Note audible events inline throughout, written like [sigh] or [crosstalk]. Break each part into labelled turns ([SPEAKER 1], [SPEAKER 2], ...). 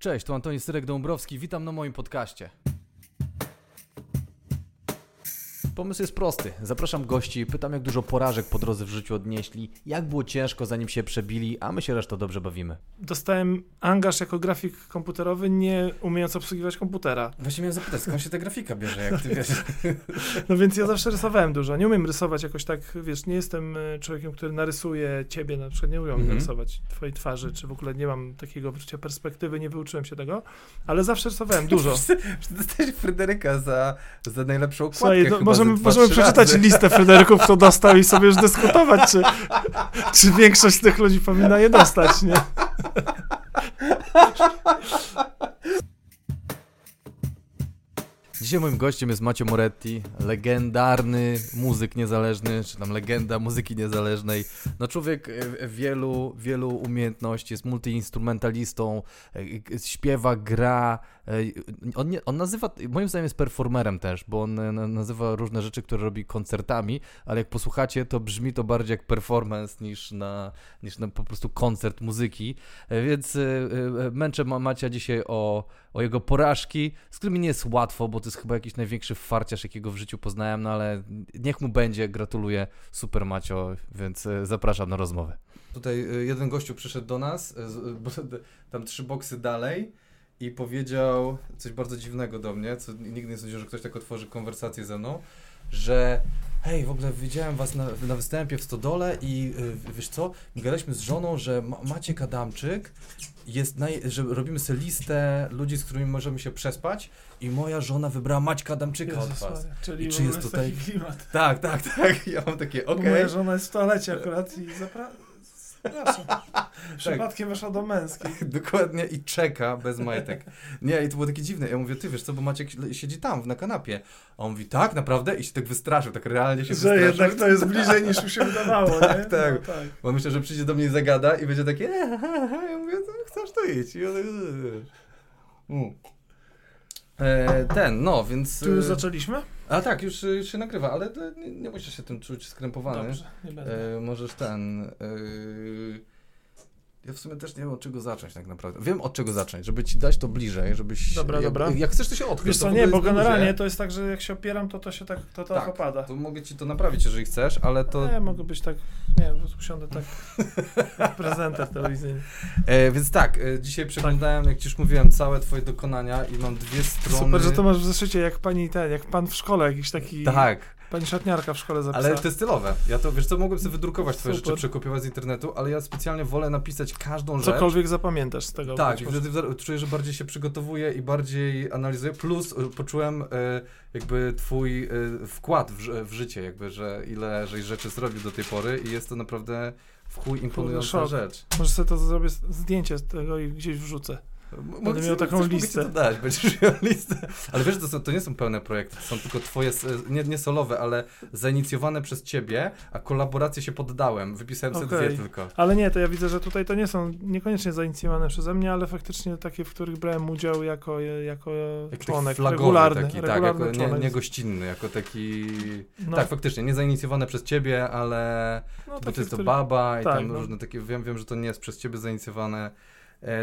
[SPEAKER 1] Cześć, tu Antoni Syrek-Dąbrowski, witam na moim podcaście. Pomysł jest prosty. Zapraszam gości, pytam jak dużo porażek po drodze w życiu odnieśli, jak było ciężko zanim się przebili, a my się resztą dobrze bawimy.
[SPEAKER 2] Dostałem angaż jako grafik komputerowy, nie umiejąc obsługiwać komputera.
[SPEAKER 1] Właśnie miałem zapytać, skąd się ta grafika bierze, jak ty wiesz? [laughs]
[SPEAKER 2] No więc ja zawsze rysowałem dużo. Nie umiem rysować jakoś tak, wiesz, nie jestem e, człowiekiem, który narysuje ciebie, na przykład nie umiem
[SPEAKER 1] Mhm.
[SPEAKER 2] narysować twojej twarzy, czy w ogóle nie mam takiego poczucia perspektywy, nie wyuczyłem się tego, ale zawsze rysowałem [laughs] dużo.
[SPEAKER 1] Dostałeś Fryderyka za, za najlepszą okładkę
[SPEAKER 2] Słuchaj, no,
[SPEAKER 1] chyba
[SPEAKER 2] możemy,
[SPEAKER 1] dwa,
[SPEAKER 2] możemy przeczytać
[SPEAKER 1] razy.
[SPEAKER 2] listę Fryderyków, kto dostał i sobie już dyskutować, czy, czy większość z tych ludzi powinna je dostać, nie?
[SPEAKER 1] Dzisiaj moim gościem jest Macio Moretti, legendarny muzyk niezależny, czy tam legenda muzyki niezależnej. No człowiek e, wielu, wielu umiejętności, jest multiinstrumentalistą, e, śpiewa, gra. E, On, nie, on nazywa, moim zdaniem jest performerem też, bo on e, na- nazywa różne rzeczy, które robi koncertami, ale jak posłuchacie, to brzmi to bardziej jak performance niż na, niż na po prostu koncert muzyki. E, Więc męczę Ma- Macia dzisiaj o, o jego porażki, z którymi nie jest łatwo, bo to jest chyba jakiś największy farciarz, jakiego w życiu poznałem, no ale niech mu będzie, gratuluję, super Macio, więc zapraszam na rozmowę. Tutaj jeden gościu przyszedł do nas, [laughs] tam trzy boksy dalej i powiedział coś bardzo dziwnego do mnie, co nigdy nie sądziłem, że ktoś tak otworzy konwersację ze mną, że hej, w ogóle widziałem was na, na występie w Stodole i y, wiesz co, gadaliśmy z żoną, że ma, Maciek Adamczyk jest naj, że robimy sobie listę ludzi, z którymi możemy się przespać i moja żona wybrała Maćka Adamczyka od
[SPEAKER 2] Jezus
[SPEAKER 1] was.
[SPEAKER 2] Maria, Czyli
[SPEAKER 1] I czy jest tutaj-
[SPEAKER 2] taki klimat.
[SPEAKER 1] Tak, tak, tak. [laughs] Ja mam takie, okej.
[SPEAKER 2] Moja żona jest w toalecie akurat i Przepraszam. [laughs]
[SPEAKER 1] Tak.
[SPEAKER 2] Przypadkiem weszła do męskiej. [laughs]
[SPEAKER 1] Dokładnie i czeka bez majtek. Nie, i to było takie dziwne. Ja mówię, ty wiesz co, bo Maciek siedzi tam, na kanapie. A on mówi, tak, naprawdę? I się tak wystraszył, tak realnie się
[SPEAKER 2] Że
[SPEAKER 1] wystraszył.
[SPEAKER 2] jednak to jest bliżej niż mu się wydawało, [laughs]
[SPEAKER 1] Tak,
[SPEAKER 2] nie?
[SPEAKER 1] tak.
[SPEAKER 2] No, tak.
[SPEAKER 1] Bo myślę, że przyjdzie do mnie i zagada i będzie takie, "E, he, he." ja mówię, to chcesz to iść. I on, "E, e". Mm. E, ten, no, więc...
[SPEAKER 2] Tu już
[SPEAKER 1] e,
[SPEAKER 2] zaczęliśmy?
[SPEAKER 1] A tak, już, już się nagrywa, ale nie, nie musisz się tym czuć skrępowany.
[SPEAKER 2] Dobrze, nie będę.
[SPEAKER 1] E, możesz ten. E, ja w sumie też nie wiem od czego zacząć tak naprawdę. Wiem od czego zacząć, żeby ci dać to bliżej, żebyś.
[SPEAKER 2] Dobra,
[SPEAKER 1] jak,
[SPEAKER 2] dobra.
[SPEAKER 1] Jak chcesz, to się odchyl.
[SPEAKER 2] Wiesz
[SPEAKER 1] to
[SPEAKER 2] co,
[SPEAKER 1] w
[SPEAKER 2] nie, bo generalnie
[SPEAKER 1] luzie.
[SPEAKER 2] to jest tak, że jak się opieram, to to się tak, to tak,
[SPEAKER 1] Tak,
[SPEAKER 2] opada.
[SPEAKER 1] To mogę ci to naprawić, jeżeli chcesz, ale to.
[SPEAKER 2] Nie, mogę być tak, nie, usiądę tak jak prezenter telewizyjny. [laughs]
[SPEAKER 1] E, więc tak, e, dzisiaj przeglądałem, jak ci już mówiłem, całe twoje dokonania i mam dwie strony.
[SPEAKER 2] Super, że to masz w zeszycie jak pani ten, jak pan w szkole, jakiś taki,
[SPEAKER 1] Tak,
[SPEAKER 2] pani szatniarka w szkole zapisała.
[SPEAKER 1] ale to jest stylowe. Ja to wiesz co, mogłem sobie wydrukować twoje
[SPEAKER 2] Super.
[SPEAKER 1] rzeczy, przekopiować z internetu, ale ja specjalnie wolę napisać każdą rzecz.
[SPEAKER 2] Cokolwiek zapamiętasz z tego.
[SPEAKER 1] Tak, wtedy czuję, że bardziej się przygotowuję i bardziej analizuję. Plus y, poczułem y, jakby twój y, wkład w, w życie, jakby, że ile żeś rzeczy zrobił do tej pory i jest to naprawdę w chuj imponująca rzecz.
[SPEAKER 2] Może sobie to zrobię zdjęcie z tego i gdzieś wrzucę. Będę miał taką
[SPEAKER 1] mogę
[SPEAKER 2] listę.
[SPEAKER 1] To dać, [laughs] będziesz miał listę. Ale wiesz, to, są, to nie są pełne projekty, to są tylko twoje, s- nie, nie solowe, ale zainicjowane przez ciebie, a kolaboracje się poddałem. Wypisałem sobie
[SPEAKER 2] Okej.
[SPEAKER 1] dwie tylko.
[SPEAKER 2] Ale nie, to ja widzę, że tutaj to nie są niekoniecznie zainicjowane przeze mnie, ale faktycznie takie, w których brałem udział jako, jako
[SPEAKER 1] Jak taki
[SPEAKER 2] członek,
[SPEAKER 1] flagowy
[SPEAKER 2] regularny,
[SPEAKER 1] taki, tak,
[SPEAKER 2] regularny
[SPEAKER 1] jako nie,
[SPEAKER 2] członek.
[SPEAKER 1] nie gościnny, jako taki...
[SPEAKER 2] no,
[SPEAKER 1] Tak, faktycznie, nie zainicjowane przez ciebie, ale...
[SPEAKER 2] no,
[SPEAKER 1] to jest to
[SPEAKER 2] który-
[SPEAKER 1] baba i
[SPEAKER 2] tak,
[SPEAKER 1] tam
[SPEAKER 2] no.
[SPEAKER 1] różne takie, wiem, wiem, że to nie jest przez ciebie zainicjowane e,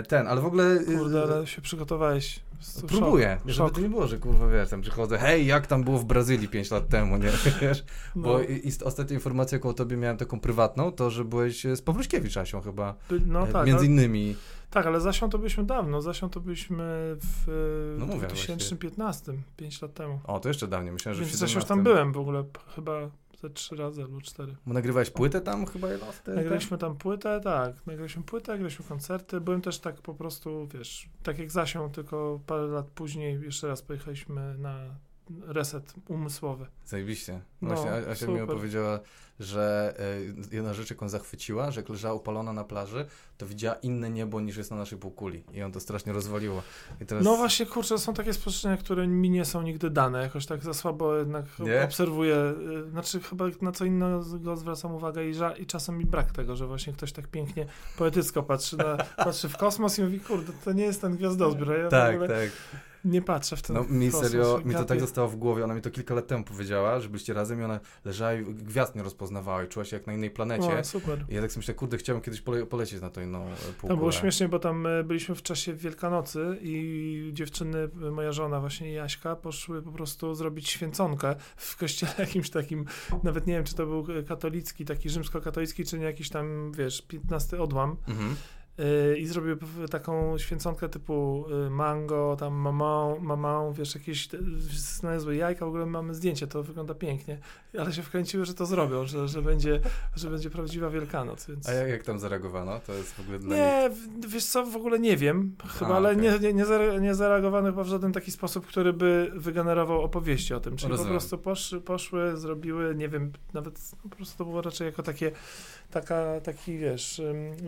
[SPEAKER 1] ten, ale w ogóle... e,
[SPEAKER 2] Kurde, ale się przygotowałeś. Szok,
[SPEAKER 1] Próbuję, żeby
[SPEAKER 2] Szok.
[SPEAKER 1] to nie było, że kurwa wiesz, tam przychodzę, hej, jak tam było w Brazylii 5 lat temu, nie, [laughs] wiesz,
[SPEAKER 2] No,
[SPEAKER 1] bo i, i ostatnia informacja koło tobie miałem taką prywatną, to, że byłeś z Pawluśkiewicz Asią chyba,
[SPEAKER 2] no
[SPEAKER 1] e,
[SPEAKER 2] tak,
[SPEAKER 1] między innymi,
[SPEAKER 2] tak, ale Zasią to byliśmy dawno. Zasią to byliśmy w
[SPEAKER 1] No
[SPEAKER 2] no
[SPEAKER 1] mówię
[SPEAKER 2] 2015, 5 lat temu.
[SPEAKER 1] o, to jeszcze dawniej, myślałem, że
[SPEAKER 2] Więc
[SPEAKER 1] w
[SPEAKER 2] Zasią
[SPEAKER 1] 17.
[SPEAKER 2] tam byłem w ogóle chyba ze trzy razy albo cztery.
[SPEAKER 1] Bo nagrywałeś płytę tam chyba te- te?
[SPEAKER 2] Nagraliśmy tam płytę, tak. Nagraliśmy płytę, nagraliśmy koncerty. Byłem też tak po prostu, wiesz, tak jak Zasią, tylko parę lat później jeszcze raz pojechaliśmy na reset umysłowy.
[SPEAKER 1] Zajebiście.
[SPEAKER 2] No,
[SPEAKER 1] Właśnie A- Asia mi opowiedziała, że e, jedna rzecz, jaką zachwyciła, że jak leżała upalona na plaży, to widziała inne niebo niż jest na naszej półkuli. I ją to strasznie rozwaliło. Teraz...
[SPEAKER 2] No właśnie, kurczę, są takie spostrzeżenia, które mi nie są nigdy dane. Jakoś tak za słabo jednak
[SPEAKER 1] Nie?
[SPEAKER 2] obserwuję. y, Znaczy chyba na co innego zwracam uwagę i, i czasem mi brak tego, że właśnie ktoś tak pięknie poetycko patrzy, na, patrzy w kosmos i mówi, kurde, to nie jest ten gwiazdozbiór. Ja
[SPEAKER 1] Tak, tak.
[SPEAKER 2] Nie patrzę w ten
[SPEAKER 1] No mi serio, mi to tak zostało w głowie, ona mi to kilka lat temu powiedziała, że byliście razem i ona leżała i gwiazd nie rozpoznawała i czuła się jak na innej planecie.
[SPEAKER 2] O, super.
[SPEAKER 1] I ja tak sobie myślę, kurde, chciałbym kiedyś pole polecieć na to inną e, półkulę.
[SPEAKER 2] Tam było śmiesznie, bo tam e, byliśmy w czasie Wielkanocy i dziewczyny, e, moja żona właśnie Jaśka, poszły po prostu zrobić święconkę w kościele [laughs] jakimś takim, nawet nie wiem, czy to był katolicki, taki rzymskokatolicki, czy nie jakiś tam, wiesz, 15 odłam.
[SPEAKER 1] Mhm.
[SPEAKER 2] Yy, i zrobiły p- taką święconkę typu y, mango, tam mamą, mamą, wiesz, jakieś znalazły jajka, w ogóle mamy zdjęcie, to wygląda pięknie, ale się wkręciły, że to zrobią, że, że, będzie, że będzie prawdziwa Wielkanoc, więc...
[SPEAKER 1] A jak, jak tam zareagowano? To jest w ogóle dla nich...
[SPEAKER 2] Nie, w- wiesz co, w ogóle nie wiem, chyba,
[SPEAKER 1] A,
[SPEAKER 2] ale
[SPEAKER 1] okej.
[SPEAKER 2] nie, nie, nie, zare, nie zareagowano chyba w żaden taki sposób, który by wygenerował opowieści o tym, czyli
[SPEAKER 1] Rozumiem.
[SPEAKER 2] po prostu poszły, poszły, zrobiły, nie wiem, nawet no, po prostu to było raczej jako takie, taka, taki, wiesz,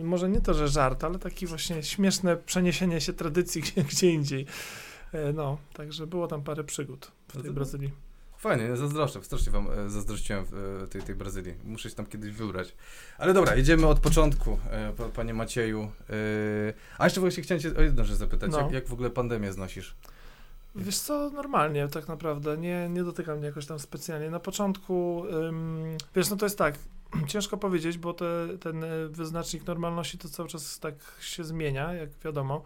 [SPEAKER 2] może nie to, że żart, ale taki właśnie śmieszne przeniesienie się tradycji gdzie, gdzie indziej. E, No, także było tam parę przygód w tej Brazylii.
[SPEAKER 1] Fajnie, zazdroszczę, strasznie wam e, zazdrościłem e, tej, tej Brazylii. Muszę się tam kiedyś wybrać. Ale dobra, jedziemy od początku, pa- panie Macieju. A jeszcze właśnie chciałem cię o jedną rzecz zapytać.
[SPEAKER 2] No.
[SPEAKER 1] Jak, jak w ogóle pandemię znosisz?
[SPEAKER 2] Wiesz co, normalnie tak naprawdę, nie, nie dotyka mnie jakoś tam specjalnie. Na początku, ym, wiesz, no to jest tak, [clears throat] ciężko powiedzieć, bo te, ten y, wyznacznik normalności to cały czas tak się zmienia, jak wiadomo.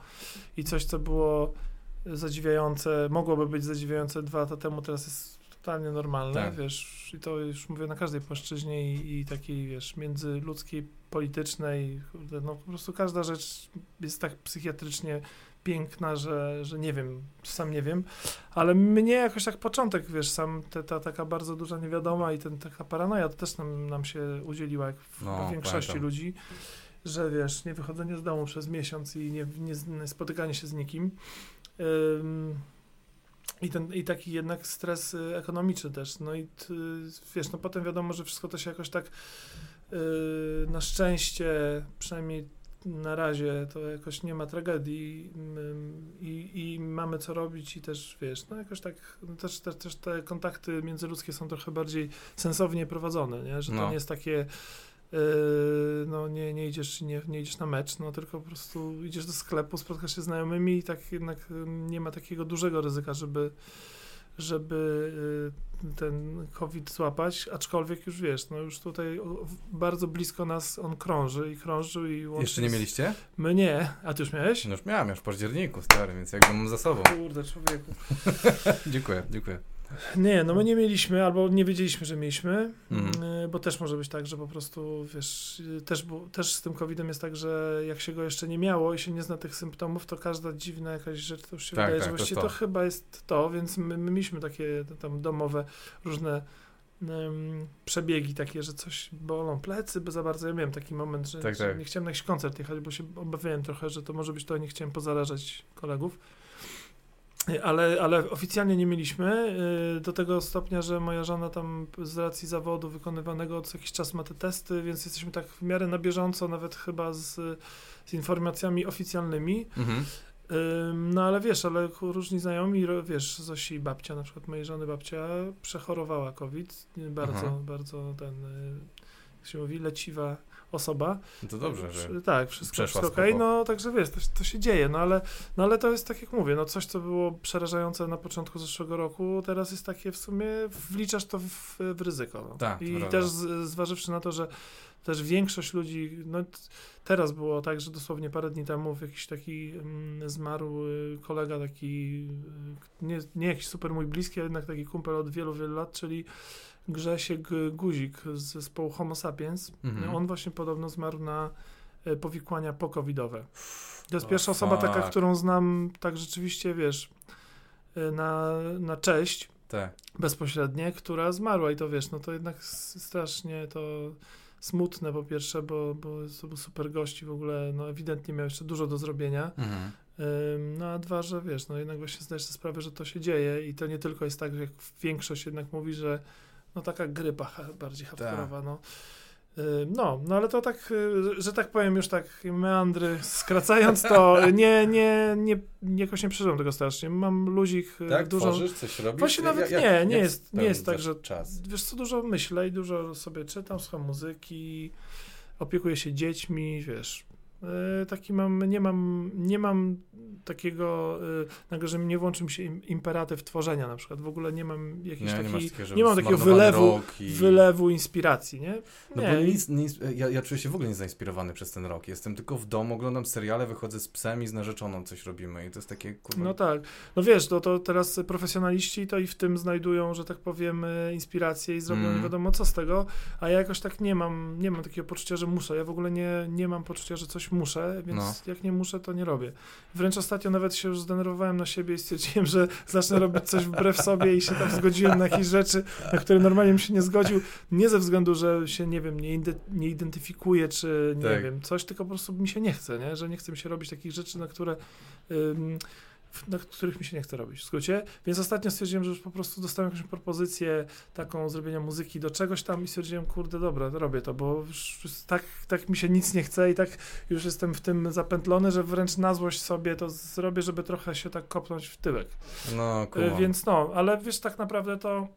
[SPEAKER 2] I coś, co było zadziwiające, mogłoby być zadziwiające dwa lata temu, teraz jest totalnie normalne,
[SPEAKER 1] Tak.
[SPEAKER 2] wiesz, i to już mówię na każdej płaszczyźnie i, i takiej, wiesz, międzyludzkiej, politycznej, no po prostu każda rzecz jest tak psychiatrycznie piękna, że, że nie wiem, sam nie wiem, ale mnie jakoś tak początek, wiesz, sam te, ta taka bardzo duża niewiadoma i ten, taka paranoja to też nam, nam się udzieliła, jak w
[SPEAKER 1] No,
[SPEAKER 2] większości
[SPEAKER 1] pamiętam.
[SPEAKER 2] ludzi, że wiesz, nie wychodzenie z domu przez miesiąc i nie, nie, nie spotykanie się z nikim. Ym, i, ten, I taki jednak stres y, ekonomiczny też. No i t, wiesz, no potem wiadomo, że wszystko to się jakoś tak y, na szczęście, przynajmniej na razie, to jakoś nie ma tragedii ym, i, i mamy co robić i też, wiesz, no jakoś tak, no też, też, też te kontakty międzyludzkie są trochę bardziej sensownie prowadzone, nie? Że to
[SPEAKER 1] No.
[SPEAKER 2] nie jest takie Yy, no nie, nie, idziesz, nie, nie idziesz na mecz, no tylko po prostu idziesz do sklepu, spotkasz się z znajomymi i tak jednak y, nie ma takiego dużego ryzyka, żeby, żeby y, ten COVID złapać, aczkolwiek już wiesz, no już tutaj bardzo blisko nas on krąży i krąży i łącznie
[SPEAKER 1] Jeszcze nie mieliście?
[SPEAKER 2] My nie, a ty już miałeś?
[SPEAKER 1] No już miałem, już w październiku, stary, więc jakby mam za sobą.
[SPEAKER 2] Kurde, człowieku. [laughs]
[SPEAKER 1] dziękuję, dziękuję.
[SPEAKER 2] Nie, no my nie mieliśmy, albo nie wiedzieliśmy, że mieliśmy,
[SPEAKER 1] Mhm.
[SPEAKER 2] y, bo też może być tak, że po prostu, wiesz, też, bu- też z tym COVID-em jest tak, że jak się go jeszcze nie miało i się nie zna tych symptomów, to każda dziwna jakaś rzecz to już się
[SPEAKER 1] Tak,
[SPEAKER 2] wydaje,
[SPEAKER 1] tak,
[SPEAKER 2] że właściwie
[SPEAKER 1] to.
[SPEAKER 2] to. chyba jest to, więc my, my mieliśmy takie tam domowe różne em, przebiegi takie, że coś bolą plecy, bo za bardzo, ja miałem taki moment, że,
[SPEAKER 1] Tak,
[SPEAKER 2] że
[SPEAKER 1] tak.
[SPEAKER 2] nie chciałem na jakiś koncert jechać, bo się obawiałem trochę, że to może być to, nie chciałem pozarażać kolegów. Ale, ale oficjalnie nie mieliśmy, y, do tego stopnia, że moja żona tam z racji zawodu wykonywanego co jakiś czas ma te testy, więc jesteśmy tak w miarę na bieżąco, nawet chyba z, z informacjami oficjalnymi.
[SPEAKER 1] Mhm.
[SPEAKER 2] No ale wiesz, ale różni znajomi, wiesz, Zosi babcia, na przykład mojej żony babcia przechorowała COVID, bardzo,
[SPEAKER 1] Aha.
[SPEAKER 2] bardzo ten, y, jak się mówi, leciwa osoba.
[SPEAKER 1] No to dobrze, że...
[SPEAKER 2] Tak, wszystko, wszystko okej,
[SPEAKER 1] spoko.
[SPEAKER 2] no także wiesz, to, to się dzieje, no ale, no ale to jest tak jak mówię, no coś, co było przerażające na początku zeszłego roku, teraz jest takie w sumie, wliczasz to w, w ryzyko. No.
[SPEAKER 1] Tak,
[SPEAKER 2] I też z, zważywszy na to, że też większość ludzi, no teraz było tak, że dosłownie parę dni temu jakiś taki mm, zmarł kolega taki, y, nie, nie jakiś super mój bliski, a jednak taki kumpel od wielu, wielu lat, czyli Grzesiek Guzik z zespołu Homo Sapiens.
[SPEAKER 1] Mhm.
[SPEAKER 2] On właśnie podobno zmarł na e, powikłania pokowidowe. To jest
[SPEAKER 1] O,
[SPEAKER 2] pierwsza osoba taka,
[SPEAKER 1] fuck.
[SPEAKER 2] którą znam tak rzeczywiście, wiesz, e, na, na cześć
[SPEAKER 1] Tak.
[SPEAKER 2] bezpośrednie, która zmarła i to wiesz, no to jednak strasznie to smutne po pierwsze, bo, bo to był super gości w ogóle, no ewidentnie miał jeszcze dużo do zrobienia.
[SPEAKER 1] Mhm.
[SPEAKER 2] No a dwa, że wiesz, no jednak właśnie zdajesz sobie sprawę, że to się dzieje i to nie tylko jest tak, że jak większość jednak mówi, że no taka grypa bardziej hardkorowa, no. Ym, No, no ale to tak, y, że tak powiem już tak meandry skracając, to [laughs] nie, nie, nie, jakoś nie przeżyłem tego strasznie. Mam luzik y,
[SPEAKER 1] Tak,
[SPEAKER 2] dużo...
[SPEAKER 1] tworzysz, coś robisz?
[SPEAKER 2] Właśnie nawet
[SPEAKER 1] jak-
[SPEAKER 2] nie,
[SPEAKER 1] jak
[SPEAKER 2] nie jest, nie jest tak, że
[SPEAKER 1] czas.
[SPEAKER 2] wiesz co, dużo myślę i dużo sobie czytam, słucham muzyki, opiekuję się dziećmi, wiesz, taki mam, nie mam, nie mam takiego, e, nagle, że nie włączy mi się im- imperatyw tworzenia na przykład. W ogóle nie mam jakiejś
[SPEAKER 1] Nie, nie,
[SPEAKER 2] takiej,
[SPEAKER 1] że
[SPEAKER 2] nie mam takiego wylewu,
[SPEAKER 1] i...
[SPEAKER 2] wylewu inspiracji, nie?
[SPEAKER 1] No
[SPEAKER 2] Nie,
[SPEAKER 1] bo
[SPEAKER 2] i-
[SPEAKER 1] nic, nic, ja, ja czuję się w ogóle nie zainspirowany przez ten rok. Jestem tylko w domu, oglądam seriale, wychodzę z psem i z narzeczoną coś robimy i to jest takie, kurwa...
[SPEAKER 2] No tak. No wiesz, to, to teraz profesjonaliści to i w tym znajdują, że tak powiem, e, inspirację i zrobią
[SPEAKER 1] Mm.
[SPEAKER 2] nie wiadomo co z tego, a ja jakoś tak nie mam, nie mam takiego poczucia, że muszę. Ja w ogóle nie, nie mam poczucia, że coś muszę, więc
[SPEAKER 1] No.
[SPEAKER 2] jak nie muszę, to nie robię. Wręcz ostatnio nawet się już zdenerwowałem na siebie i stwierdziłem, że zacznę robić coś wbrew sobie i się tam zgodziłem na jakieś rzeczy, na które normalnie bym się nie zgodził. Nie ze względu, że się, nie wiem, nie, nie identyfikuję, czy nie
[SPEAKER 1] Tak.
[SPEAKER 2] wiem, coś, tylko po prostu mi się nie chce, nie? że nie chce mi się robić takich rzeczy, na które ym, na których mi się nie chce robić, w skrócie. Więc ostatnio stwierdziłem, że już po prostu dostałem jakąś propozycję taką zrobienia muzyki do czegoś tam i stwierdziłem, kurde, dobra, robię to, bo tak, tak mi się nic nie chce i tak już jestem w tym zapętlony, że wręcz na złość sobie to zrobię, żeby trochę się tak kopnąć w tyłek.
[SPEAKER 1] No,
[SPEAKER 2] Y,
[SPEAKER 1] kurwa.
[SPEAKER 2] Więc no, ale wiesz, tak naprawdę to,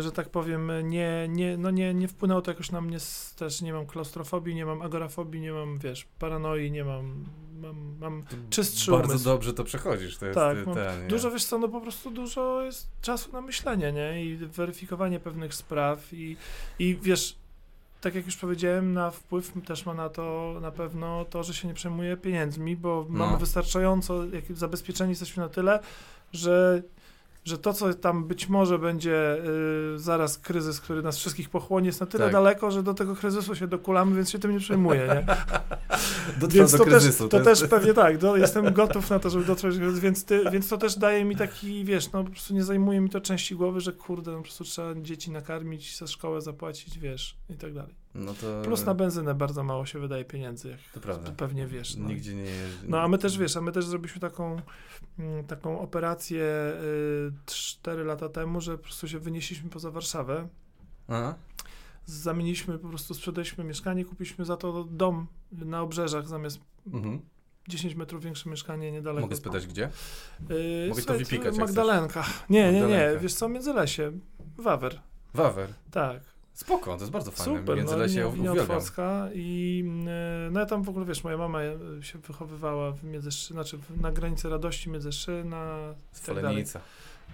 [SPEAKER 2] że tak powiem, nie, nie, no nie, nie wpłynęło to jakoś na mnie, też nie mam klaustrofobii, nie mam agorafobii, nie mam, wiesz, paranoi, nie mam, mam, mam czystszy
[SPEAKER 1] Bardzo
[SPEAKER 2] umysł.
[SPEAKER 1] dobrze to przechodzisz, to jest
[SPEAKER 2] Tak, mam
[SPEAKER 1] ten?
[SPEAKER 2] Dużo, wiesz co, no po prostu dużo jest czasu na myślenie, nie? I weryfikowanie pewnych spraw i, i wiesz, tak jak już powiedziałem, na wpływ też ma na to na pewno to, że się nie przejmuje pieniędzmi, bo
[SPEAKER 1] No.
[SPEAKER 2] mamy wystarczająco, jak zabezpieczeni jesteśmy na tyle, że że to, co tam być może będzie y, zaraz kryzys, który nas wszystkich pochłonie, jest na tyle
[SPEAKER 1] Tak.
[SPEAKER 2] daleko, że do tego kryzysu się dokulamy, więc się tym nie przejmuję, nie? [laughs] Więc
[SPEAKER 1] do
[SPEAKER 2] to,
[SPEAKER 1] kryzysu.
[SPEAKER 2] też, to
[SPEAKER 1] jest-
[SPEAKER 2] też pewnie tak, do, [laughs] jestem gotów na to, żeby dotrzeć, więc, ty, więc to też daje mi taki, wiesz, no po prostu nie zajmuje mi to części głowy, że kurde, no po prostu trzeba dzieci nakarmić, za szkołę zapłacić, wiesz, i tak dalej.
[SPEAKER 1] No to...
[SPEAKER 2] Plus na benzynę bardzo mało się wydaje pieniędzy, jak
[SPEAKER 1] To prawda.
[SPEAKER 2] to pewnie wiesz. No.
[SPEAKER 1] Nigdzie nie.
[SPEAKER 2] No a my też, wiesz, a my też zrobiliśmy taką, mm, taką operację y, 4 lata temu, że po prostu się wynieśliśmy poza Warszawę,
[SPEAKER 1] Aha.
[SPEAKER 2] zamieniliśmy, po prostu sprzedaliśmy mieszkanie, kupiliśmy za to dom na obrzeżach zamiast
[SPEAKER 1] Mhm.
[SPEAKER 2] 10 metrów większe mieszkanie niedaleko.
[SPEAKER 1] Mogę spytać gdzie?
[SPEAKER 2] Yy,
[SPEAKER 1] Mogę to
[SPEAKER 2] słuchaj,
[SPEAKER 1] wypikać, jak
[SPEAKER 2] Magdalenka. Nie, nie, nie. Wiesz co, Międzylesie. Wawer.
[SPEAKER 1] Wawer.
[SPEAKER 2] Tak.
[SPEAKER 1] Spoko, to jest bardzo fajne.
[SPEAKER 2] Super.
[SPEAKER 1] Międzylesie
[SPEAKER 2] no,
[SPEAKER 1] no,
[SPEAKER 2] linia. Otwocka i yy, no ja tam w ogóle, wiesz, moja mama się wychowywała w Międzyszy, znaczy na granicy radości Międzyszyna i tak.
[SPEAKER 1] Folenica.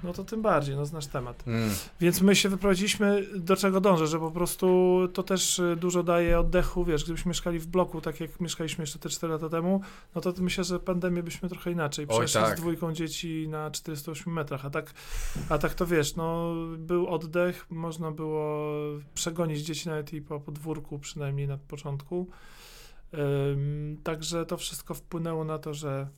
[SPEAKER 2] No to tym bardziej, no znasz temat.
[SPEAKER 1] Mm.
[SPEAKER 2] Więc my się wyprowadziliśmy, do czego dążę, że po prostu to też y, dużo daje oddechu, wiesz, gdybyśmy mieszkali w bloku, tak jak mieszkaliśmy jeszcze te 4 lata temu, no to myślę, że pandemię byśmy trochę inaczej przeszli
[SPEAKER 1] tak.
[SPEAKER 2] z dwójką dzieci na 408 metrach, a tak, a tak to wiesz, no był oddech, można było przegonić dzieci nawet i po podwórku, przynajmniej na początku. Także to wszystko wpłynęło na to, że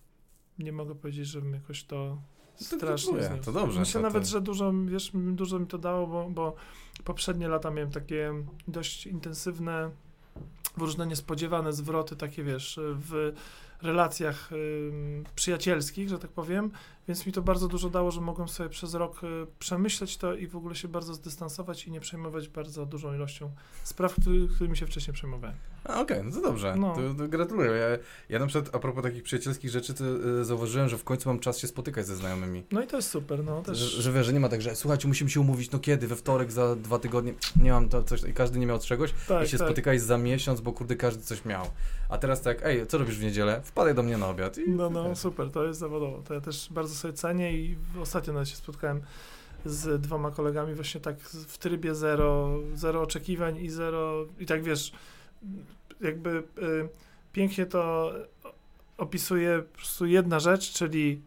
[SPEAKER 2] nie mogę powiedzieć, żebym jakoś to strasznie zniósł.
[SPEAKER 1] to dobrze,
[SPEAKER 2] Myślę
[SPEAKER 1] to-
[SPEAKER 2] nawet,
[SPEAKER 1] to-
[SPEAKER 2] że dużo, wiesz, dużo mi to dało, bo, bo poprzednie lata miałem takie dość intensywne, różne niespodziewane zwroty, takie wiesz, w relacjach ym, przyjacielskich, że tak powiem, więc mi to bardzo dużo dało, że mogłem sobie przez rok y, przemyśleć to i w ogóle się bardzo zdystansować i nie przejmować bardzo dużą ilością spraw, który, którymi się wcześniej przejmowałem.
[SPEAKER 1] Okej, no to dobrze.
[SPEAKER 2] No.
[SPEAKER 1] To, to gratuluję. Ja, ja na przykład a propos takich przyjacielskich rzeczy, to y, zauważyłem, że w końcu mam czas się spotykać ze znajomymi.
[SPEAKER 2] No i to jest super, no też.
[SPEAKER 1] Że, że wiesz, że nie ma tak, że słuchajcie, musimy się umówić, no kiedy, we wtorek, za dwa tygodnie, nie mam to coś, i każdy nie miał czegoś
[SPEAKER 2] tak,
[SPEAKER 1] i się
[SPEAKER 2] tak.
[SPEAKER 1] spotykałeś za miesiąc, bo kurde, każdy coś miał. A teraz tak, ej, co robisz w niedzielę? Wpadaj do mnie na obiad. I
[SPEAKER 2] No, no, super, to jest zawodowo. To ja też bardzo sobie cenię i ostatnio nawet się spotkałem z dwoma kolegami właśnie tak w trybie zero, zero oczekiwań i zero, i tak wiesz, jakby y, pięknie to opisuje po prostu jedna rzecz, czyli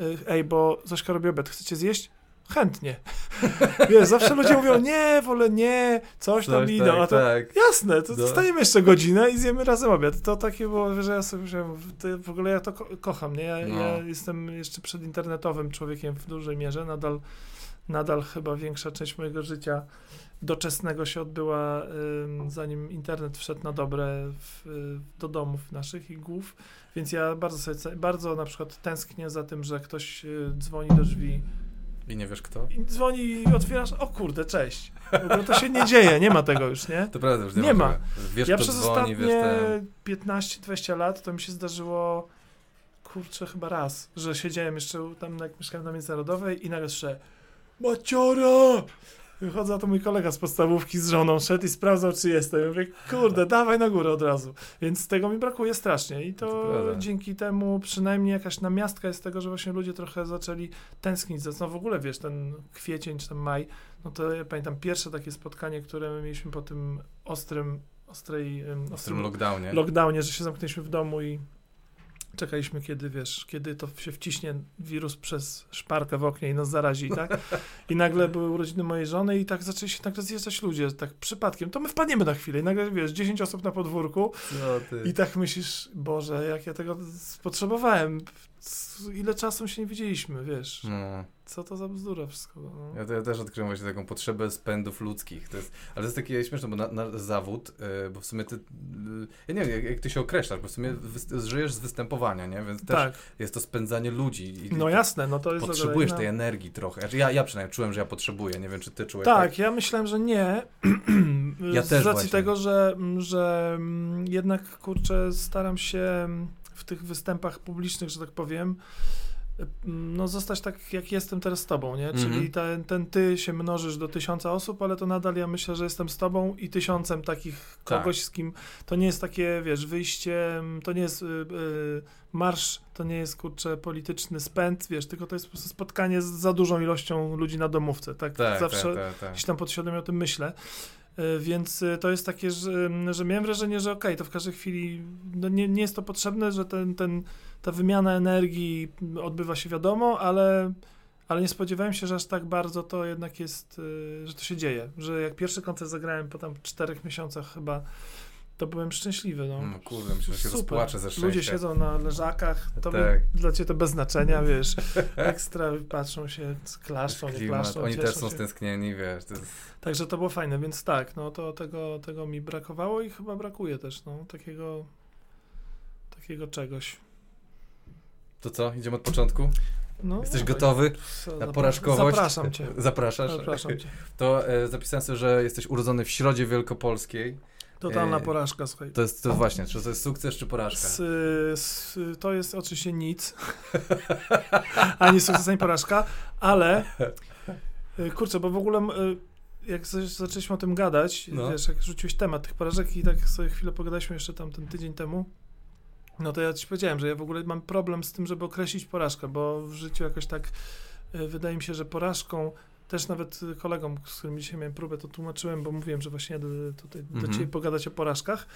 [SPEAKER 2] y, ej, bo Zośka robi obiad, chcecie zjeść? Chętnie. [laughs] Wiesz, zawsze ludzie mówią, nie, wolę nie, coś tam
[SPEAKER 1] Coś,
[SPEAKER 2] idą,
[SPEAKER 1] tak,
[SPEAKER 2] a to
[SPEAKER 1] tak.
[SPEAKER 2] Jasne, to
[SPEAKER 1] No.
[SPEAKER 2] zostaniemy jeszcze godzinę i zjemy razem obiad. To takie było, że ja sobie myślałem, w ogóle ja to ko kocham, nie? Ja,
[SPEAKER 1] No.
[SPEAKER 2] ja jestem jeszcze przedinternetowym człowiekiem w dużej mierze, nadal, nadal chyba większa część mojego życia doczesnego się odbyła, zanim internet wszedł na dobre w, y, do domów naszych i głów, więc ja bardzo sobie, bardzo na przykład tęsknię za tym, że ktoś y, dzwoni do drzwi
[SPEAKER 1] I nie wiesz kto?
[SPEAKER 2] i dzwoni i otwierasz, o kurde, cześć. W to się nie dzieje, nie ma tego już, nie?
[SPEAKER 1] To prawda, już nie,
[SPEAKER 2] Nie
[SPEAKER 1] ma.
[SPEAKER 2] ma.
[SPEAKER 1] Wiesz,
[SPEAKER 2] ja przez
[SPEAKER 1] dzwoni,
[SPEAKER 2] ostatnie
[SPEAKER 1] ten...
[SPEAKER 2] 15-20 lat to mi się zdarzyło, kurczę, chyba raz, że siedziałem jeszcze tam, jak mieszkałem na Międzynarodowej i nagle słyszę Maciora! Wychodzę, a to mój kolega z podstawówki z żoną szedł i sprawdzał, czy jestem. Ja mówię, kurde, dawaj na górę od razu. Więc tego mi brakuje strasznie. I to,
[SPEAKER 1] To
[SPEAKER 2] dzięki temu przynajmniej jakaś namiastka jest tego, że właśnie ludzie trochę zaczęli tęsknić. za- No w ogóle, wiesz, ten kwiecień czy ten maj, no to ja pamiętam pierwsze takie spotkanie, które my mieliśmy po tym ostrym, ostrej,
[SPEAKER 1] W tym lockdownie.
[SPEAKER 2] lockdownie, że się zamknęliśmy w domu i czekaliśmy, kiedy wiesz, kiedy to się wciśnie wirus przez szparkę w oknie i nas zarazi, tak? I nagle były urodziny mojej żony i tak zaczęli się nagle zjeżdżać ludzie, tak przypadkiem. To my wpadniemy na chwilę i nagle, wiesz, 10 osób na podwórku i tak myślisz, Boże, jak ja tego potrzebowałem. Ile czasu się nie widzieliśmy, wiesz?
[SPEAKER 1] No.
[SPEAKER 2] Co to za bzdura wszystko. No.
[SPEAKER 1] Ja, ja też odkryłem właśnie taką potrzebę spędów ludzkich. To jest, ale to jest takie śmieszne, bo na, na zawód, y, bo w sumie ty, y, ja nie wiem, jak, jak ty się określasz, bo w sumie wys, żyjesz z występowania, nie? Więc też
[SPEAKER 2] Tak,
[SPEAKER 1] jest to spędzanie ludzi. I
[SPEAKER 2] no jasne, no to jest...
[SPEAKER 1] Potrzebujesz tej energii trochę. Znaczy ja, ja przynajmniej czułem, że ja potrzebuję. Nie wiem, czy ty czułeś
[SPEAKER 2] Tak, ja myślałem, że nie. [clears throat]
[SPEAKER 1] Ja
[SPEAKER 2] z
[SPEAKER 1] też
[SPEAKER 2] racji
[SPEAKER 1] właśnie.
[SPEAKER 2] tego, że, że jednak kurczę, staram się w tych występach publicznych, że tak powiem, no zostać tak, jak jestem teraz z tobą, nie?
[SPEAKER 1] Mhm.
[SPEAKER 2] Czyli ten, ten ty się mnożysz do tysiąca osób, ale to nadal ja myślę, że jestem z tobą i tysiącem takich
[SPEAKER 1] Tak.
[SPEAKER 2] kogoś, z kim to nie jest takie, wiesz, wyjście, mm, to nie jest y, y, marsz, to nie jest, kurczę, polityczny spęd, wiesz, tylko to jest po prostu spotkanie z za dużą ilością ludzi na domówce, tak?
[SPEAKER 1] Tak,
[SPEAKER 2] Zawsze
[SPEAKER 1] tak, tak, tak.
[SPEAKER 2] gdzieś tam podświadomie o tym myślę. Y, Więc y, to jest takie, że, że miałem wrażenie, że okej, to w każdej chwili no nie, nie jest to potrzebne, że ten, ten, ta wymiana energii odbywa się wiadomo, ale, ale nie spodziewałem się, że aż tak bardzo to jednak jest, y, że to się dzieje. Że jak pierwszy koncert zagrałem po tam czterech miesiącach chyba, to byłem szczęśliwy. No.
[SPEAKER 1] No kurde, myślę, że się
[SPEAKER 2] Super.
[SPEAKER 1] rozpłaczę ze szczęścia.
[SPEAKER 2] Ludzie siedzą na leżakach, to
[SPEAKER 1] Tak.
[SPEAKER 2] dla ciebie to bez znaczenia, [laughs] wiesz, ekstra patrzą się, klaszczą, nie klaszczą,
[SPEAKER 1] Oni też są
[SPEAKER 2] się.
[SPEAKER 1] stęsknieni, wiesz. To jest...
[SPEAKER 2] Także to było fajne, więc tak, no to tego, tego mi brakowało i chyba brakuje też, no, takiego, takiego czegoś.
[SPEAKER 1] To co, idziemy od początku?
[SPEAKER 2] No,
[SPEAKER 1] Jesteś
[SPEAKER 2] dawaj.
[SPEAKER 1] gotowy na porażkowość?
[SPEAKER 2] Zapraszam cię. [laughs]
[SPEAKER 1] Zapraszasz?
[SPEAKER 2] Zapraszam cię.
[SPEAKER 1] To e, zapisałem sobie, że jesteś urodzony w Środzie Wielkopolskiej.
[SPEAKER 2] Totalna
[SPEAKER 1] E,
[SPEAKER 2] porażka, słuchaj.
[SPEAKER 1] To jest to właśnie, czy to jest sukces, czy porażka?
[SPEAKER 2] S, s, to jest oczywiście nic. [laughs] ani sukces, ani porażka, ale y, kurczę, bo w ogóle y, jak za- zaczęliśmy o tym gadać,
[SPEAKER 1] No.
[SPEAKER 2] wiesz, jak rzuciłeś temat tych porażek i tak sobie chwilę pogadaliśmy jeszcze tam ten tydzień temu, no to ja ci powiedziałem, że ja w ogóle mam problem z tym, żeby określić porażkę, bo w życiu jakoś tak wydaje mi się, że porażką też nawet y, kolegom, z którymi dzisiaj miałem próbę, to tłumaczyłem, bo mówiłem, że właśnie tutaj do
[SPEAKER 1] Mhm.
[SPEAKER 2] ciebie pogadać o porażkach,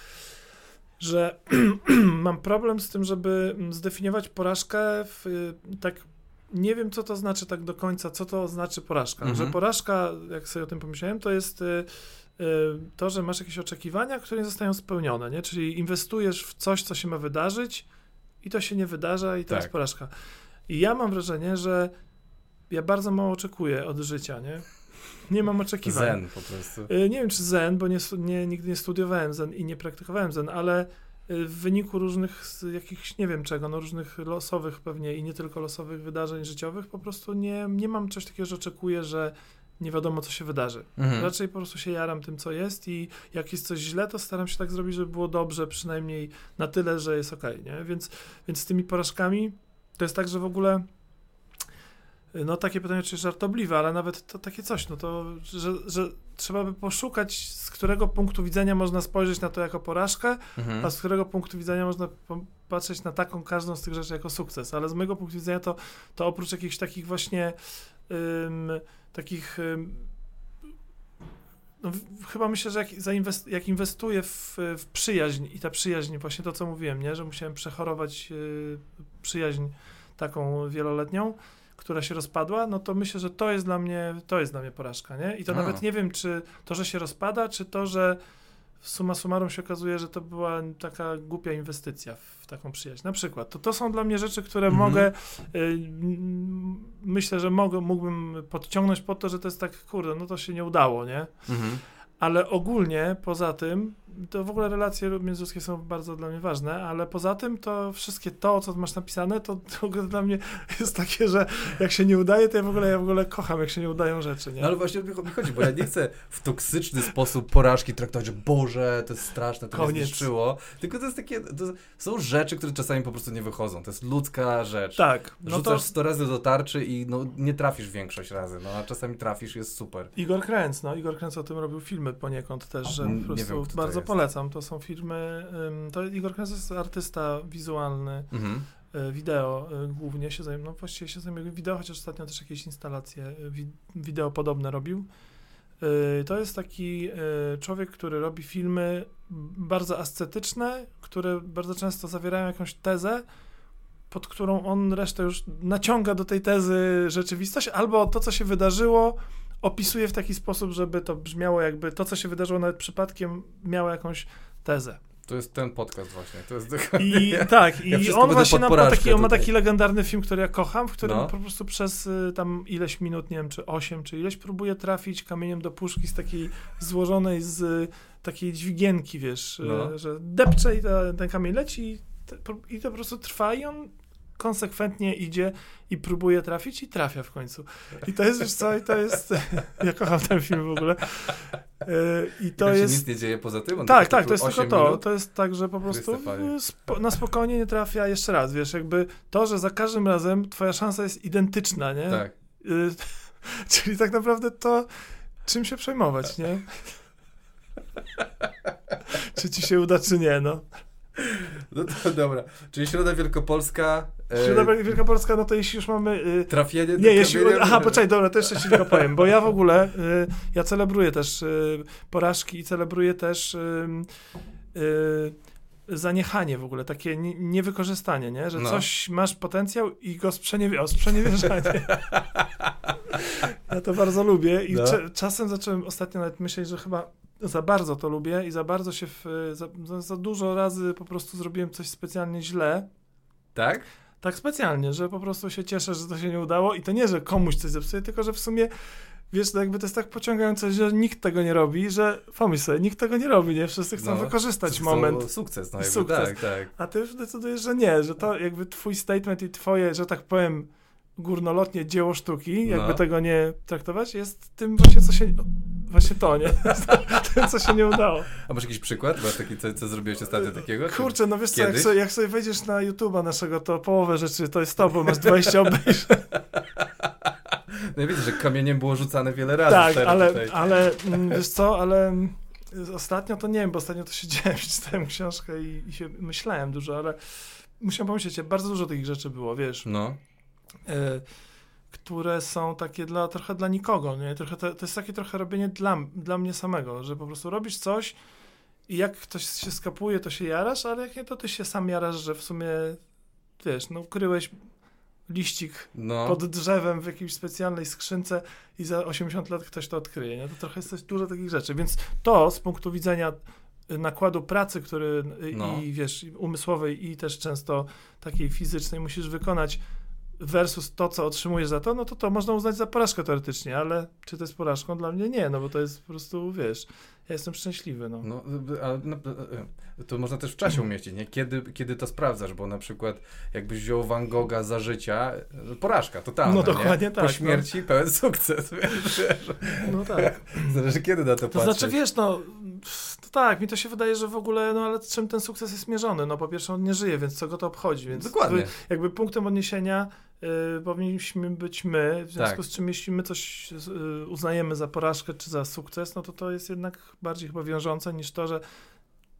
[SPEAKER 2] że [clears throat] mam problem z tym, żeby mm, zdefiniować porażkę w, y, tak nie wiem, co to znaczy tak do końca, co to znaczy porażka.
[SPEAKER 1] Mhm.
[SPEAKER 2] Że porażka, jak sobie o tym pomyślałem, to jest y, y, to, że masz jakieś oczekiwania, które nie zostają spełnione, nie? Czyli inwestujesz w coś, co się ma wydarzyć i to się nie wydarza i to
[SPEAKER 1] Tak.
[SPEAKER 2] jest porażka. I ja mam wrażenie, że ja bardzo mało oczekuję od życia, nie? Nie mam oczekiwań.
[SPEAKER 1] Zen po prostu.
[SPEAKER 2] Y, Nie wiem, czy zen, bo nie, nie, nigdy nie studiowałem zen i nie praktykowałem zen, ale y, w wyniku różnych jakichś, nie wiem czego, no różnych losowych pewnie i nie tylko losowych wydarzeń życiowych, po prostu nie, nie mam coś takiego, że oczekuję, że nie wiadomo, co się wydarzy.
[SPEAKER 1] Mhm.
[SPEAKER 2] Raczej po prostu się jaram tym, co jest i jak jest coś źle, to staram się tak zrobić, żeby było dobrze, przynajmniej na tyle, że jest okej, nie? Więc, więc z tymi porażkami to jest tak, że w ogóle no takie pytanie, czy żartobliwe, ale nawet to takie coś, no to, że, że trzeba by poszukać, z którego punktu widzenia można spojrzeć na to jako porażkę,
[SPEAKER 1] Mhm.
[SPEAKER 2] a z którego punktu widzenia można patrzeć na taką każdą z tych rzeczy jako sukces. Ale z mojego punktu widzenia to, to oprócz jakichś takich właśnie ym, takich ym, no, chyba myślę, że jak, zainwest, jak inwestuję w, w przyjaźń i ta przyjaźń, właśnie to co mówiłem, nie? że musiałem przechorować y, przyjaźń taką wieloletnią, która się rozpadła, no to myślę, że to jest dla mnie, to jest dla mnie porażka, nie? I to
[SPEAKER 1] A.
[SPEAKER 2] nawet nie wiem, czy to, że się rozpada, czy to, że summa summarum się okazuje, że to była taka głupia inwestycja w taką przyjaźń. Na przykład. To, to są dla mnie rzeczy, które
[SPEAKER 1] Mhm.
[SPEAKER 2] mogę, y, myślę, że mogę, mógłbym podciągnąć pod to, że to jest tak, kurde, no to się nie udało, nie?
[SPEAKER 1] Mhm.
[SPEAKER 2] Ale ogólnie, poza tym, to w ogóle relacje międzyludzkie są bardzo dla mnie ważne, ale poza tym to wszystkie to, co masz napisane, to, to dla mnie jest takie, że jak się nie udaje, to ja w ogóle, ja w ogóle kocham, jak się nie udają rzeczy, nie?
[SPEAKER 1] No ale właśnie o to mi chodzi, bo ja nie chcę w toksyczny sposób porażki traktować, że Boże, to jest straszne, to mnie zniszczyło, tylko to jest takie, to są rzeczy, które czasami po prostu nie wychodzą, to jest ludzka rzecz.
[SPEAKER 2] Tak.
[SPEAKER 1] No Rzucasz to... 100 razy do tarczy i no, nie trafisz większość razy, no a czasami trafisz, jest super.
[SPEAKER 2] Igor Kręc, no Igor Kręc o tym robił filmy poniekąd też, że po prostu wiem, bardzo polecam. To są filmy, to Igor Kręc jest artysta wizualny, mhm. E, wideo e, głównie się zajmuje, no właściwie się zajmuje wideo, chociaż ostatnio też jakieś instalacje e, wideo podobne robił. To jest taki człowiek, który robi filmy bardzo ascetyczne, które bardzo często zawierają jakąś tezę, pod którą on resztę już naciąga do tej tezy rzeczywistość, albo to, co się wydarzyło, opisuje w taki sposób, żeby to brzmiało jakby to, co się wydarzyło nawet przypadkiem, miało jakąś tezę.
[SPEAKER 1] To jest ten podcast właśnie. To jest
[SPEAKER 2] I [laughs] tak, ja i on właśnie ma taki, on ma taki legendarny film, który ja kocham, w którym no. po prostu przez y, tam ileś minut, nie wiem, czy osiem, czy ileś próbuje trafić kamieniem do puszki z takiej złożonej z y, takiej dźwigienki, wiesz, y, no. że depcze i ta, ten kamień leci i, i to po prostu trwa i on konsekwentnie idzie i próbuje trafić i trafia w końcu. I to jest, wiesz co, i to jest, [laughs] ja kocham ten film w ogóle. E, I to
[SPEAKER 1] I
[SPEAKER 2] jest...
[SPEAKER 1] nic nie dzieje poza tym? On
[SPEAKER 2] tak, tak, to jest tylko to. Minut? To jest tak, że po prostu spo, na spokojnie nie trafia jeszcze raz, wiesz, jakby to, że za każdym razem twoja szansa jest identyczna, nie?
[SPEAKER 1] Tak.
[SPEAKER 2] Y, [laughs] czyli tak naprawdę to, czym się przejmować, nie? [laughs] czy ci się uda, czy nie, no.
[SPEAKER 1] No to dobra. Czyli Środa Wielkopolska.
[SPEAKER 2] E... Środa Wielkopolska, no to jeśli już mamy.
[SPEAKER 1] Y... Trafienie
[SPEAKER 2] Nie, jeśli. Aha, poczekaj, dobra, to jeszcze ci tylko powiem, bo ja w ogóle. Y, ja celebruję też y, porażki i celebruję też. Zaniechanie w ogóle, takie niewykorzystanie, nie? że no. coś masz potencjał i go sprzeniewierzanie. sprzeniewierzanie. [laughs] ja to bardzo lubię i no. czasem zacząłem ostatnio nawet myśleć, że chyba za bardzo to lubię i za bardzo się, w, za, za, dużo razy po prostu zrobiłem coś specjalnie źle.
[SPEAKER 1] Tak?
[SPEAKER 2] Tak specjalnie, że po prostu się cieszę, że to się nie udało i to nie, że komuś coś zepsuje, tylko że w sumie wiesz, to jakby to jest tak pociągające, że nikt tego nie robi, że pomyśl sobie, nikt tego nie robi, nie? Wszyscy chcą no, wykorzystać moment.
[SPEAKER 1] Sukces, no
[SPEAKER 2] sukces. Tak, tak. A ty już decydujesz, że nie, że to jakby twój statement i twoje, że tak powiem, górnolotnie dzieło sztuki, jakby no. tego nie traktować, jest tym właśnie, co się... Właśnie to, nie? [laughs] [laughs] co się nie udało.
[SPEAKER 1] A masz jakiś przykład? Masz taki, co, co zrobiłeś ostatnio takiego?
[SPEAKER 2] Kurczę, no wiesz co, jak sobie, jak sobie wejdziesz na YouTube'a naszego, to połowę rzeczy to jest to, bo masz 20 obejrzeń. [laughs]
[SPEAKER 1] No ja widzę, że kamieniem było rzucane wiele razy.
[SPEAKER 2] Tak, ale, tutaj. ale [laughs] mm, wiesz co, ale mm, ostatnio to nie wiem, bo ostatnio to siedziałem, czytałem książkę i, i się myślałem dużo, ale musiałem pomyśleć, bardzo dużo takich rzeczy było, wiesz.
[SPEAKER 1] No.
[SPEAKER 2] Y które są takie dla, trochę dla nikogo, nie? Trochę to, to jest takie trochę robienie dla, dla mnie samego, że po prostu robisz coś i jak ktoś się skapuje, to się jarasz, ale jak nie, to ty się sam jarasz, że w sumie, wiesz, no ukryłeś liścik no. pod drzewem w jakiejś specjalnej skrzynce i za 80 lat ktoś to odkryje, nie? To trochę jest dużo takich rzeczy, więc to z punktu widzenia nakładu pracy, który no. i wiesz, umysłowej i też często takiej fizycznej musisz wykonać versus to, co otrzymujesz za to, no to to można uznać za porażkę teoretycznie, ale czy to jest porażką? Dla mnie nie, no bo to jest po prostu, wiesz, ja jestem szczęśliwy, no.
[SPEAKER 1] no, a, no to można też w czasie umieścić, nie? Kiedy, kiedy to sprawdzasz, bo na przykład jakbyś wziął Van Gogha za życia,
[SPEAKER 2] porażka
[SPEAKER 1] totalna,
[SPEAKER 2] No dokładnie nie?
[SPEAKER 1] tak. Po śmierci no. pełen sukces, [laughs] wiesz.
[SPEAKER 2] No tak.
[SPEAKER 1] Zależy kiedy na to, to
[SPEAKER 2] patrzeć. To znaczy, wiesz, no to tak, mi to się wydaje, że w ogóle, no ale czym ten sukces jest mierzony? No po pierwsze on nie żyje, więc co go to obchodzi, więc
[SPEAKER 1] Dokładnie.
[SPEAKER 2] jakby punktem odniesienia y, powinniśmy być my, w związku tak. z czym jeśli my coś y, uznajemy za porażkę czy za sukces, no to to jest jednak bardziej chyba wiążące niż to, że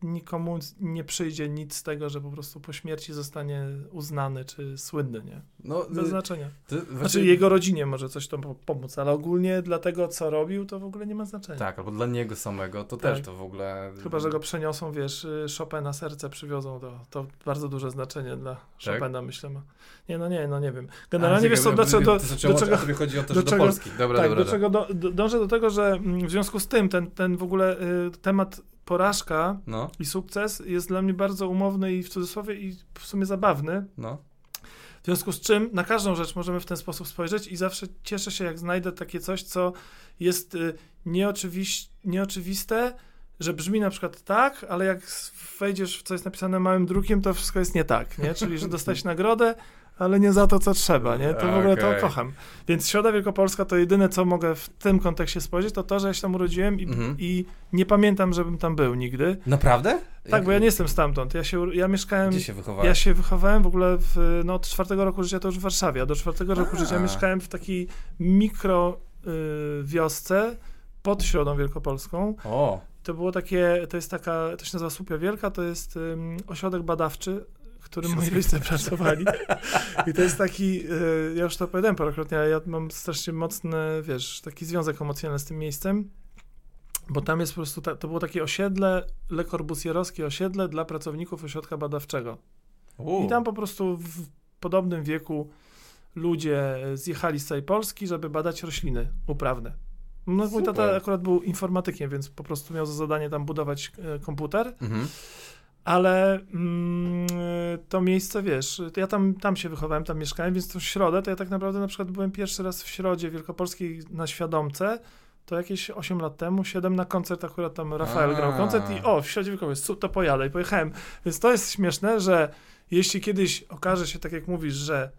[SPEAKER 2] nikomu nie przyjdzie nic z tego, że po prostu po śmierci zostanie uznany czy słynny, nie? No, Bez y, znaczenia. To, znaczy, znaczy jego rodzinie może coś to pomóc, ale ogólnie dla tego, co robił, to w ogóle nie ma znaczenia.
[SPEAKER 1] Tak, albo dla niego samego, to tak. też to w ogóle...
[SPEAKER 2] Chyba, że go przeniosą, wiesz, y, Chopina serce przywiozą, to, to bardzo duże znaczenie dla tak? Chopina, myślę. Ma. Nie, no nie, no nie wiem. Generalnie, A, wiesz co, do, do, do,
[SPEAKER 1] do czego... chodzi o to, do, czego, Polski. Dobra,
[SPEAKER 2] tak,
[SPEAKER 1] dobra,
[SPEAKER 2] do czego do, dążę do tego, że mm, w związku z tym ten, ten w ogóle y, temat porażka no. i sukces jest dla mnie bardzo umowny i w cudzysłowie i w sumie zabawny.
[SPEAKER 1] No.
[SPEAKER 2] W związku z czym na każdą rzecz możemy w ten sposób spojrzeć i zawsze cieszę się, jak znajdę takie coś, co jest y, nieoczywiste, że brzmi na przykład tak, ale jak wejdziesz w co jest napisane małym drukiem, to wszystko jest nie tak, nie? Czyli, że dostać nagrodę, ale nie za to, co trzeba, nie? To w ogóle to kocham. Więc Środa Wielkopolska to jedyne, co mogę w tym kontekście spojrzeć, to to, że ja się tam urodziłem i,
[SPEAKER 1] Mhm.
[SPEAKER 2] i nie pamiętam, żebym tam był nigdy.
[SPEAKER 1] Naprawdę?
[SPEAKER 2] Tak, bo ja nie jestem stamtąd. Ja, się, ja mieszkałem...
[SPEAKER 1] Gdzie się wychowałeś?
[SPEAKER 2] Ja się wychowałem w ogóle w, no, od czwartego roku życia to już w Warszawie, a do czwartego roku życia mieszkałem w takiej mikro y, wiosce pod Środą Wielkopolską.
[SPEAKER 1] O,
[SPEAKER 2] To było takie, to jest taka, to się nazywa Słupia Wielka, to jest ym, ośrodek badawczy, w którym moi rodzice pracowali. I to jest taki, y, ja już to opowiadałem parokrotnie, ale ja mam strasznie mocny, wiesz, taki związek emocjonalny z tym miejscem, bo tam jest po prostu, ta, to było takie osiedle, Le Corbusierowskie osiedle dla pracowników ośrodka badawczego.
[SPEAKER 1] U.
[SPEAKER 2] I tam po prostu w podobnym wieku ludzie zjechali z całej Polski, żeby badać rośliny uprawne. No, mój
[SPEAKER 1] Super.
[SPEAKER 2] tata akurat był informatykiem, więc po prostu miał za zadanie tam budować e, komputer,
[SPEAKER 1] Mhm.
[SPEAKER 2] Ale mm, to miejsce, wiesz, ja tam, tam się wychowałem, tam mieszkałem, więc tą środę, to ja tak naprawdę na przykład byłem pierwszy raz w Środzie Wielkopolskiej na Świadomce, to jakieś 8 lat temu, 7 na koncert, akurat tam Rafael
[SPEAKER 1] A.
[SPEAKER 2] grał koncert i o, w Środzie Wielkopolskiej, to pojadę i pojechałem. Więc to jest śmieszne, że jeśli kiedyś okaże się, tak jak mówisz, że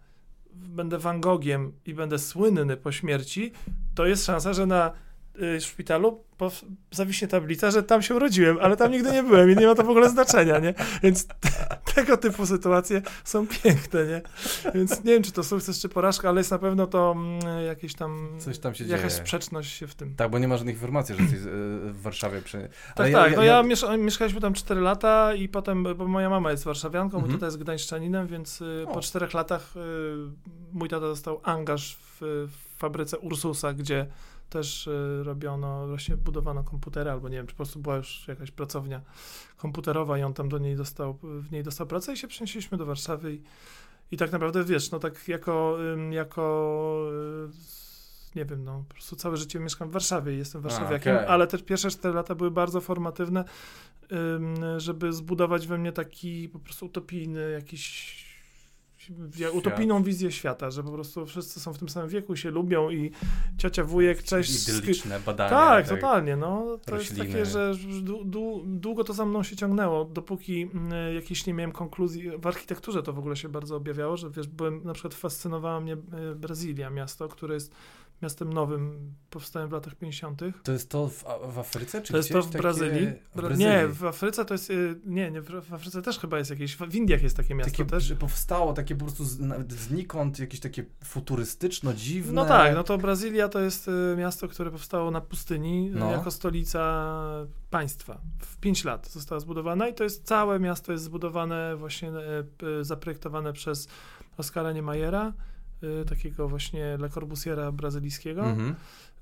[SPEAKER 2] będę Van Gogiem i będę słynny po śmierci, to jest szansa, że na szpitalu po, zawiśnie tablica, że tam się urodziłem, ale tam nigdy nie byłem i nie ma to w ogóle znaczenia, nie? Więc te, tego typu sytuacje są piękne, nie? Więc nie wiem, czy to sukces, czy porażka, ale jest na pewno to mm, jakieś tam...
[SPEAKER 1] Coś tam się
[SPEAKER 2] Jakaś
[SPEAKER 1] dzieje.
[SPEAKER 2] sprzeczność się w tym.
[SPEAKER 1] Tak, bo nie ma żadnych informacji, że jesteś e, w Warszawie. Przy...
[SPEAKER 2] Tak, tak. No ja, miesz- mieszkaliśmy tam 4 lata i potem, bo moja mama jest warszawianką,
[SPEAKER 1] Mhm.
[SPEAKER 2] tata jest gdańszczaninem, więc y,
[SPEAKER 1] O.
[SPEAKER 2] po czterech latach y, mój tata dostał angaż w, w fabryce Ursusa, gdzie też y, robiono, właśnie budowano komputery, albo nie wiem, czy po prostu była już jakaś pracownia komputerowa i on tam do niej dostał, w niej dostał pracę i się przenieśliśmy do Warszawy i, i tak naprawdę, wiesz, no tak jako, jako y, nie wiem, no po prostu całe życie mieszkam w Warszawie i jestem warszawiakiem,
[SPEAKER 1] okej.
[SPEAKER 2] ale te pierwsze 4 lata były bardzo formatywne, żeby zbudować we mnie taki po prostu utopijny jakiś ja-
[SPEAKER 1] Świat.
[SPEAKER 2] utopijną wizję świata, że po prostu wszyscy są w tym samym wieku, się lubią i ciocia, wujek, cześć,
[SPEAKER 1] Idyliczne badania.
[SPEAKER 2] tak, totalnie. No, to
[SPEAKER 1] rośliny.
[SPEAKER 2] jest takie, że dłu- dłu- długo to za mną się ciągnęło, dopóki mm, jakiejś nie miałem konkluzji. W architekturze to w ogóle się bardzo objawiało, że wiesz, byłem, na przykład fascynowała mnie e, Brazylia, miasto, które jest miastem nowym, powstałem w latach 50.
[SPEAKER 1] To jest to w, w Afryce? Czy
[SPEAKER 2] To jest to w Brazylii. Bra-
[SPEAKER 1] Brazylii.
[SPEAKER 2] Nie, w Afryce to jest. y, Nie, nie, w Afryce też chyba jest jakieś. W Indiach jest takie miasto
[SPEAKER 1] Takie,
[SPEAKER 2] też.
[SPEAKER 1] powstało takie po prostu z, nawet znikąd, jakieś takie futurystyczno, dziwne.
[SPEAKER 2] No tak, no to Brazylia to jest y, miasto, które powstało na pustyni
[SPEAKER 1] No.
[SPEAKER 2] jako stolica państwa. W 5 lat została zbudowana i to jest całe miasto jest zbudowane właśnie, y, zaprojektowane przez Oskara Niemajera, takiego właśnie Le Corbusiera brazylijskiego.
[SPEAKER 1] Mhm.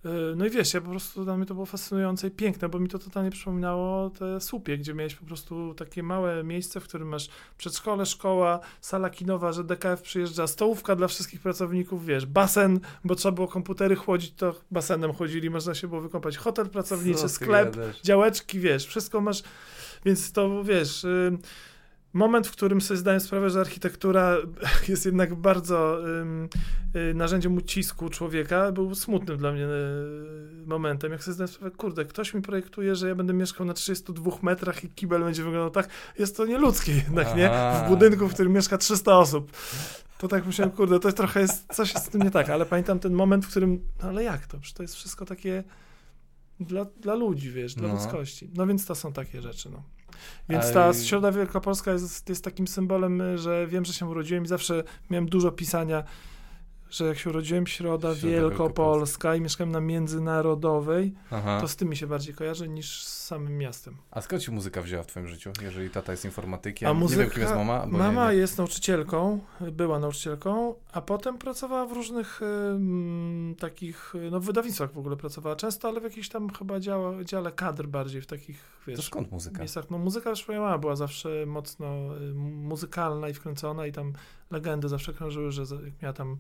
[SPEAKER 2] Y, No i wiesz, ja po prostu dla mnie to było fascynujące i piękne, bo mi to totalnie przypominało te słupie, gdzie miałeś po prostu takie małe miejsce, w którym masz przedszkole, szkoła, sala kinowa, że DKF przyjeżdża, stołówka dla wszystkich pracowników, wiesz, basen, bo trzeba było komputery chłodzić, to basenem chodzili, można się było wykąpać, hotel pracowniczy, sklep, działeczki, wiesz, wszystko masz, więc to wiesz, y, moment, w którym sobie zdaję sprawę, że architektura [laughs] jest jednak bardzo y, narzędziem ucisku człowieka, był smutnym dla mnie y, momentem, jak sobie zdaję sprawę, kurde, ktoś mi projektuje, że ja będę mieszkał na 32 metrach i kibel będzie wyglądał tak, jest to nieludzkie jednak, nie? W budynku, w którym mieszka 300 osób. To tak myślałem, kurde, to jest trochę, jest, coś jest z tym nie tak, ale pamiętam ten moment, w którym, no ale jak to? Przecież to jest wszystko takie dla, dla ludzi, wiesz, dla
[SPEAKER 1] No.
[SPEAKER 2] ludzkości. No więc to są takie rzeczy, no. Więc ta Środa Wielkopolska jest, jest takim symbolem, y, że wiem, że się urodziłem i zawsze miałem dużo pisania, że jak się urodziłem, Środa,
[SPEAKER 1] Środa
[SPEAKER 2] Wielkopolska i mieszkałem na Międzynarodowej,
[SPEAKER 1] Aha.
[SPEAKER 2] to z tym mi się bardziej kojarzy niż z samym miastem.
[SPEAKER 1] A skąd się muzyka wzięła w twoim życiu, jeżeli tata jest informatykiem?
[SPEAKER 2] A
[SPEAKER 1] Nie
[SPEAKER 2] muzyka,
[SPEAKER 1] wiem, kim jest mama.
[SPEAKER 2] Mama
[SPEAKER 1] nie, nie.
[SPEAKER 2] jest nauczycielką, była nauczycielką, a potem pracowała w różnych ym, takich, y, no w wydawnictwach w ogóle pracowała często, ale w jakichś tam chyba działa, dziale kadr bardziej, w takich,
[SPEAKER 1] To
[SPEAKER 2] wiesz,
[SPEAKER 1] skąd muzyka?
[SPEAKER 2] miejscach. No muzyka już moja mama była zawsze mocno y, muzykalna i wkręcona i tam legendy zawsze krążyły, że jak miała tam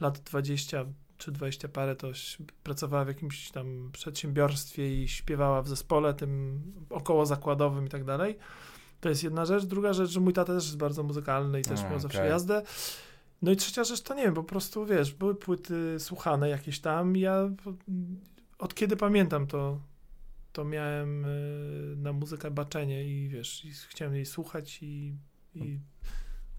[SPEAKER 2] lat 20 czy 20 parę, to pracowała w jakimś tam przedsiębiorstwie i śpiewała w zespole tym około zakładowym i tak dalej. To jest jedna rzecz. Druga rzecz, że mój tata też jest bardzo muzykalny i też miał zawsze
[SPEAKER 1] okej.
[SPEAKER 2] jazdę. No i trzecia rzecz to nie wiem, po prostu wiesz, były płyty słuchane jakieś tam ja od kiedy pamiętam to to miałem y, na muzykę baczenie i wiesz, i chciałem jej słuchać i, i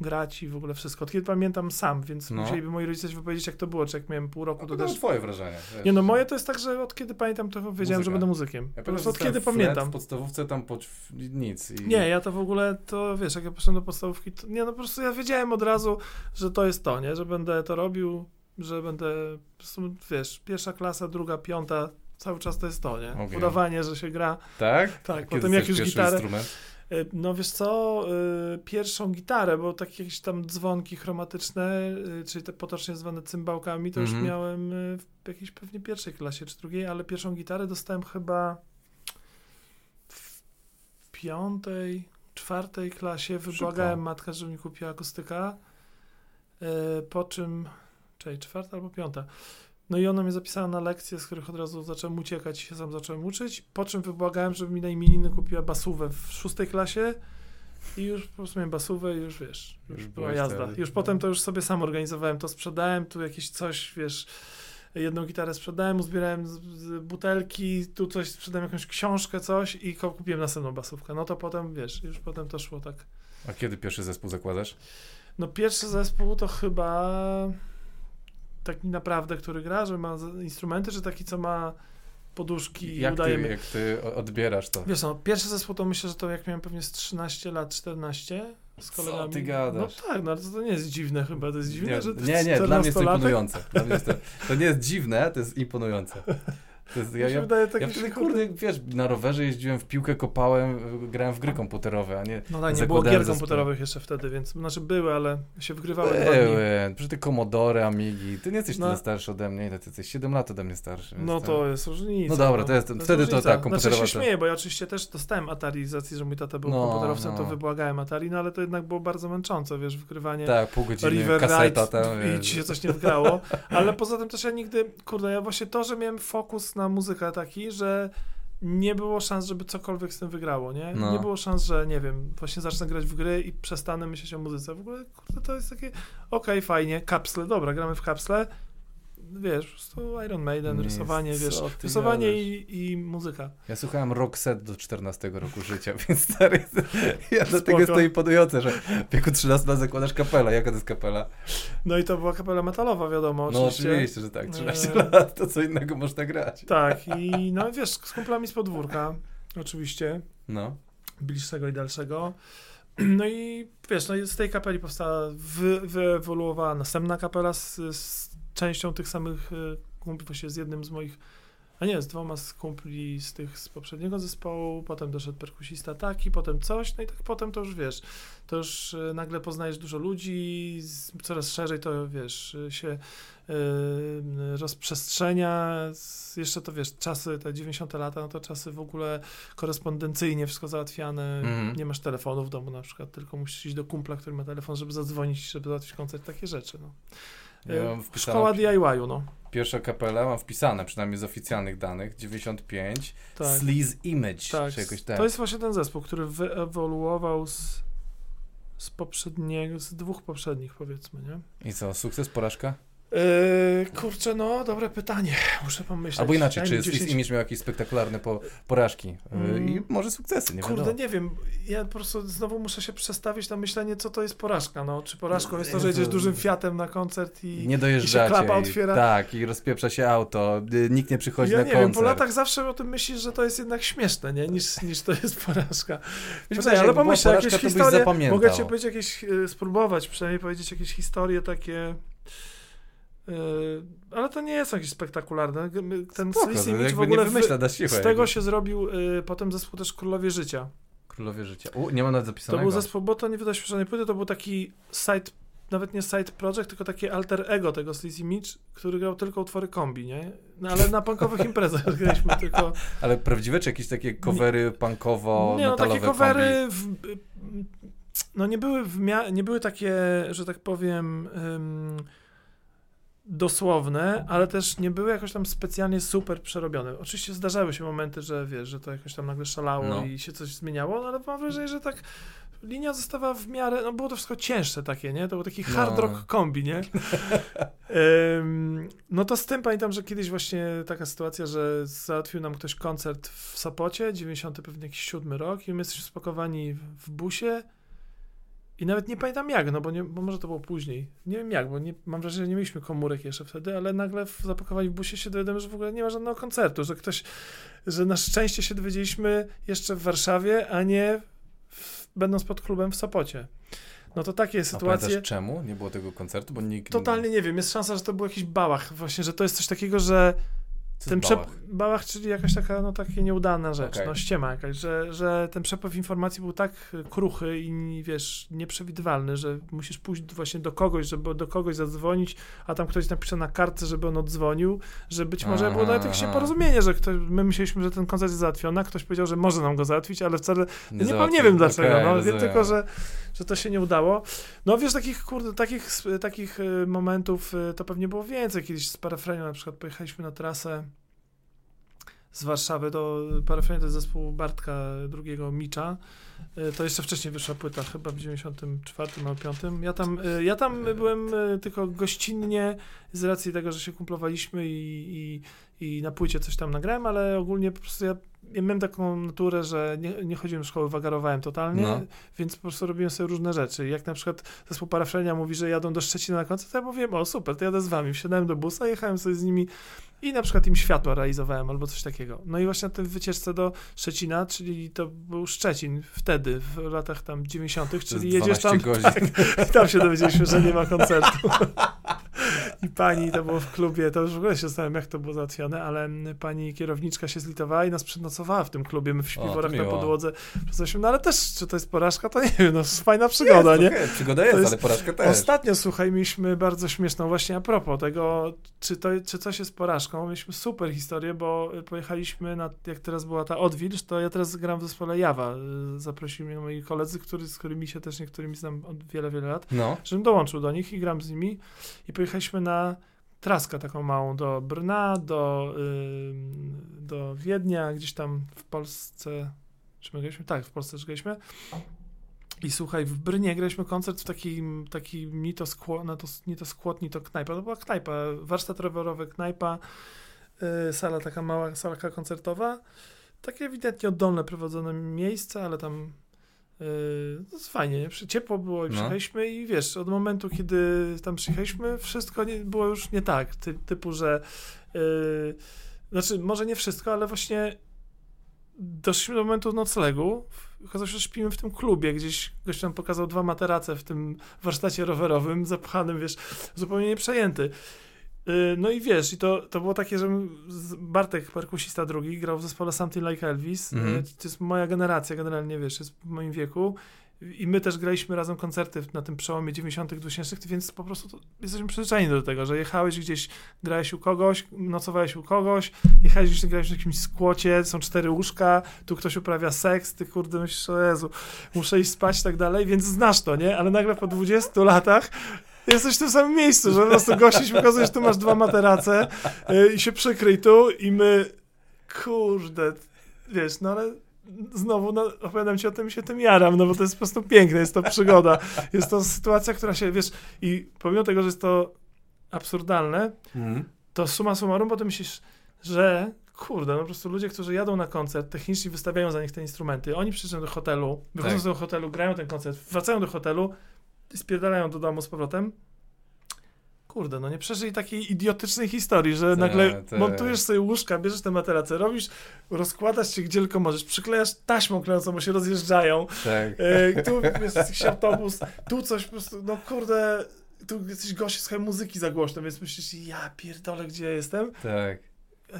[SPEAKER 2] grać i w ogóle wszystko. Od kiedy pamiętam sam, więc
[SPEAKER 1] No.
[SPEAKER 2] musieliby moi rodzice się wypowiedzieć, jak to było, czy jak miałem pół roku,
[SPEAKER 1] No,
[SPEAKER 2] to
[SPEAKER 1] to
[SPEAKER 2] też...
[SPEAKER 1] też twoje wrażenie. wiesz.
[SPEAKER 2] Nie no, moje to jest tak, że od kiedy pamiętam, to wiedziałem, że
[SPEAKER 1] Muzyka.
[SPEAKER 2] będę muzykiem.
[SPEAKER 1] Ja
[SPEAKER 2] po prostu od
[SPEAKER 1] że
[SPEAKER 2] kiedy pamiętam.
[SPEAKER 1] w podstawówce tam po, nic. I...
[SPEAKER 2] Nie, ja to w ogóle, to wiesz, jak ja poszedłem do podstawówki, to nie, no po prostu ja wiedziałem od razu, że to jest to, nie, że będę to robił, że będę, po prostu, wiesz, pierwsza klasa, druga, piąta, cały czas to jest to, nie,
[SPEAKER 1] Okej.
[SPEAKER 2] udawanie, że się gra.
[SPEAKER 1] Tak?
[SPEAKER 2] Tak,
[SPEAKER 1] Kiedy
[SPEAKER 2] potem jak już gitarę,
[SPEAKER 1] instrument?
[SPEAKER 2] Y, No wiesz co, y, pierwszą gitarę, bo takie jakieś tam dzwonki chromatyczne, y, czyli te potocznie zwane cymbałkami, to
[SPEAKER 1] Mhm.
[SPEAKER 2] już miałem w jakiejś pewnie pierwszej klasie czy drugiej, ale pierwszą gitarę dostałem chyba w piątej, czwartej klasie. Wybłagałem matkę, żeby mi kupiła akustyka, po czym, czyli czwarta albo piąta. No i ona mnie zapisała na lekcje, z których od razu zacząłem uciekać i się sam zacząłem uczyć, po czym wybłagałem, żeby mi na imieniny kupiła basówę w szóstej klasie i już po prostu miałem basówę i już wiesz, już,
[SPEAKER 1] Już
[SPEAKER 2] była jazda.
[SPEAKER 1] wtedy,
[SPEAKER 2] Już
[SPEAKER 1] no.
[SPEAKER 2] potem to już sobie sam organizowałem, to sprzedałem, tu jakieś coś, wiesz, jedną gitarę sprzedałem, uzbierałem z, z butelki, tu coś sprzedałem, jakąś książkę, coś i kupiłem następną basówkę. No to potem, wiesz, już potem to szło tak.
[SPEAKER 1] A kiedy pierwszy zespół zakładasz?
[SPEAKER 2] No pierwszy zespół to chyba taki naprawdę, który gra, że ma instrumenty, czy taki, co ma poduszki i
[SPEAKER 1] Jak ty,
[SPEAKER 2] udajemy.
[SPEAKER 1] jak ty odbierasz to?
[SPEAKER 2] Wiesz no, pierwszy zespół to myślę, że to jak miałem pewnie z 13 lat, 14 z
[SPEAKER 1] Co
[SPEAKER 2] kolegami.
[SPEAKER 1] ty gadasz?
[SPEAKER 2] No tak, no to, to nie jest dziwne chyba, to jest dziwne,
[SPEAKER 1] Nie,
[SPEAKER 2] że
[SPEAKER 1] nie, nie, dla mnie jest to
[SPEAKER 2] 14-latek
[SPEAKER 1] imponujące. Mnie jest to, to nie jest dziwne, to jest imponujące. To jest, ja,
[SPEAKER 2] się
[SPEAKER 1] ja,
[SPEAKER 2] wydaje tak
[SPEAKER 1] ja wtedy, kurde, wiesz, na rowerze jeździłem, w piłkę kopałem, grałem w gry komputerowe, a nie...
[SPEAKER 2] No tak, nie było gier
[SPEAKER 1] zespół.
[SPEAKER 2] komputerowych jeszcze wtedy, więc znaczy były, ale się wygrywały.
[SPEAKER 1] Były, przecież ty Commodore, Amigi, ty nie jesteś
[SPEAKER 2] No.
[SPEAKER 1] tyle starszy ode mnie, ile ty jesteś? 7 lat ode mnie starszy.
[SPEAKER 2] No to jest różnica.
[SPEAKER 1] No dobra, to jest- wtedy to
[SPEAKER 2] różnica.
[SPEAKER 1] tak, komputerowa
[SPEAKER 2] Znaczy się
[SPEAKER 1] to-
[SPEAKER 2] śmieję, bo ja oczywiście też dostałem Atari z racji, że mój tata był
[SPEAKER 1] No,
[SPEAKER 2] komputerowcem,
[SPEAKER 1] no.
[SPEAKER 2] to wybłagałem Atari, no ale to jednak było bardzo męczące, wiesz, wykrywanie
[SPEAKER 1] Tak, pół godziny,
[SPEAKER 2] River
[SPEAKER 1] kaseta
[SPEAKER 2] Ride
[SPEAKER 1] tam,
[SPEAKER 2] i ci się coś nie wgrało, ale poza tym też ja nigdy, kurde, ja właśnie to, że miałem fokus na muzykę taki, że nie było szans, żeby cokolwiek z tym wygrało, nie?
[SPEAKER 1] No.
[SPEAKER 2] Nie było szans, że nie wiem, właśnie zacznę grać w gry i przestanę myśleć o muzyce. W ogóle, kurde, to jest takie, okej, fajnie, kapsle, dobra, gramy w kapsle, wiesz, po prostu Iron Maiden,
[SPEAKER 1] Nie,
[SPEAKER 2] rysowanie, wiesz, rysowanie i, i muzyka.
[SPEAKER 1] Ja słuchałem rock set do 14 roku życia, [laughs] więc stary, ja dlatego jest to imponujące, że w wieku 13 lat zakładasz kapelę. Jaka to jest kapela?
[SPEAKER 2] No i to była kapela metalowa, wiadomo,
[SPEAKER 1] No
[SPEAKER 2] oczywiście.
[SPEAKER 1] oczywiście, że tak, 13
[SPEAKER 2] Eee.
[SPEAKER 1] lat, to co innego można grać.
[SPEAKER 2] Tak, i no wiesz, z kumplami z podwórka, oczywiście.
[SPEAKER 1] No.
[SPEAKER 2] bliższego i dalszego. No i wiesz, no z tej kapeli powstała, wy, wyewoluowała następna kapela z, z częścią tych samych e, kumpli, właściwie z jednym z moich, a nie, z dwoma z kumpli z tych z poprzedniego zespołu, potem doszedł perkusista taki, potem coś, no i tak potem to już wiesz, to już e, nagle poznajesz dużo ludzi, coraz szerzej to wiesz, e, się rozprzestrzenia, jeszcze to wiesz, czasy, te 90 lata, no to czasy w ogóle korespondencyjnie wszystko załatwiane,
[SPEAKER 1] Mhm.
[SPEAKER 2] nie masz telefonu w domu na przykład, tylko musisz iść do kumpla, który ma telefon, żeby zadzwonić, żeby załatwić koncert, takie rzeczy, no.
[SPEAKER 1] Ja
[SPEAKER 2] E, Szkoła DIY-u, no.
[SPEAKER 1] Pierwsza kapela, mam wpisane, przynajmniej z oficjalnych danych, 95,
[SPEAKER 2] Tak.
[SPEAKER 1] Sleaze Image,
[SPEAKER 2] Tak,
[SPEAKER 1] czy jakoś tak.
[SPEAKER 2] to jest właśnie ten zespół, który wyewoluował z, z poprzedniego, z dwóch poprzednich powiedzmy, nie?
[SPEAKER 1] I co, sukces, porażka?
[SPEAKER 2] Yy, kurczę, no, dobre pytanie. [laughs] Muszę pomyśleć.
[SPEAKER 1] Albo inaczej,
[SPEAKER 2] Daj
[SPEAKER 1] czy
[SPEAKER 2] mi
[SPEAKER 1] Sleaze
[SPEAKER 2] 10
[SPEAKER 1] Image miał jakieś spektakularne po, porażki? Y,
[SPEAKER 2] Mm.
[SPEAKER 1] I może sukcesy, nie
[SPEAKER 2] Kurde,
[SPEAKER 1] wiadomo.
[SPEAKER 2] nie wiem. Ja po prostu znowu muszę się przestawić na myślenie, co to jest porażka. No, czy porażką jest to, że
[SPEAKER 1] Jezu.
[SPEAKER 2] jedziesz dużym Fiatem na koncert i...
[SPEAKER 1] Nie dojeżdżacie.
[SPEAKER 2] i się klapa
[SPEAKER 1] i-
[SPEAKER 2] otwiera.
[SPEAKER 1] Tak, i rozpieprza się auto, y, nikt nie przychodzi
[SPEAKER 2] ja
[SPEAKER 1] na
[SPEAKER 2] nie
[SPEAKER 1] koncert.
[SPEAKER 2] wiem, po latach zawsze o tym myślisz, że to jest jednak śmieszne, nie? Niż, [laughs] niż to jest porażka.
[SPEAKER 1] Wiesz,
[SPEAKER 2] Poczekaj, ale
[SPEAKER 1] jakby była
[SPEAKER 2] pomyśl,
[SPEAKER 1] porażka,
[SPEAKER 2] jakieś historie, mogę ci powiedzieć jakieś, y, spróbować przynajmniej powiedzieć jakieś historie takie, ale to nie jest jakieś spektakularne. G- Ten
[SPEAKER 1] to
[SPEAKER 2] Image w ogóle
[SPEAKER 1] wymyśla siłę.
[SPEAKER 2] z tego
[SPEAKER 1] jakby.
[SPEAKER 2] się zrobił y, potem zespół też Królowie Życia.
[SPEAKER 1] Królowie życia. U, nie ma nawet
[SPEAKER 2] To
[SPEAKER 1] zapisanego.
[SPEAKER 2] był zespół, bo to nie wydał się żadnej płyty, to był taki side, nawet nie side project, tylko takie alter ego tego Sleazy Image, który grał tylko utwory kombi, nie? No, ale na punkowych [laughs] imprezach graliśmy tylko...
[SPEAKER 1] Ale prawdziwe, czy jakieś takie covery punkowo
[SPEAKER 2] Nie no, takie covery no nie były, w mia- nie były takie, że tak powiem ym, dosłowne, ale też nie były jakoś tam specjalnie super przerobione. Oczywiście zdarzały się momenty, że wiesz, że to jakoś tam nagle szalało
[SPEAKER 1] No.
[SPEAKER 2] i się coś zmieniało, no ale mam wrażenie, że tak linia została w miarę, no było to wszystko cięższe takie, nie? To był taki
[SPEAKER 1] No.
[SPEAKER 2] hard rock kombi, nie? [laughs] Ym, no to z tym pamiętam, że kiedyś właśnie taka sytuacja, że załatwił nam ktoś koncert w Sopocie, 90 pewnie jakiś siódmy rok i my jesteśmy spakowani w busie i nawet nie pamiętam jak, no bo, nie, bo może to było później. Nie wiem jak, bo nie, mam wrażenie, że nie mieliśmy komórek jeszcze wtedy, ale nagle w, zapakowani w busie się dowiadujemy, że w ogóle nie ma żadnego koncertu, że ktoś, że na szczęście się dowiedzieliśmy jeszcze w Warszawie, a nie w, będąc pod klubem w Sopocie. No to takie
[SPEAKER 1] A
[SPEAKER 2] sytuacje.
[SPEAKER 1] pamiętasz czemu nie było tego koncertu? Bo nikt...
[SPEAKER 2] Totalnie nie wiem, jest szansa, że to był jakiś bałach, właśnie, że to jest coś takiego, że
[SPEAKER 1] Co
[SPEAKER 2] ten
[SPEAKER 1] bałach?
[SPEAKER 2] czyli jakaś taka, no takie nieudana rzecz,
[SPEAKER 1] Okej.
[SPEAKER 2] no ściema jakaś, że, że ten przepływ informacji był tak kruchy i wiesz, nieprzewidywalny, że musisz pójść właśnie do kogoś, żeby do kogoś zadzwonić, a tam ktoś napisze na kartce, żeby on odzwonił, że być może było nawet jakieś
[SPEAKER 1] Aha.
[SPEAKER 2] porozumienie, że ktoś, my myśleliśmy, że ten koncert jest załatwiony, a ktoś powiedział, że może nam go załatwić, ale wcale nie, nie, nie wiem dlaczego,
[SPEAKER 1] Okej,
[SPEAKER 2] no, wiem
[SPEAKER 1] rozumiem.
[SPEAKER 2] tylko, że, że to się nie udało. No wiesz, takich, kurde, takich, takich y, momentów y, to pewnie było więcej. Kiedyś z Parafrenią na przykład pojechaliśmy na trasę z Warszawy do Parafrenia, to zespół Bartka II Micza. Y, To jeszcze wcześniej wyszła płyta, chyba w 94 albo 5. Ja tam, y, ja tam byłem y, tylko gościnnie z racji tego, że się kumplowaliśmy i, i, i na płycie coś tam nagrałem, ale ogólnie po prostu ja, ja miałem taką naturę, że nie, nie chodziłem do szkoły, wagarowałem totalnie,
[SPEAKER 1] No.
[SPEAKER 2] więc po prostu robiłem sobie różne rzeczy. Jak na przykład zespół Parafrenia mówi, że jadą do Szczecina na koncert, to ja mówiłem, o super, to jadę z wami. Wsiadałem do busa, jechałem sobie z nimi i na przykład im światła realizowałem albo coś takiego. No i właśnie na tej wycieczce do Szczecina, czyli to był Szczecin wtedy, w latach tam 90.,
[SPEAKER 1] To jest
[SPEAKER 2] czyli jedziesz
[SPEAKER 1] 12
[SPEAKER 2] tam,
[SPEAKER 1] godzin.
[SPEAKER 2] i tam się dowiedzieliśmy, że nie ma koncertu. [laughs] I pani, to było w klubie, to już w ogóle się zastanawiam, jak to było załatwione, ale pani kierowniczka się zlitowała i nas przenocowała w tym klubie. My w śpiworach na podłodze przestaliśmy, no ale też, czy to jest porażka, to nie wiem, no fajna przygoda,
[SPEAKER 1] jest,
[SPEAKER 2] nie?
[SPEAKER 1] okej, przygoda jest,
[SPEAKER 2] jest-
[SPEAKER 1] ale porażka też.
[SPEAKER 2] Ostatnio, słuchaj, mieliśmy bardzo śmieszną właśnie a propos tego, czy, to, czy coś jest porażką. Mieliśmy super historię, bo pojechaliśmy na, jak teraz była ta Odwilż, to ja teraz gram w zespole Jawa. Y, Zaprosili mnie moi koledzy, który, z którymi się też niektórymi znam od wiele, wiele lat,
[SPEAKER 1] No.
[SPEAKER 2] żebym dołączył do nich i gram z nimi. I pojechaliśmy na traskę taką małą do Brna, do, do Wiednia, gdzieś tam w Polsce. Czy my graliśmy? Tak, w Polsce też graliśmy. I słuchaj, w Brnie graliśmy koncert w takim, takim ni to skło, no to, ni to skłot, ni to knajpa. To była knajpa, warsztat rowerowy, knajpa, y, sala taka mała, salka koncertowa. Takie ewidentnie oddolne prowadzone miejsce, ale tam y, no, jest fajnie, nie? Ciepło było i
[SPEAKER 1] No.
[SPEAKER 2] przyjechaliśmy i wiesz, od momentu, kiedy tam przyjechaliśmy, wszystko nie, było już nie tak, ty, typu, że y, znaczy, może nie wszystko, ale właśnie doszliśmy do momentu noclegu. Okazało się, że śpimy w tym klubie, gdzieś gość nam pokazał dwa materace w tym warsztacie rowerowym, zapchanym, wiesz, zupełnie nieprzejęty. Yy, No i wiesz, i to, to było takie, że Bartek, perkusista drugi, grał w zespole Something Like Elvis. Yy, To jest moja generacja, generalnie, wiesz, jest w moim wieku. I my też graliśmy razem koncerty na tym przełomie 90., 2000, więc po prostu jesteśmy przyzwyczajeni do tego, że jechałeś gdzieś, grałeś u kogoś, nocowałeś u kogoś, jechałeś gdzieś, grałeś w jakimś skłocie, są cztery łóżka, tu ktoś uprawia seks, ty kurde myślisz, o Jezu, muszę iść spać i tak dalej, więc znasz to, nie? Ale nagle po 20 latach jesteś w tym samym miejscu, że po prostu gościś pokazuje, że tu masz dwa materace yy, i się przykryj tu i my, kurde, wiesz, no ale znowu no, opowiadam ci o tym i się tym jaram, no bo to jest po prostu piękne, jest to przygoda. Jest to sytuacja, która się, wiesz, i pomimo tego, że jest to absurdalne,
[SPEAKER 1] Mhm.
[SPEAKER 2] to suma summarum potem myślisz, że kurde, no po prostu ludzie, którzy jadą na koncert, techniczni wystawiają za nich te instrumenty, oni przyjeżdżają do hotelu, wychodzą
[SPEAKER 1] Tak.
[SPEAKER 2] z tego hotelu, grają ten koncert, wracają do hotelu spierdalają do domu z powrotem. Kurde, no nie przeżyli takiej idiotycznej historii, że nagle montujesz sobie łóżka, bierzesz te materace, robisz, rozkładasz się gdzie tylko możesz, przyklejasz taśmą klejącą, bo się rozjeżdżają,
[SPEAKER 1] Tak.
[SPEAKER 2] E, tu jest jakiś autobus, tu coś po prostu, no kurde, tu jacyś goście słuchają muzyki za głośno, więc myślisz, ja pierdolę, gdzie jestem,
[SPEAKER 1] Tak.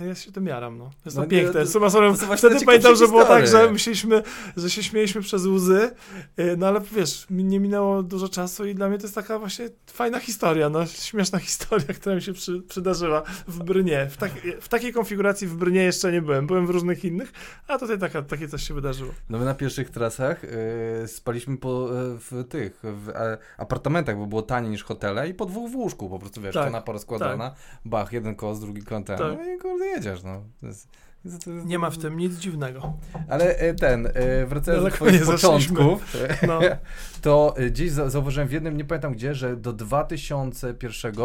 [SPEAKER 2] Ja się tym jaram, no. Jest
[SPEAKER 1] No
[SPEAKER 2] to piękne.
[SPEAKER 1] to-
[SPEAKER 2] Suma summarum,
[SPEAKER 1] to
[SPEAKER 2] wtedy pamiętam, że było tak, że myśleliśmy, że się śmieliśmy przez łzy, e, no ale wiesz, nie minęło dużo czasu i dla mnie to jest taka właśnie fajna historia, no, śmieszna [laughs] historia, która mi się przy, przydarzyła w Brnie. W, tak, w takiej konfiguracji w Brnie jeszcze nie byłem, byłem w różnych innych, a tutaj taka, takie coś się wydarzyło.
[SPEAKER 1] No my na pierwszych trasach y, spaliśmy po, y, w tych w e, apartamentach, bo było taniej niż hotele i po dwóch w łóżku po prostu, wiesz,
[SPEAKER 2] Tak,
[SPEAKER 1] kanapa rozkładana, bach, jeden kosz, drugi kątem,
[SPEAKER 2] Tak.
[SPEAKER 1] no i jedziesz, no. To jest
[SPEAKER 2] Nie ma w tym nic dziwnego.
[SPEAKER 1] Ale e, ten, e, wracając do twoich początków,
[SPEAKER 2] No. [laughs]
[SPEAKER 1] to e, gdzieś za- zauważyłem w jednym, nie pamiętam gdzie, że do 2001 e,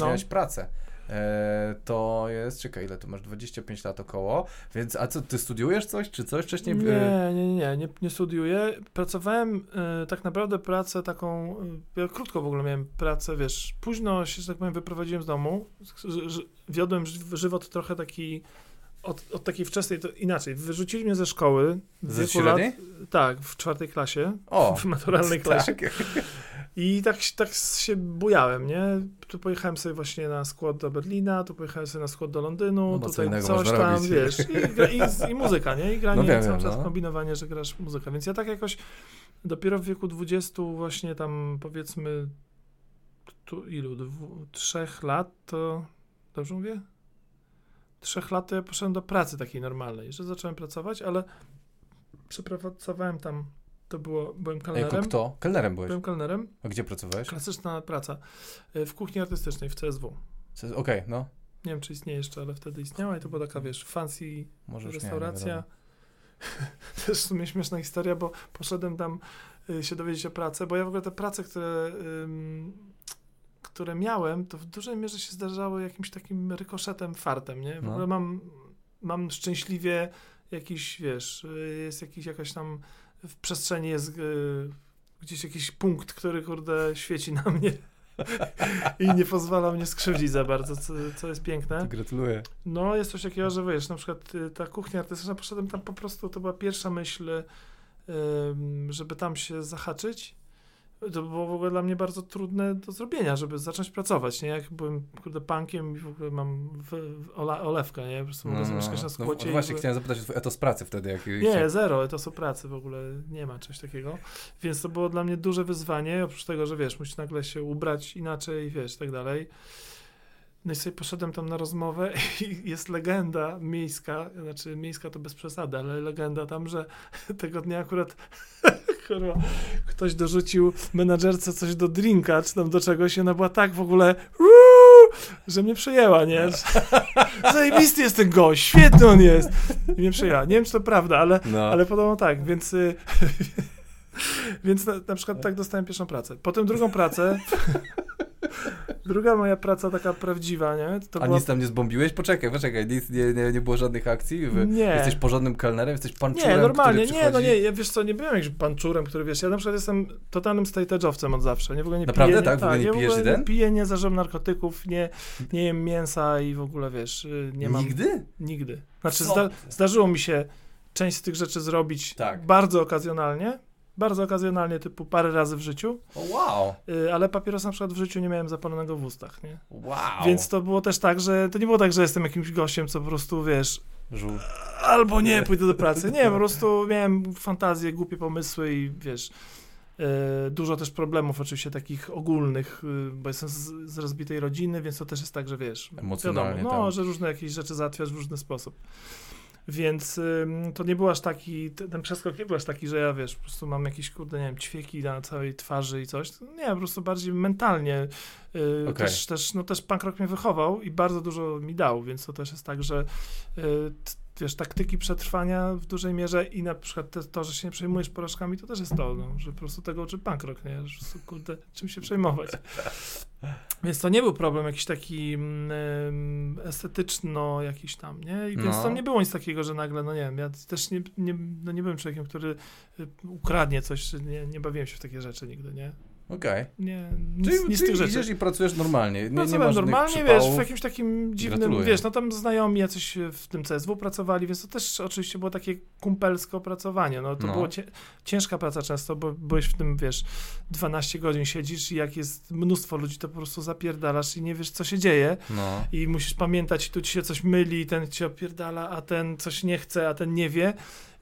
[SPEAKER 2] No.
[SPEAKER 1] miałeś pracę. E, to jest, czekaj, ile tu masz? 25 lat około, więc a co, ty studiujesz coś, czy coś wcześniej?
[SPEAKER 2] Nie,
[SPEAKER 1] e,
[SPEAKER 2] nie, nie, nie, nie, nie studiuję. Pracowałem e, tak naprawdę pracę taką, ja krótko w ogóle miałem pracę, wiesz, późno się, że tak powiem, wyprowadziłem z domu, wiodłem ży- żywot trochę taki, od, od takiej wczesnej, to inaczej, wyrzucili mnie ze szkoły w
[SPEAKER 1] Ze
[SPEAKER 2] wieku lat,
[SPEAKER 1] średniej?
[SPEAKER 2] tak, w czwartej klasie,
[SPEAKER 1] O,
[SPEAKER 2] w maturalnej [laughs] klasie.
[SPEAKER 1] tak.
[SPEAKER 2] I tak, tak się bujałem, nie? Tu pojechałem sobie właśnie na skład do Berlina, tu pojechałem sobie na skład do Londynu,
[SPEAKER 1] No
[SPEAKER 2] tutaj coś tam,
[SPEAKER 1] robić.
[SPEAKER 2] wiesz, i, gra- i, i muzyka, nie? I granie,
[SPEAKER 1] No wiem,
[SPEAKER 2] cały czas
[SPEAKER 1] no.
[SPEAKER 2] kombinowanie, że grasz muzykę. Więc ja tak jakoś dopiero w wieku 20 właśnie tam powiedzmy tu ilu, dwu, trzech lat to, dobrze mówię? Trzech lat to ja poszedłem do pracy takiej normalnej, że zacząłem pracować, ale przepracowałem tam, to było, byłem
[SPEAKER 1] Jako
[SPEAKER 2] kelnerem.
[SPEAKER 1] kto? Kelnerem byłeś.
[SPEAKER 2] Byłem kelnerem.
[SPEAKER 1] A gdzie pracowałeś?
[SPEAKER 2] Klasyczna praca y, w kuchni artystycznej w CSW.
[SPEAKER 1] Jest- Okej, no.
[SPEAKER 2] Nie wiem, czy istnieje jeszcze, ale wtedy istniała i to była taka, wiesz, fancy
[SPEAKER 1] Może już nie, nie [laughs]
[SPEAKER 2] restauracja. Też w sumie śmieszna historia, bo poszedłem tam y, się dowiedzieć o pracę, bo ja w ogóle te prace, które, ym, które miałem, to w dużej mierze się zdarzały jakimś takim rykoszetem, fartem, nie? W
[SPEAKER 1] No.
[SPEAKER 2] ogóle mam, mam szczęśliwie jakiś, wiesz, y, jest jakiś, jakaś tam w przestrzeni jest y, gdzieś jakiś punkt, który, kurde, świeci na mnie [laughs] i nie pozwala mnie skrzywdzić za bardzo, co, co jest piękne.
[SPEAKER 1] Gratuluję.
[SPEAKER 2] No, jest coś takiego, że wiesz, na przykład y, ta kuchnia artystyczna, poszedłem tam po prostu, to była pierwsza myśl, żeby tam się zahaczyć. To było w ogóle dla mnie bardzo trudne do zrobienia, żeby zacząć pracować, nie? Jak byłem, kurde, punkiem i w ogóle mam w, w olewkę, nie? Po prostu mogę sobie mieszkać na
[SPEAKER 1] no,
[SPEAKER 2] skłocie
[SPEAKER 1] no właśnie, chciałem zapytać o twój etos pracy wtedy. Jak
[SPEAKER 2] nie, zero, to są pracy w ogóle, nie ma czegoś takiego. Więc to było dla mnie duże wyzwanie, oprócz tego, że wiesz, musisz nagle się ubrać inaczej, wiesz, i tak dalej. No i sobie poszedłem tam na rozmowę [laughs] i jest legenda miejska, znaczy miejska to bez przesady, ale legenda tam, że [laughs] tego dnia akurat kurwa, ktoś dorzucił menadżerce coś do drinka, czy tam do czegoś i ona była tak w ogóle że mnie przejęła, nie? Że- [laughs] Zajebisty jest ten gość, świetny on jest. I mnie przejęła. Nie wiem, czy to prawda, ale,
[SPEAKER 1] No.
[SPEAKER 2] ale podobno tak, więc... y, [laughs] Więc na, na przykład tak dostałem pierwszą pracę. Potem drugą pracę. Druga moja praca taka prawdziwa, nie? To
[SPEAKER 1] A
[SPEAKER 2] była...
[SPEAKER 1] nic tam nie zbombiłeś? Poczekaj, poczekaj, nic, nie, nie, nie było żadnych akcji? Wy,
[SPEAKER 2] Nie.
[SPEAKER 1] Jesteś porządnym kelnerem? Jesteś panczurem,
[SPEAKER 2] Nie, normalnie, nie, no
[SPEAKER 1] przychodzi-
[SPEAKER 2] nie, ja, wiesz co, nie byłem jakimś panczurem, który wiesz, ja na przykład jestem totalnym state'edge'owcem od zawsze, nie, w ogóle nie
[SPEAKER 1] Naprawdę?
[SPEAKER 2] piję,
[SPEAKER 1] Tak? W ogóle nie
[SPEAKER 2] ja
[SPEAKER 1] pijesz jeden?
[SPEAKER 2] nie piję, nie zażywam narkotyków, nie, nie jem mięsa i w ogóle, wiesz, y, nie mam...
[SPEAKER 1] Nigdy?
[SPEAKER 2] Nigdy. Znaczy, zda, zdarzyło mi się część z tych rzeczy zrobić
[SPEAKER 1] Tak.
[SPEAKER 2] bardzo okazjonalnie, bardzo okazjonalnie, typu parę razy w życiu,
[SPEAKER 1] wow.
[SPEAKER 2] y, ale papierosa na przykład w życiu nie miałem zapalonego w ustach, nie?
[SPEAKER 1] Wow.
[SPEAKER 2] Więc to było też tak, że to nie było tak, że jestem jakimś gościem, co po prostu, wiesz,
[SPEAKER 1] Żół.
[SPEAKER 2] albo nie, pójdę do pracy. Nie, po prostu miałem fantazje, głupie pomysły i wiesz, e, dużo też problemów oczywiście takich ogólnych, y, bo jestem z, z rozbitej rodziny, więc to też jest tak, że wiesz,
[SPEAKER 1] Emocjonalnie
[SPEAKER 2] wiadomo, no,
[SPEAKER 1] tam.
[SPEAKER 2] że różne jakieś rzeczy załatwiasz w różny sposób. Więc ym, to nie był aż taki, ten przeskok nie był aż taki, że ja wiesz, po prostu mam jakieś, kurde, nie wiem, ćwieki na całej twarzy i coś. Nie, po prostu bardziej mentalnie. Yy,
[SPEAKER 1] Okej.
[SPEAKER 2] też, też, no też punk rock mnie wychował i bardzo dużo mi dał, więc to też jest tak, że yy, t- wiesz, taktyki przetrwania w dużej mierze i na przykład te, to, że się nie przejmujesz porażkami, to też jest to, no, że po prostu tego uczy punk rock, nie? Że kurde, czym się przejmować. Więc to nie był problem jakiś taki mm, estetyczno jakiś tam, nie? I więc
[SPEAKER 1] No.
[SPEAKER 2] tam nie było nic takiego, że nagle, no nie wiem, ja też nie, nie, no nie byłem człowiekiem, który y, ukradnie coś, nie, nie bawiłem się w takie rzeczy nigdy, nie?
[SPEAKER 1] Okej.
[SPEAKER 2] Nie, nic,
[SPEAKER 1] Czyli,
[SPEAKER 2] nic z
[SPEAKER 1] czyli
[SPEAKER 2] tych rzeczy.
[SPEAKER 1] idziesz i pracujesz normalnie. Nie,
[SPEAKER 2] Pracowałem normalnie, wiesz, w jakimś takim dziwnym,
[SPEAKER 1] Gratuluję.
[SPEAKER 2] wiesz, no tam znajomi jacyś w tym CSW pracowali, więc to też oczywiście było takie kumpelsko pracowanie, no to
[SPEAKER 1] No.
[SPEAKER 2] było ciężka praca często, bo byłeś w tym, wiesz, 12 godzin siedzisz i jak jest mnóstwo ludzi, to po prostu zapierdalasz i nie wiesz, co się dzieje
[SPEAKER 1] No.
[SPEAKER 2] i musisz pamiętać, tu ci się coś myli, ten ci opierdala, a ten coś nie chce, a ten nie wie.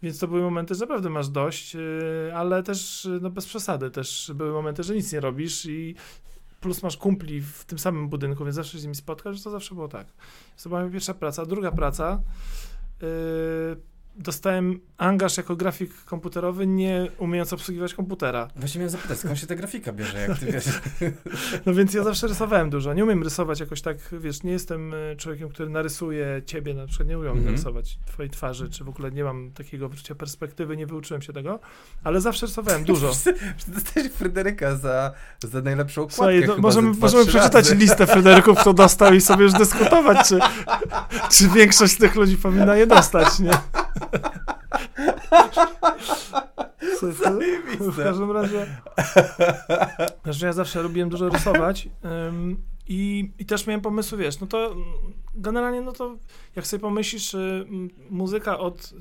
[SPEAKER 2] Więc to były momenty, że naprawdę masz dość, yy, ale też yy, no bez przesady. Też były momenty, że nic nie robisz i plus masz kumpli w tym samym budynku, więc zawsze się z nimi spotkasz, to zawsze było tak. To była pierwsza praca. Druga praca, yy, dostałem angaż jako grafik komputerowy, nie umiejąc obsługiwać komputera.
[SPEAKER 3] Właśnie miałem zapytać, skąd się ta grafika bierze, jak ty wiesz? [laughs]
[SPEAKER 2] No więc ja zawsze rysowałem dużo. Nie umiem rysować jakoś tak, wiesz, nie jestem e, człowiekiem, który narysuje ciebie, na przykład nie umiem
[SPEAKER 3] Mhm.
[SPEAKER 2] narysować twojej twarzy, czy w ogóle nie mam takiego wyczucia perspektywy, nie wyuczyłem się tego, ale zawsze rysowałem dużo. [laughs]
[SPEAKER 3] Dostałeś Fryderyka za, za najlepszą okładkę
[SPEAKER 2] Słuchaj, no, możemy, możemy przeczytać
[SPEAKER 3] razy.
[SPEAKER 2] listę Fryderyków, kto dostał i sobie już [laughs] dyskutować, czy, czy większość tych ludzi powinna je dostać, nie? Słuchaj, W każdym razie, że ja zawsze lubiłem dużo rysować ym, i, i też miałem pomysły, wiesz, no to generalnie, no to jak sobie pomyślisz, y, muzyka od,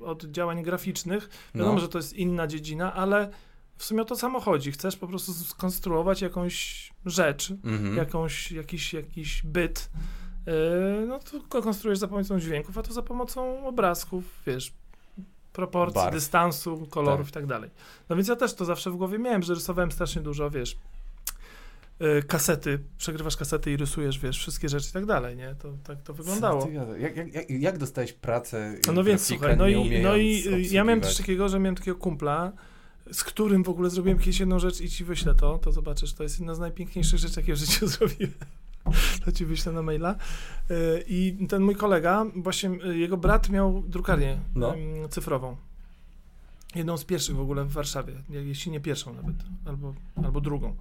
[SPEAKER 2] y, od działań graficznych, wiadomo,
[SPEAKER 3] No.
[SPEAKER 2] że to jest inna dziedzina, ale w sumie o to samo chodzi. Chcesz po prostu skonstruować jakąś rzecz,
[SPEAKER 3] Mhm.
[SPEAKER 2] jakąś, jakiś, jakiś byt, no to konstruujesz za pomocą dźwięków, a to za pomocą obrazków, wiesz, proporcji,
[SPEAKER 3] Barw.
[SPEAKER 2] dystansu, kolorów
[SPEAKER 3] Tak.
[SPEAKER 2] i tak dalej. No więc ja też to zawsze w głowie miałem, że rysowałem strasznie dużo, wiesz, yy, kasety, przegrywasz kasety i rysujesz, wiesz, wszystkie rzeczy i tak dalej, nie? To tak to wyglądało.
[SPEAKER 3] Jak, jak, jak, jak dostałeś pracę?
[SPEAKER 2] No więc słuchaj, no i, no i y, ja miałem coś
[SPEAKER 3] obsługiwać?
[SPEAKER 2] takiego, że miałem takiego kumpla, z którym w ogóle zrobiłem kiedyś jedną rzecz i ci wyślę to, to zobaczysz, to jest jedna z najpiękniejszych rzeczy, jakie w życiu [laughs] zrobiłem. To ci wyślę na maila. Y, I ten mój kolega, właśnie y, jego brat miał drukarnię
[SPEAKER 3] No.
[SPEAKER 2] cyfrową. Jedną z pierwszych w ogóle w Warszawie, jeśli nie pierwszą nawet, albo, albo drugą.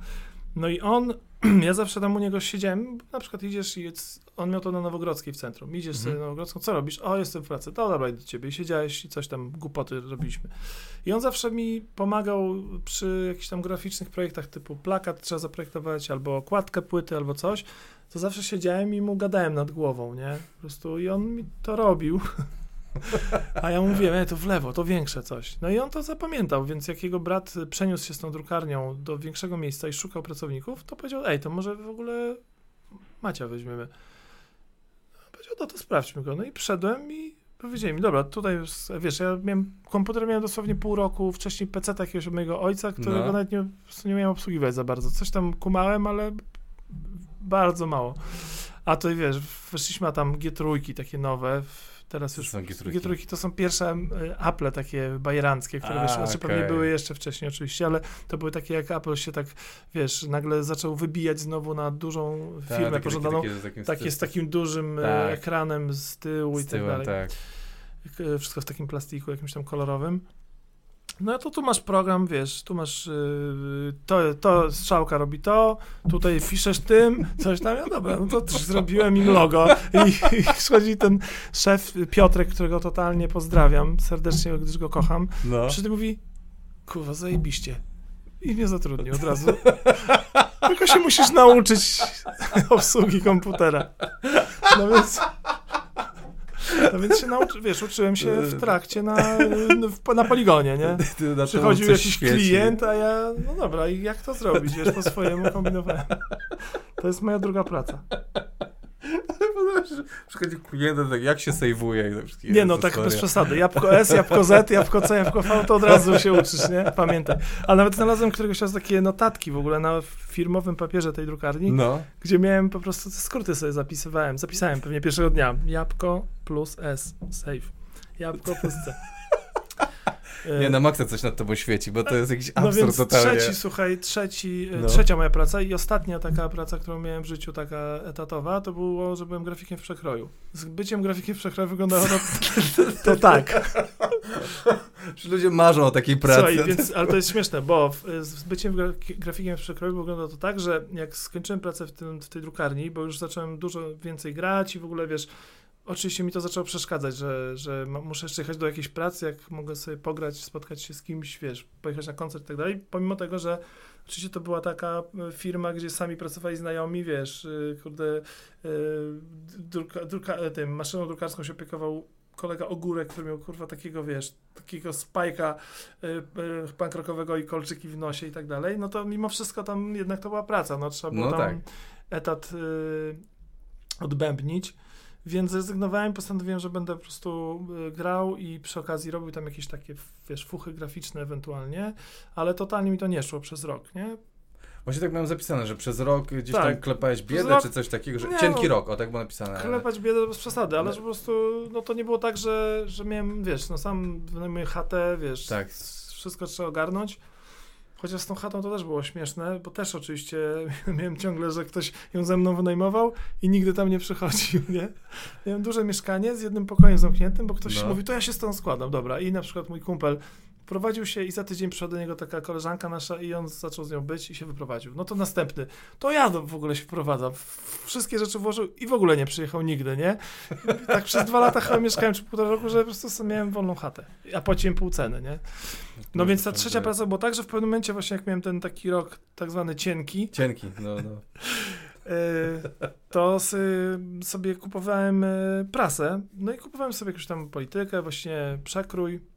[SPEAKER 2] No i on, [clears throat] ja zawsze tam u niego siedziałem, na przykład idziesz i on miał to na Nowogrodzkiej w centrum, idziesz sobie
[SPEAKER 3] Mhm.
[SPEAKER 2] na Nowogrodzką, co robisz? O, jestem w pracy, to dobra, idę do ciebie. I siedziałeś i coś tam, głupoty robiliśmy. I on zawsze mi pomagał przy jakichś tam graficznych projektach typu plakat trzeba zaprojektować, albo okładkę płyty, albo coś, to zawsze siedziałem i mu gadałem nad głową, nie? Po prostu i on mi to robił. [laughs] A ja mówię, e, to w lewo, to większe coś. No i on to zapamiętał, więc jak jego brat przeniósł się z tą drukarnią do większego miejsca i szukał pracowników, to powiedział, ej, to może w ogóle Macia weźmiemy. Powiedział, no to sprawdźmy go. No i przyszedłem i powiedzieli mi, dobra, tutaj już, wiesz, ja miałem, komputer miałem dosłownie pół roku, wcześniej PC jakiegoś od mojego ojca, którego
[SPEAKER 3] No.
[SPEAKER 2] nawet nie, nie miałem obsługiwać za bardzo. Coś tam kumałem, ale bardzo mało. A to wiesz, weszliśmy a tam G3 takie nowe, w- teraz już
[SPEAKER 3] są G3?
[SPEAKER 2] G3 to są pierwsze y, Apple takie bajeranckie, które
[SPEAKER 3] A,
[SPEAKER 2] wiesz, znaczy pewnie były jeszcze wcześniej oczywiście, ale to były takie jak Apple się tak, wiesz, nagle zaczął wybijać znowu na dużą
[SPEAKER 3] Tak,
[SPEAKER 2] firmę
[SPEAKER 3] takie-
[SPEAKER 2] pożądaną,
[SPEAKER 3] takie- takie-
[SPEAKER 2] takie z takim dużym y,
[SPEAKER 3] Tak.
[SPEAKER 2] ekranem z tyłu i
[SPEAKER 3] z
[SPEAKER 2] tak
[SPEAKER 3] tyłem,
[SPEAKER 2] dalej.
[SPEAKER 3] tak.
[SPEAKER 2] Wszystko w takim plastiku jakimś tam kolorowym. No to tu masz program, wiesz, tu masz yy, to, to strzałka robi to, tutaj piszesz tym, coś tam, ja dobra, no to też zrobiłem im logo i, i ten szef Piotrek, którego totalnie pozdrawiam serdecznie, gdyż go kocham,
[SPEAKER 3] No.
[SPEAKER 2] przy tym mówi, kurwa, zajebiście. I mnie zatrudnił od razu. Tylko się musisz nauczyć obsługi komputera. No więc... No więc się nauczy, wiesz, uczyłem się w trakcie na, w, na poligonie, nie? [laughs]
[SPEAKER 3] Na
[SPEAKER 2] Przychodził jakiś
[SPEAKER 3] świeci.
[SPEAKER 2] klient, a ja, no dobra, i jak to zrobić, wiesz, po swojemu kombinowałem. To jest moja druga praca.
[SPEAKER 3] Przychodzi klient, tak jak się sejwuje. i wszystkie-
[SPEAKER 2] Nie no, tak bez przesady. Jabłko S, jabłko Z, [laughs] jabłko C, jabłko V, to od razu się uczysz, nie? Pamiętaj. Ale nawet znalazłem któregoś razu takie notatki w ogóle na firmowym papierze tej drukarni,
[SPEAKER 3] No.
[SPEAKER 2] gdzie miałem po prostu te skróty sobie zapisywałem. Zapisałem pewnie pierwszego dnia. Jabłko plus S, save. Jabłko plus C.
[SPEAKER 3] Nie,
[SPEAKER 2] E,
[SPEAKER 3] na maksa coś nad tobą świeci, bo to jest jakiś
[SPEAKER 2] No
[SPEAKER 3] absurd
[SPEAKER 2] więc
[SPEAKER 3] totalnie.
[SPEAKER 2] trzeci, słuchaj, trzeci, e,
[SPEAKER 3] No.
[SPEAKER 2] trzecia moja praca i ostatnia taka praca, którą miałem w życiu, taka etatowa, to było, że byłem grafikiem w przekroju. Z byciem grafikiem w przekroju wyglądało to, to tak. [laughs]
[SPEAKER 3] Że ludzie marzą o takiej pracy.
[SPEAKER 2] Słuchaj, więc, ale to jest śmieszne, bo w, z byciem gra, grafikiem w przekroju wygląda to tak, że jak skończyłem pracę w, tym, w tej drukarni, bo już zacząłem dużo więcej grać i w ogóle, wiesz, oczywiście mi to zaczęło przeszkadzać, że, że muszę jeszcze jechać do jakiejś pracy, jak mogę sobie pograć, spotkać się z kimś, wiesz, pojechać na koncert i tak dalej, pomimo tego, że oczywiście to była taka e, firma, gdzie sami pracowali znajomi, wiesz, y, kurde, y, druka, druka, e, tym, maszyną drukarską się opiekował kolega Ogórek, który miał, kurwa, takiego, wiesz, takiego spajka punk rockowego i kolczyki w nosie i tak dalej, no to mimo wszystko tam jednak to była praca, no trzeba było
[SPEAKER 3] No
[SPEAKER 2] tam
[SPEAKER 3] tak.
[SPEAKER 2] etat y, odbębnić, więc zrezygnowałem, postanowiłem, że będę po prostu y, grał i przy okazji robił tam jakieś takie, wiesz, fuchy graficzne ewentualnie, ale totalnie mi to nie szło przez rok, nie?
[SPEAKER 1] Właśnie tak miałem zapisane, że przez rok gdzieś
[SPEAKER 2] Tak.
[SPEAKER 1] tam klepałeś biedę,
[SPEAKER 2] rok-
[SPEAKER 1] czy coś takiego, że
[SPEAKER 2] Nie,
[SPEAKER 1] cienki
[SPEAKER 2] no.
[SPEAKER 1] rok, o tak było napisane.
[SPEAKER 2] Klepać biedę bez przesady, ale
[SPEAKER 1] Ale-
[SPEAKER 2] że po prostu, no to nie było tak, że, że miałem, wiesz, no sam wynajmuję chatę, wiesz,
[SPEAKER 1] Tak.
[SPEAKER 2] wszystko trzeba ogarnąć. Chociaż z tą chatą to też było śmieszne, bo też oczywiście [laughs] miałem ciągle, że ktoś ją ze mną wynajmował i nigdy tam nie przychodził, [laughs] nie? Miałem duże mieszkanie z jednym pokojem zamkniętym, bo ktoś
[SPEAKER 1] No.
[SPEAKER 2] mówi, to ja się z tą składam, dobra. I na przykład mój kumpel prowadził się i za tydzień przyszła do niego taka koleżanka nasza i on zaczął z nią być i się wyprowadził. No to następny. To ja w ogóle się wprowadzam. Wszystkie rzeczy włożył i w ogóle nie przyjechał nigdy, nie? Tak przez dwa lata chyba mieszkałem, czy półtora roku, że po prostu miałem wolną chatę. A płaciłem pół ceny, nie? No więc ta trzecia praca była tak, że w pewnym momencie właśnie jak miałem ten taki rok tak zwany cienki,
[SPEAKER 1] Cienki, no, no.
[SPEAKER 2] yy, to sobie kupowałem yy, prasę, no i kupowałem sobie jakąś tam politykę, właśnie przekrój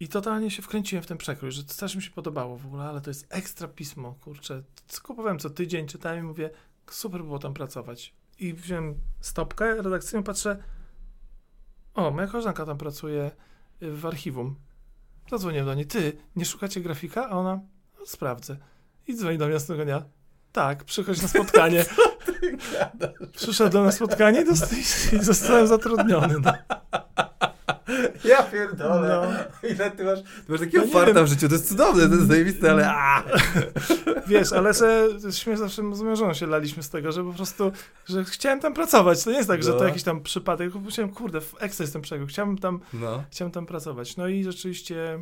[SPEAKER 2] i totalnie się wkręciłem w ten przekrój, że to też mi się podobało w ogóle, ale to jest ekstra pismo, kurczę. Kupowałem co tydzień, czytałem i mówię, super było tam pracować. I wziąłem stopkę redakcyjną, patrzę, o, moja koleżanka tam pracuje y, w archiwum. Zadzwoniłem do niej, ty, nie szukacie grafika? A ona, no, sprawdzę. I dzwoni do mnie następnego dnia. Tak, przychodź na spotkanie. [laughs] Przyszedłem na spotkanie i, dost- i zostałem zatrudniony. No.
[SPEAKER 1] Ja pierdolę.
[SPEAKER 2] No. [laughs]
[SPEAKER 1] Ile ty masz, ty masz takiego
[SPEAKER 2] No
[SPEAKER 1] farta w życiu, to jest cudowne, to jest zajebiste, ale a! [laughs]
[SPEAKER 2] Wiesz, ale że śmiech zawsze z moją żoną się laliśmy z tego, że po prostu, że chciałem tam pracować. To nie jest tak, że to
[SPEAKER 1] No.
[SPEAKER 2] jakiś tam przypadek, tylko myślałem, kurde, w ekstra jestem przegód. Chciałem tam,
[SPEAKER 1] No.
[SPEAKER 2] chciałem tam pracować. No i rzeczywiście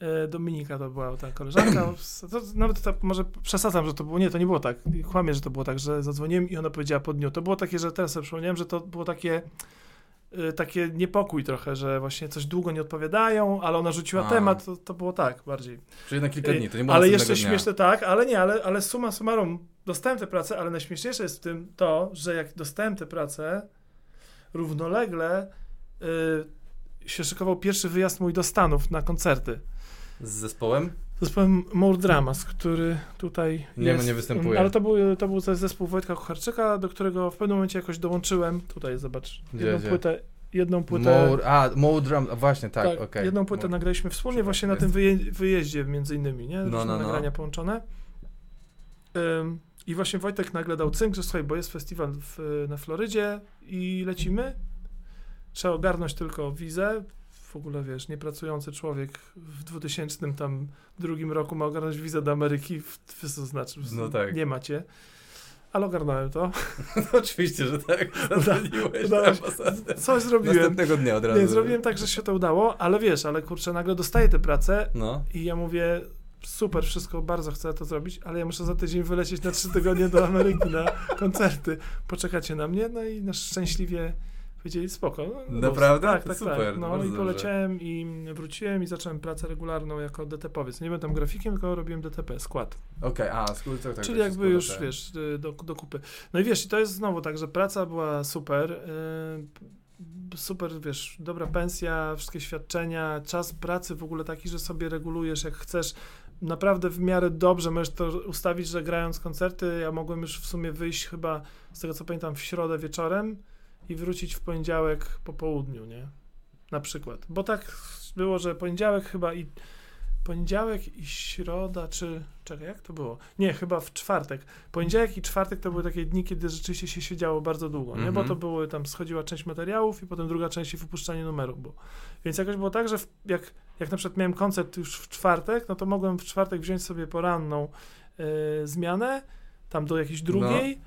[SPEAKER 2] e, Dominika to była ta koleżanka. [clears throat] To, nawet to, może przesadzam, że to było, nie, to nie było tak. Kłamię, że to było tak, że zadzwoniłem i ona powiedziała po dniu. To było takie, że teraz sobie przypomniałem, że to było takie takie niepokój trochę, że właśnie coś długo nie odpowiadają, ale ona rzuciła
[SPEAKER 1] A.
[SPEAKER 2] temat, to, to było tak bardziej.
[SPEAKER 1] Czyli na kilka dni, to nie było
[SPEAKER 2] Ale jeszcze
[SPEAKER 1] dnia.
[SPEAKER 2] śmieszne tak, ale nie, ale, ale summa summarum, dostałem tę pracę, ale najśmieszniejsze jest w tym to, że jak dostałem tę pracę, równolegle y, się szykował pierwszy wyjazd mój do Stanów na koncerty.
[SPEAKER 1] Z zespołem?
[SPEAKER 2] Zespołem More Dramas, który tutaj
[SPEAKER 1] Nie,
[SPEAKER 2] jest.
[SPEAKER 1] nie występuje.
[SPEAKER 2] Ale to był, to był zespół Wojtka Kucharczyka, do którego w pewnym momencie jakoś dołączyłem. Tutaj zobacz, jedną
[SPEAKER 1] gdzie?
[SPEAKER 2] płytę, jedną płytę.
[SPEAKER 1] More, a, More Drum, właśnie, tak,
[SPEAKER 2] Tak,
[SPEAKER 1] okej.
[SPEAKER 2] jedną płytę
[SPEAKER 1] More-
[SPEAKER 2] nagraliśmy wspólnie właśnie na
[SPEAKER 1] jest.
[SPEAKER 2] tym wyje wyjeździe między innymi, nie?
[SPEAKER 1] No, no, no.
[SPEAKER 2] nagrania połączone. Ym, I właśnie Wojtek nagle dał cynk, że słuchaj, bo jest festiwal w, na Florydzie i lecimy. Trzeba ogarnąć tylko wizę. W ogóle, wiesz, niepracujący człowiek w 2000 tam drugim roku ma ogarnąć wizę do Ameryki. W, w, to znaczy,
[SPEAKER 1] No tak.
[SPEAKER 2] nie macie. Ale ogarnąłem to. [laughs]
[SPEAKER 1] Oczywiście, że tak. [laughs] Zadzwoniłeś ambasadę.
[SPEAKER 2] Coś zrobiłem.
[SPEAKER 1] Następnego dnia od razu.
[SPEAKER 2] Nie, zrobiłem tak, że się to udało, ale wiesz, ale kurczę, nagle dostaję tę pracę
[SPEAKER 1] No.
[SPEAKER 2] I ja mówię, super, wszystko, bardzo chcę to zrobić, ale ja muszę za tydzień wylecieć na trzy tygodnie do Ameryki na koncerty. Poczekacie na mnie? No i na szczęśliwie powiedzieli, spoko. No,
[SPEAKER 1] Naprawdę?
[SPEAKER 2] Tak,
[SPEAKER 1] To
[SPEAKER 2] tak,
[SPEAKER 1] super,
[SPEAKER 2] tak. No i
[SPEAKER 1] dobrze.
[SPEAKER 2] poleciałem i wróciłem i zacząłem pracę regularną jako DTP-owiec. Nie byłem tam grafikiem, tylko robiłem DTP, skład.
[SPEAKER 1] Okej, a, skór, tak, tak.
[SPEAKER 2] Czyli
[SPEAKER 1] tak,
[SPEAKER 2] jakby już,
[SPEAKER 1] tak.
[SPEAKER 2] wiesz, y, do, do kupy. No i wiesz, i to jest znowu tak, że praca była super, y, super, wiesz, dobra pensja, wszystkie świadczenia, czas pracy w ogóle taki, że sobie regulujesz jak chcesz. Naprawdę w miarę dobrze możesz to ustawić, że grając koncerty, ja mogłem już w sumie wyjść chyba, z tego co pamiętam, w środę wieczorem i wrócić w poniedziałek po południu, nie? Na przykład. Bo tak było, że poniedziałek chyba i poniedziałek i środa, czy czekaj, jak to było? Nie, chyba w czwartek. Poniedziałek i czwartek to były takie dni, kiedy rzeczywiście się siedziało bardzo długo, nie? Bo
[SPEAKER 1] Mhm.
[SPEAKER 2] to były, tam schodziła część materiałów i potem druga część i wypuszczanie numerów było. Więc jakoś było tak, że w, jak, jak na przykład miałem koncert już w czwartek, no to mogłem w czwartek wziąć sobie poranną e, zmianę, tam do jakiejś drugiej,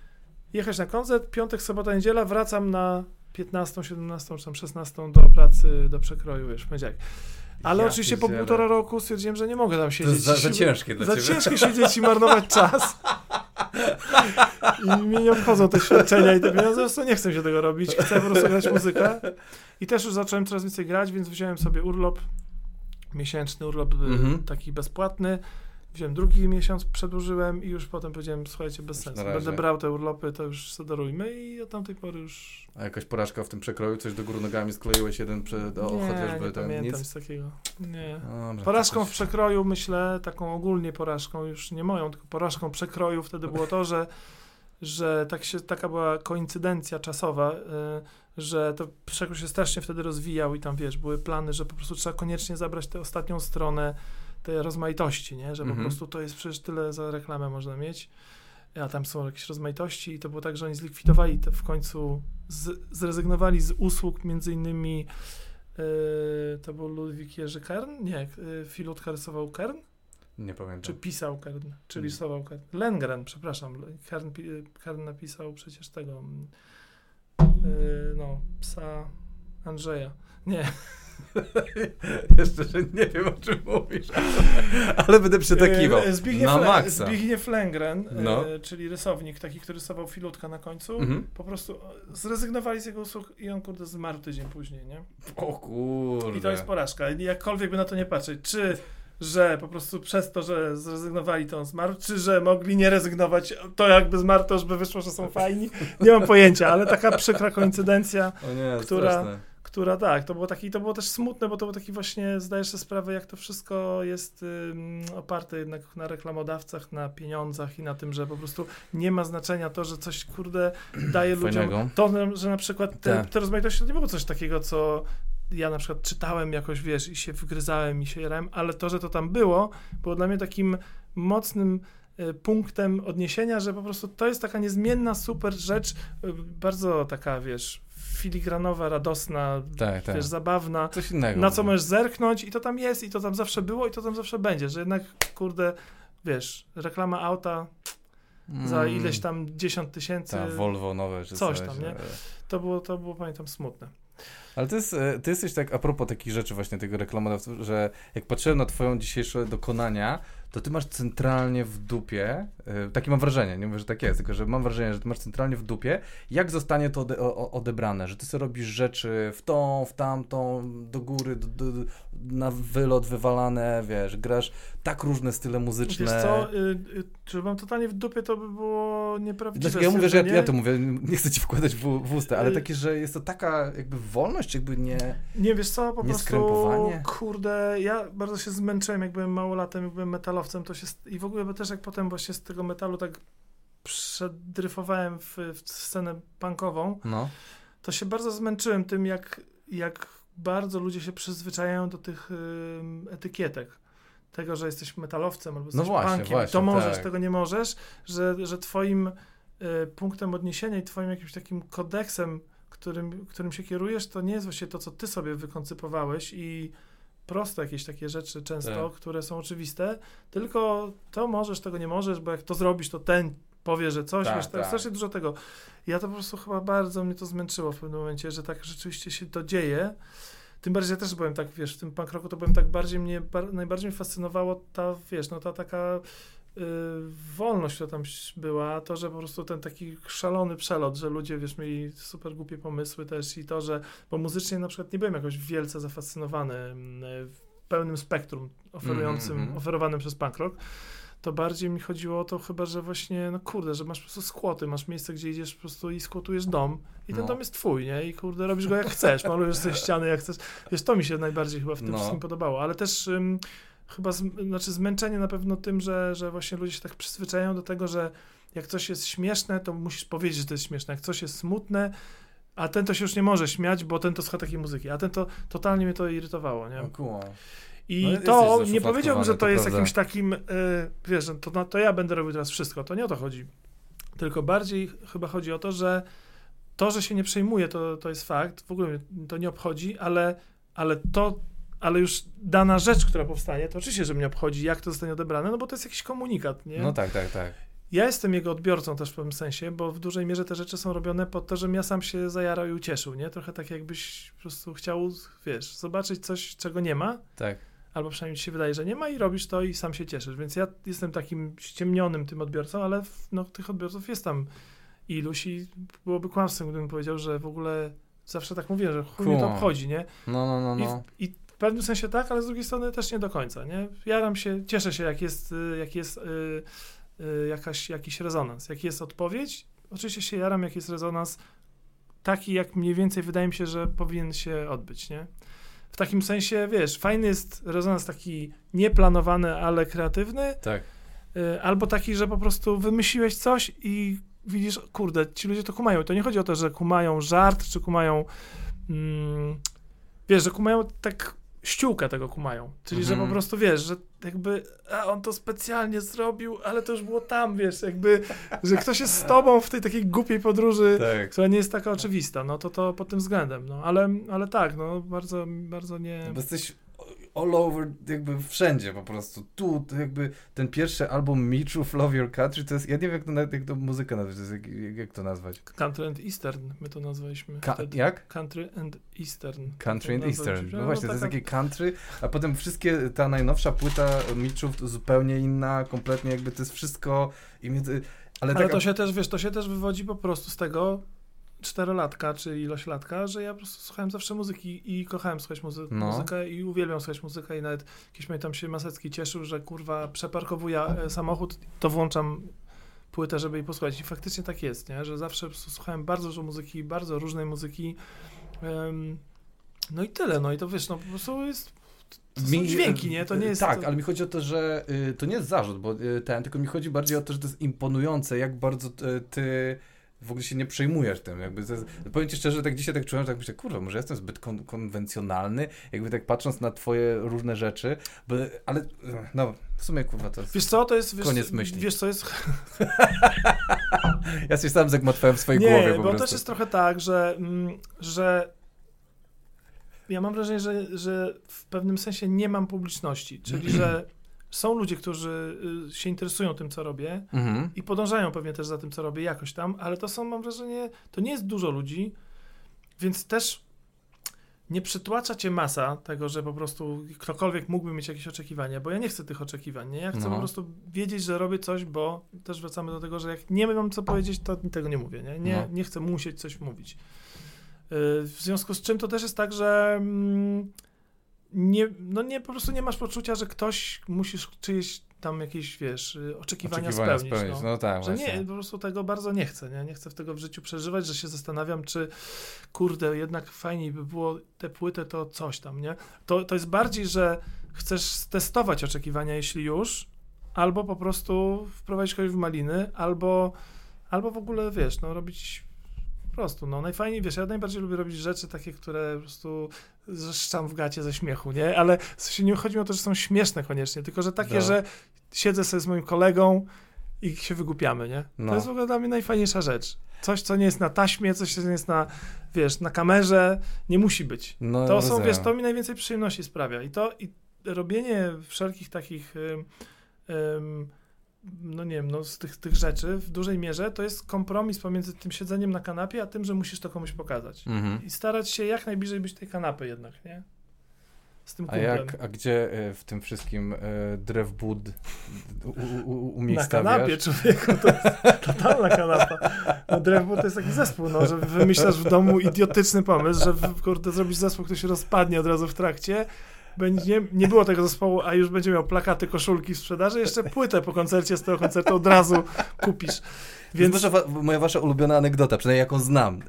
[SPEAKER 2] jechać na koncert, piątek, sobota, niedziela, wracam na 15, 17 czy tam 16 do pracy, do przekroju, wiesz, w poniedziałek. Ale
[SPEAKER 1] Ja
[SPEAKER 2] oczywiście po półtora roku stwierdziłem, że nie mogę tam siedzieć.
[SPEAKER 1] za, za ciężkie dla
[SPEAKER 2] za
[SPEAKER 1] ciebie.
[SPEAKER 2] ciężko siedzieć i marnować czas. I mnie nie obchodzą te świadczenia i te pieniądze, po prostu nie chcę się tego robić. Chcę po prostu grać muzykę. I też już zacząłem coraz więcej grać, więc wziąłem sobie urlop, miesięczny urlop y,
[SPEAKER 1] Mhm.
[SPEAKER 2] taki bezpłatny. Wziąłem drugi miesiąc, przedłużyłem i już potem powiedziałem, słuchajcie, bez
[SPEAKER 1] Już
[SPEAKER 2] sensu. Będę brał te urlopy, to już zadarujmy i od tamtej pory już...
[SPEAKER 1] A jakaś porażka w tym przekroju? Coś do góry nogami skleiłeś jeden przed, o,
[SPEAKER 2] nie,
[SPEAKER 1] chociażby
[SPEAKER 2] nie
[SPEAKER 1] ten
[SPEAKER 2] pamiętam
[SPEAKER 1] nic?
[SPEAKER 2] takiego. Nie.
[SPEAKER 1] Dobrze,
[SPEAKER 2] Porażką
[SPEAKER 1] to
[SPEAKER 2] w
[SPEAKER 1] coś-
[SPEAKER 2] przekroju, myślę, taką ogólnie porażką, już nie moją, tylko porażką przekroju wtedy było to, że, że tak się, taka była koincydencja czasowa, y, że to przekrój się strasznie wtedy rozwijał i tam, wiesz, były plany, że po prostu trzeba koniecznie zabrać tę ostatnią stronę, tej rozmaitości, nie? Że
[SPEAKER 1] Mhm.
[SPEAKER 2] po prostu to jest przecież tyle za reklamę można mieć, a tam są jakieś rozmaitości i to było tak, że oni zlikwidowali te w końcu, z, zrezygnowali z usług między innymi yy, to był Ludwik Jerzy Kern? Nie, yy, Filutka rysował Kern?
[SPEAKER 3] Nie
[SPEAKER 2] Czy
[SPEAKER 3] pamiętam.
[SPEAKER 2] pisał Kern? Czy
[SPEAKER 3] Mm.
[SPEAKER 2] rysował Kern? Lengren, przepraszam. Kern, Kern napisał przecież tego, mm, yy, no, psa Andrzeja. Nie, [laughs]
[SPEAKER 3] Jeszcze, że nie wiem o czym mówisz, ale będę przytakiwał.
[SPEAKER 2] E, Zbigniew,
[SPEAKER 3] Na maksa.
[SPEAKER 2] Zbigniew Lengren,
[SPEAKER 3] No.
[SPEAKER 2] e, czyli rysownik, taki, który rysował filutka na końcu,
[SPEAKER 3] Mhm.
[SPEAKER 2] po prostu e, zrezygnowali z jego usług i on kurde zmarł tydzień później, nie?
[SPEAKER 3] O kurde.
[SPEAKER 2] I to jest porażka. Jakkolwiek by na to nie patrzeć, czy że po prostu przez to, że zrezygnowali, to on zmarł, czy że mogli nie rezygnować, to jakby zmarł, to już by wyszło, że są fajni. Nie mam pojęcia, ale taka przykra koincydencja,
[SPEAKER 3] nie,
[SPEAKER 2] która-
[SPEAKER 3] straszne.
[SPEAKER 2] Która tak, to było taki, to było też smutne, bo to był taki właśnie, zdajesz sobie sprawę, jak to wszystko jest ym, oparte jednak na reklamodawcach, na pieniądzach i na tym, że po prostu nie ma znaczenia to, że coś, kurde, daje ludziom
[SPEAKER 1] Fajnego.
[SPEAKER 2] to, że na przykład te,
[SPEAKER 3] Tak.
[SPEAKER 2] te rozmaitości to nie było coś takiego, co ja na przykład czytałem jakoś, wiesz, i się wygryzałem i się jarałem, ale to, że to tam było, było dla mnie takim mocnym punktem odniesienia, że po prostu to jest taka niezmienna, super rzecz, e, bardzo taka, wiesz, filigranowa, radosna,
[SPEAKER 3] Tak, tak.
[SPEAKER 2] wiesz, zabawna,
[SPEAKER 3] Coś innego.
[SPEAKER 2] na co możesz zerknąć i to tam jest, i to tam zawsze było, i to tam zawsze będzie, że jednak, kurde, wiesz, reklama auta za
[SPEAKER 3] Mm.
[SPEAKER 2] ileś tam dziesiąt tysięcy,
[SPEAKER 3] Ta Volvo nowe, czy
[SPEAKER 2] Coś tam, nie? to było, to było, pamiętam, smutne.
[SPEAKER 3] Ale to jest, e, ty jesteś tak, a propos takich rzeczy właśnie tego reklamodawcy, że jak patrzyłem na twoją dzisiejsze dokonania, to ty masz centralnie w dupie, e, takie mam wrażenie, nie mówię, że tak jest, tylko że mam wrażenie, że ty masz centralnie w dupie, jak zostanie to ode, o, odebrane, że ty sobie robisz rzeczy w tą, w tamtą, do góry, do, do, na wylot wywalane, wiesz, grasz tak różne style muzyczne.
[SPEAKER 2] Wiesz co, y, y, czy mam totalnie w dupie, to by było nieprawdziwe.
[SPEAKER 3] Znaczy, ja mówię, że ja, ja to mówię, nie chcę ci wkładać w, w usta, ale
[SPEAKER 2] Y-
[SPEAKER 3] takie, że jest to taka jakby wolność, jakby nie...
[SPEAKER 2] Nie, wiesz co, po
[SPEAKER 3] Nie
[SPEAKER 2] prostu, kurde, ja bardzo się zmęczyłem, jak byłem małolatem, jak byłem metalowcem, to się, i w ogóle bo też jak potem właśnie z tego metalu tak przedryfowałem w, w scenę punkową,
[SPEAKER 3] No.
[SPEAKER 2] to się bardzo zmęczyłem tym, jak, jak bardzo ludzie się przyzwyczajają do tych ym, etykietek. Tego, że jesteś metalowcem albo jesteś
[SPEAKER 3] właśnie,
[SPEAKER 2] punkiem,
[SPEAKER 3] właśnie,
[SPEAKER 2] to możesz,
[SPEAKER 3] tak.
[SPEAKER 2] tego nie możesz, że, że twoim y, punktem odniesienia i twoim jakimś takim kodeksem, którym, którym się kierujesz, to nie jest właśnie to, co ty sobie wykoncypowałeś i proste jakieś takie rzeczy często,
[SPEAKER 3] Tak.
[SPEAKER 2] które są oczywiste, tylko to możesz, tego nie możesz, bo jak to zrobisz, to ten powie, że coś,
[SPEAKER 3] Tak,
[SPEAKER 2] wiesz, to jest
[SPEAKER 3] tak.
[SPEAKER 2] strasznie dużo tego. Ja to po prostu chyba bardzo mnie to zmęczyło w pewnym momencie, że tak rzeczywiście się to dzieje. Tym bardziej ja też byłem tak, wiesz, w tym punk rocku to byłem tak bardziej mnie, bar, najbardziej mnie fascynowało ta, wiesz, no ta taka wolność, która tam była, to, że po prostu ten taki szalony przelot, że ludzie, wiesz, mieli super głupie pomysły też i to, że, bo muzycznie na przykład nie byłem jakoś wielce zafascynowany mm, w pełnym spektrum oferującym,
[SPEAKER 3] Mhm, mhm.
[SPEAKER 2] oferowanym przez punk rock, to bardziej mi chodziło o to chyba, że właśnie, no kurde, że masz po prostu skłoty, masz miejsce, gdzie idziesz po prostu i skłotujesz dom i ten
[SPEAKER 3] No.
[SPEAKER 2] dom jest twój, nie? I kurde, robisz go jak chcesz, malujesz sobie ściany jak chcesz. Wiesz, to mi się najbardziej chyba w tym
[SPEAKER 3] No.
[SPEAKER 2] wszystkim podobało, ale też ym, chyba, z, znaczy zmęczenie na pewno tym, że, że właśnie ludzie się tak przyzwyczajają do tego, że jak coś jest śmieszne, to musisz powiedzieć, że to jest śmieszne. Jak coś jest smutne, a ten to się już nie może śmiać, bo ten to słucha takiej muzyki, a ten to totalnie mnie to irytowało, nie?
[SPEAKER 3] O, kumam.
[SPEAKER 2] I
[SPEAKER 3] No,
[SPEAKER 2] to nie powiedziałbym, że to,
[SPEAKER 3] to
[SPEAKER 2] jest
[SPEAKER 3] prawda.
[SPEAKER 2] jakimś takim, y, wiesz, że to, no, to ja będę robił teraz wszystko. To nie o to chodzi. Tylko bardziej chyba chodzi o to, że to, że się nie przejmuje, to, to jest fakt. W ogóle mnie to nie obchodzi, ale, ale to, ale już dana rzecz, która powstanie, to oczywiście, że mnie obchodzi, jak to zostanie odebrane, no bo to jest jakiś komunikat, nie?
[SPEAKER 3] No tak, tak, tak.
[SPEAKER 2] Ja jestem jego odbiorcą też w pewnym sensie, bo w dużej mierze te rzeczy są robione po to, żebym ja sam się zajarał i ucieszył, nie? Trochę tak jakbyś po prostu chciał, wiesz, zobaczyć coś, czego nie ma,
[SPEAKER 3] Tak.
[SPEAKER 2] albo przynajmniej ci się wydaje, że nie ma i robisz to i sam się cieszysz. Więc ja jestem takim ściemnionym tym odbiorcą, ale no, tych odbiorców jest tam iluś i byłoby kłamstwem, gdybym powiedział, że w ogóle zawsze tak mówię, że chuj mnie to obchodzi, nie?
[SPEAKER 3] No, no, no,
[SPEAKER 2] I,
[SPEAKER 3] no.
[SPEAKER 2] w, I w pewnym sensie tak, ale z drugiej strony też nie do końca, nie? Jaram się, cieszę się, jak jest, y, jak jest y, y, jakaś, jakiś rezonans, jak jest odpowiedź. Oczywiście się jaram, jak jest rezonans taki, jak mniej więcej wydaje mi się, że powinien się odbyć, nie? W takim sensie, wiesz, fajny jest rezonans taki nieplanowany, ale kreatywny,
[SPEAKER 3] Tak.
[SPEAKER 2] y, albo taki, że po prostu wymyśliłeś coś i widzisz, kurde, ci ludzie to kumają. To nie chodzi o to, że kumają żart, czy kumają, mm, wiesz, że kumają tak ściółkę tego kumają. Czyli, że
[SPEAKER 1] Mhm.
[SPEAKER 2] po prostu wiesz, że jakby a on to specjalnie zrobił, ale to już było tam, wiesz, jakby, że ktoś jest z tobą w tej takiej głupiej podróży,
[SPEAKER 1] Tak.
[SPEAKER 2] która nie jest taka oczywista, no to to pod tym względem, no ale, ale tak, no bardzo, bardzo nie...
[SPEAKER 1] Bo jesteś all over, jakby wszędzie po prostu. Tu, jakby ten pierwszy album Michów Love Your Country, to jest, ja nie wiem jak to, nawet- jak to muzyka nazwać, to jest, jak, jak, to nazwać?
[SPEAKER 2] Country and Eastern, my to nazwaliśmy
[SPEAKER 1] Ka-
[SPEAKER 2] wtedy.
[SPEAKER 1] jak?
[SPEAKER 2] Country and Eastern.
[SPEAKER 1] Country and. Eastern. No
[SPEAKER 2] No,
[SPEAKER 1] właśnie, to jest
[SPEAKER 2] taka-
[SPEAKER 1] takie country, a potem wszystkie, ta najnowsza płyta Mitchów to zupełnie inna, kompletnie jakby to jest wszystko i mnie, ale,
[SPEAKER 2] Ale
[SPEAKER 1] taka,
[SPEAKER 2] to się też, wiesz, to się też wywodzi po prostu z tego czterolatka, czy ilość latka, że ja po prostu słuchałem zawsze muzyki i kochałem słuchać muzy-
[SPEAKER 1] No.
[SPEAKER 2] muzykę i uwielbiam słuchać muzykę i nawet jakiś pamiętam się Masecki cieszył, że kurwa przeparkowuję e, samochód, to włączam płytę, żeby jej posłuchać i faktycznie tak jest, nie? że zawsze słuchałem bardzo dużo muzyki, bardzo różnej muzyki Em, no i tyle, no i to wiesz, no po prostu jest to
[SPEAKER 1] Mi-
[SPEAKER 2] dźwięki, nie? To nie jest...
[SPEAKER 1] Tak,
[SPEAKER 2] to...
[SPEAKER 1] ale mi chodzi o to, że y, to nie jest zarzut, bo y, ten, tylko mi chodzi bardziej o to, że to jest imponujące, jak bardzo y, ty w ogóle się nie przejmujesz tym. Jakby jest, powiem ci szczerze, że tak dzisiaj tak czułem, że tak myślę, kurwa, może jestem zbyt kon konwencjonalny, jakby tak patrząc na twoje różne rzeczy, bo, ale no, w sumie kurwa to jest...
[SPEAKER 2] Wiesz co, to jest... Wiesz,
[SPEAKER 1] Koniec myśli.
[SPEAKER 2] Wiesz co jest... [laughs]
[SPEAKER 1] Ja się sam zagmatwałem w swojej
[SPEAKER 2] nie,
[SPEAKER 1] głowie po
[SPEAKER 2] bo
[SPEAKER 1] prostu.
[SPEAKER 2] też jest trochę tak, że, mm, że ja mam wrażenie, że, że w pewnym sensie nie mam publiczności, czyli [clears throat] że są ludzie, którzy y, się interesują tym, co robię
[SPEAKER 1] Mhm.
[SPEAKER 2] i podążają pewnie też za tym, co robię jakoś tam, ale to są, mam wrażenie, to nie jest dużo ludzi, więc też nie przytłacza cię masa tego, że po prostu ktokolwiek mógłby mieć jakieś oczekiwania, bo ja nie chcę tych oczekiwań, nie? Ja chcę
[SPEAKER 1] No.
[SPEAKER 2] po prostu wiedzieć, że robię coś, bo też wracamy do tego, że jak nie mam co powiedzieć, to tego nie mówię, nie? Nie,
[SPEAKER 1] No.
[SPEAKER 2] nie chcę musieć coś mówić. Yy, W związku z czym to też jest tak, że mm, nie, no nie, po prostu nie masz poczucia, że ktoś musisz czyjeś tam jakieś, wiesz, y, oczekiwania,
[SPEAKER 1] Oczekiwania
[SPEAKER 2] spełnić.
[SPEAKER 1] spełnić.
[SPEAKER 2] no.
[SPEAKER 1] No, tak,
[SPEAKER 2] Że
[SPEAKER 1] właśnie.
[SPEAKER 2] nie, po prostu tego bardzo nie chcę, nie? Nie chcę w tego w życiu przeżywać, że się zastanawiam, czy kurde, jednak fajniej by było tę płytę, to coś tam, nie? To, to jest bardziej, że chcesz testować oczekiwania, jeśli już, albo po prostu wprowadzić kogoś w maliny, albo, albo w ogóle, wiesz, no robić po prostu, no najfajniej, wiesz, ja najbardziej lubię robić rzeczy takie, które po prostu zeszczam w gacie ze śmiechu, nie? Ale w sensie nie chodzi mi o to, że są śmieszne koniecznie, tylko że takie,
[SPEAKER 1] No.
[SPEAKER 2] że siedzę sobie z moim kolegą i się wygłupiamy, nie?
[SPEAKER 1] No.
[SPEAKER 2] To jest w ogóle dla mnie najfajniejsza rzecz. Coś, co nie jest na taśmie, coś, co nie jest na, wiesz, na kamerze, nie musi być.
[SPEAKER 1] No,
[SPEAKER 2] To są, wiesz, to mi najwięcej przyjemności sprawia. I to, i robienie wszelkich takich, ym, ym, no nie wiem, no z tych, tych rzeczy w dużej mierze to jest kompromis pomiędzy tym siedzeniem na kanapie, a tym, że musisz to komuś pokazać.
[SPEAKER 1] Mhm.
[SPEAKER 2] I starać się jak najbliżej być tej kanapy jednak, nie? Z tym
[SPEAKER 1] A jak, a gdzie e, w tym wszystkim e, drewbud
[SPEAKER 2] Na kanapie, człowieku, to jest totalna kanapa. No Drewno to jest taki zespół, no, że wymyślasz w domu idiotyczny pomysł, że kurde, zrobisz zespół, który się rozpadnie od razu w trakcie. Będzie, nie było tego zespołu, a już będzie miał plakaty, koszulki w sprzedaży, jeszcze płytę po koncercie z tego koncertu od razu kupisz.
[SPEAKER 1] Więc wasza, wa- moja wasza ulubiona anegdota, przynajmniej jaką znam, e,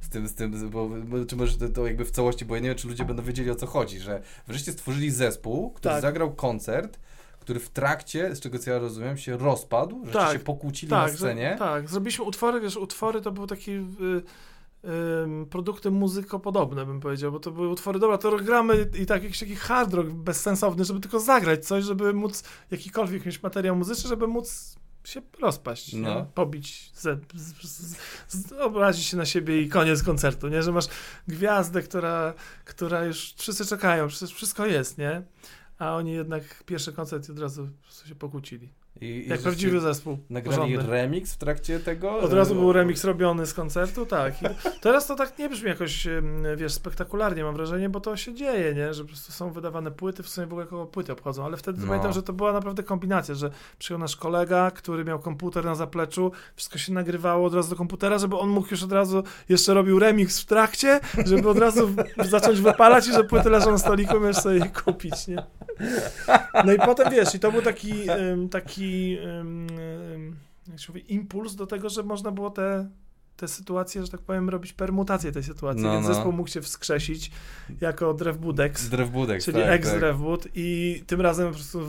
[SPEAKER 1] z tym, z tym, bo, bo, czy może to, jakby w całości, bo ja nie wiem, czy ludzie będą wiedzieli o co chodzi, że wreszcie stworzyli zespół, który
[SPEAKER 2] Tak.
[SPEAKER 1] zagrał koncert, który w trakcie, z czego co ja rozumiem, się rozpadł, że
[SPEAKER 2] Tak.
[SPEAKER 1] się pokłócili
[SPEAKER 2] tak,
[SPEAKER 1] na scenie.
[SPEAKER 2] Że, tak, zrobiliśmy utwory, wiesz, utwory to były takie y, ym, produkty muzykopodobne, bym powiedział, bo to były utwory, dobra, to gramy i tak jakiś taki hard rock bezsensowny, żeby tylko zagrać coś, żeby móc jakikolwiek mieć materiał muzyczny, żeby móc się rozpaść,
[SPEAKER 1] No.
[SPEAKER 2] nie? pobić, z, z, z, obrazić się na siebie i koniec koncertu, nie? Że masz gwiazdę, która, która już wszyscy czekają, przecież wszystko jest, nie? A oni jednak pierwszy koncert i od razu się pokłócili.
[SPEAKER 1] I,
[SPEAKER 2] Jak prawdziwy zespół.
[SPEAKER 1] Nagrali
[SPEAKER 2] porządny.
[SPEAKER 1] remix w trakcie tego?
[SPEAKER 2] Od razu był remix robiony z koncertu, tak. I teraz to tak nie brzmi jakoś, wiesz, spektakularnie, mam wrażenie, bo to się dzieje, nie? Że po prostu są wydawane płyty, w sumie w ogóle kogo płyty obchodzą, ale wtedy
[SPEAKER 1] No.
[SPEAKER 2] pamiętam, że to była naprawdę kombinacja, że przyjął nasz kolega, który miał komputer na zapleczu, wszystko się nagrywało od razu do komputera, żeby on mógł już od razu, jeszcze robił remix w trakcie, żeby od razu zacząć wypalać i że płyty leżą na stoliku, możesz sobie je kupić, nie? No i potem, wiesz, i to był taki, em, taki jak się mówi, impuls do tego, że można było te, te sytuacje, że tak powiem, robić permutację tej sytuacji,
[SPEAKER 1] No,
[SPEAKER 2] więc
[SPEAKER 1] no.
[SPEAKER 2] zespół mógł się wskrzesić jako Drewbudex,
[SPEAKER 1] Drewbudek,
[SPEAKER 2] czyli
[SPEAKER 1] tak,
[SPEAKER 2] ex
[SPEAKER 1] tak,
[SPEAKER 2] i tym razem po prostu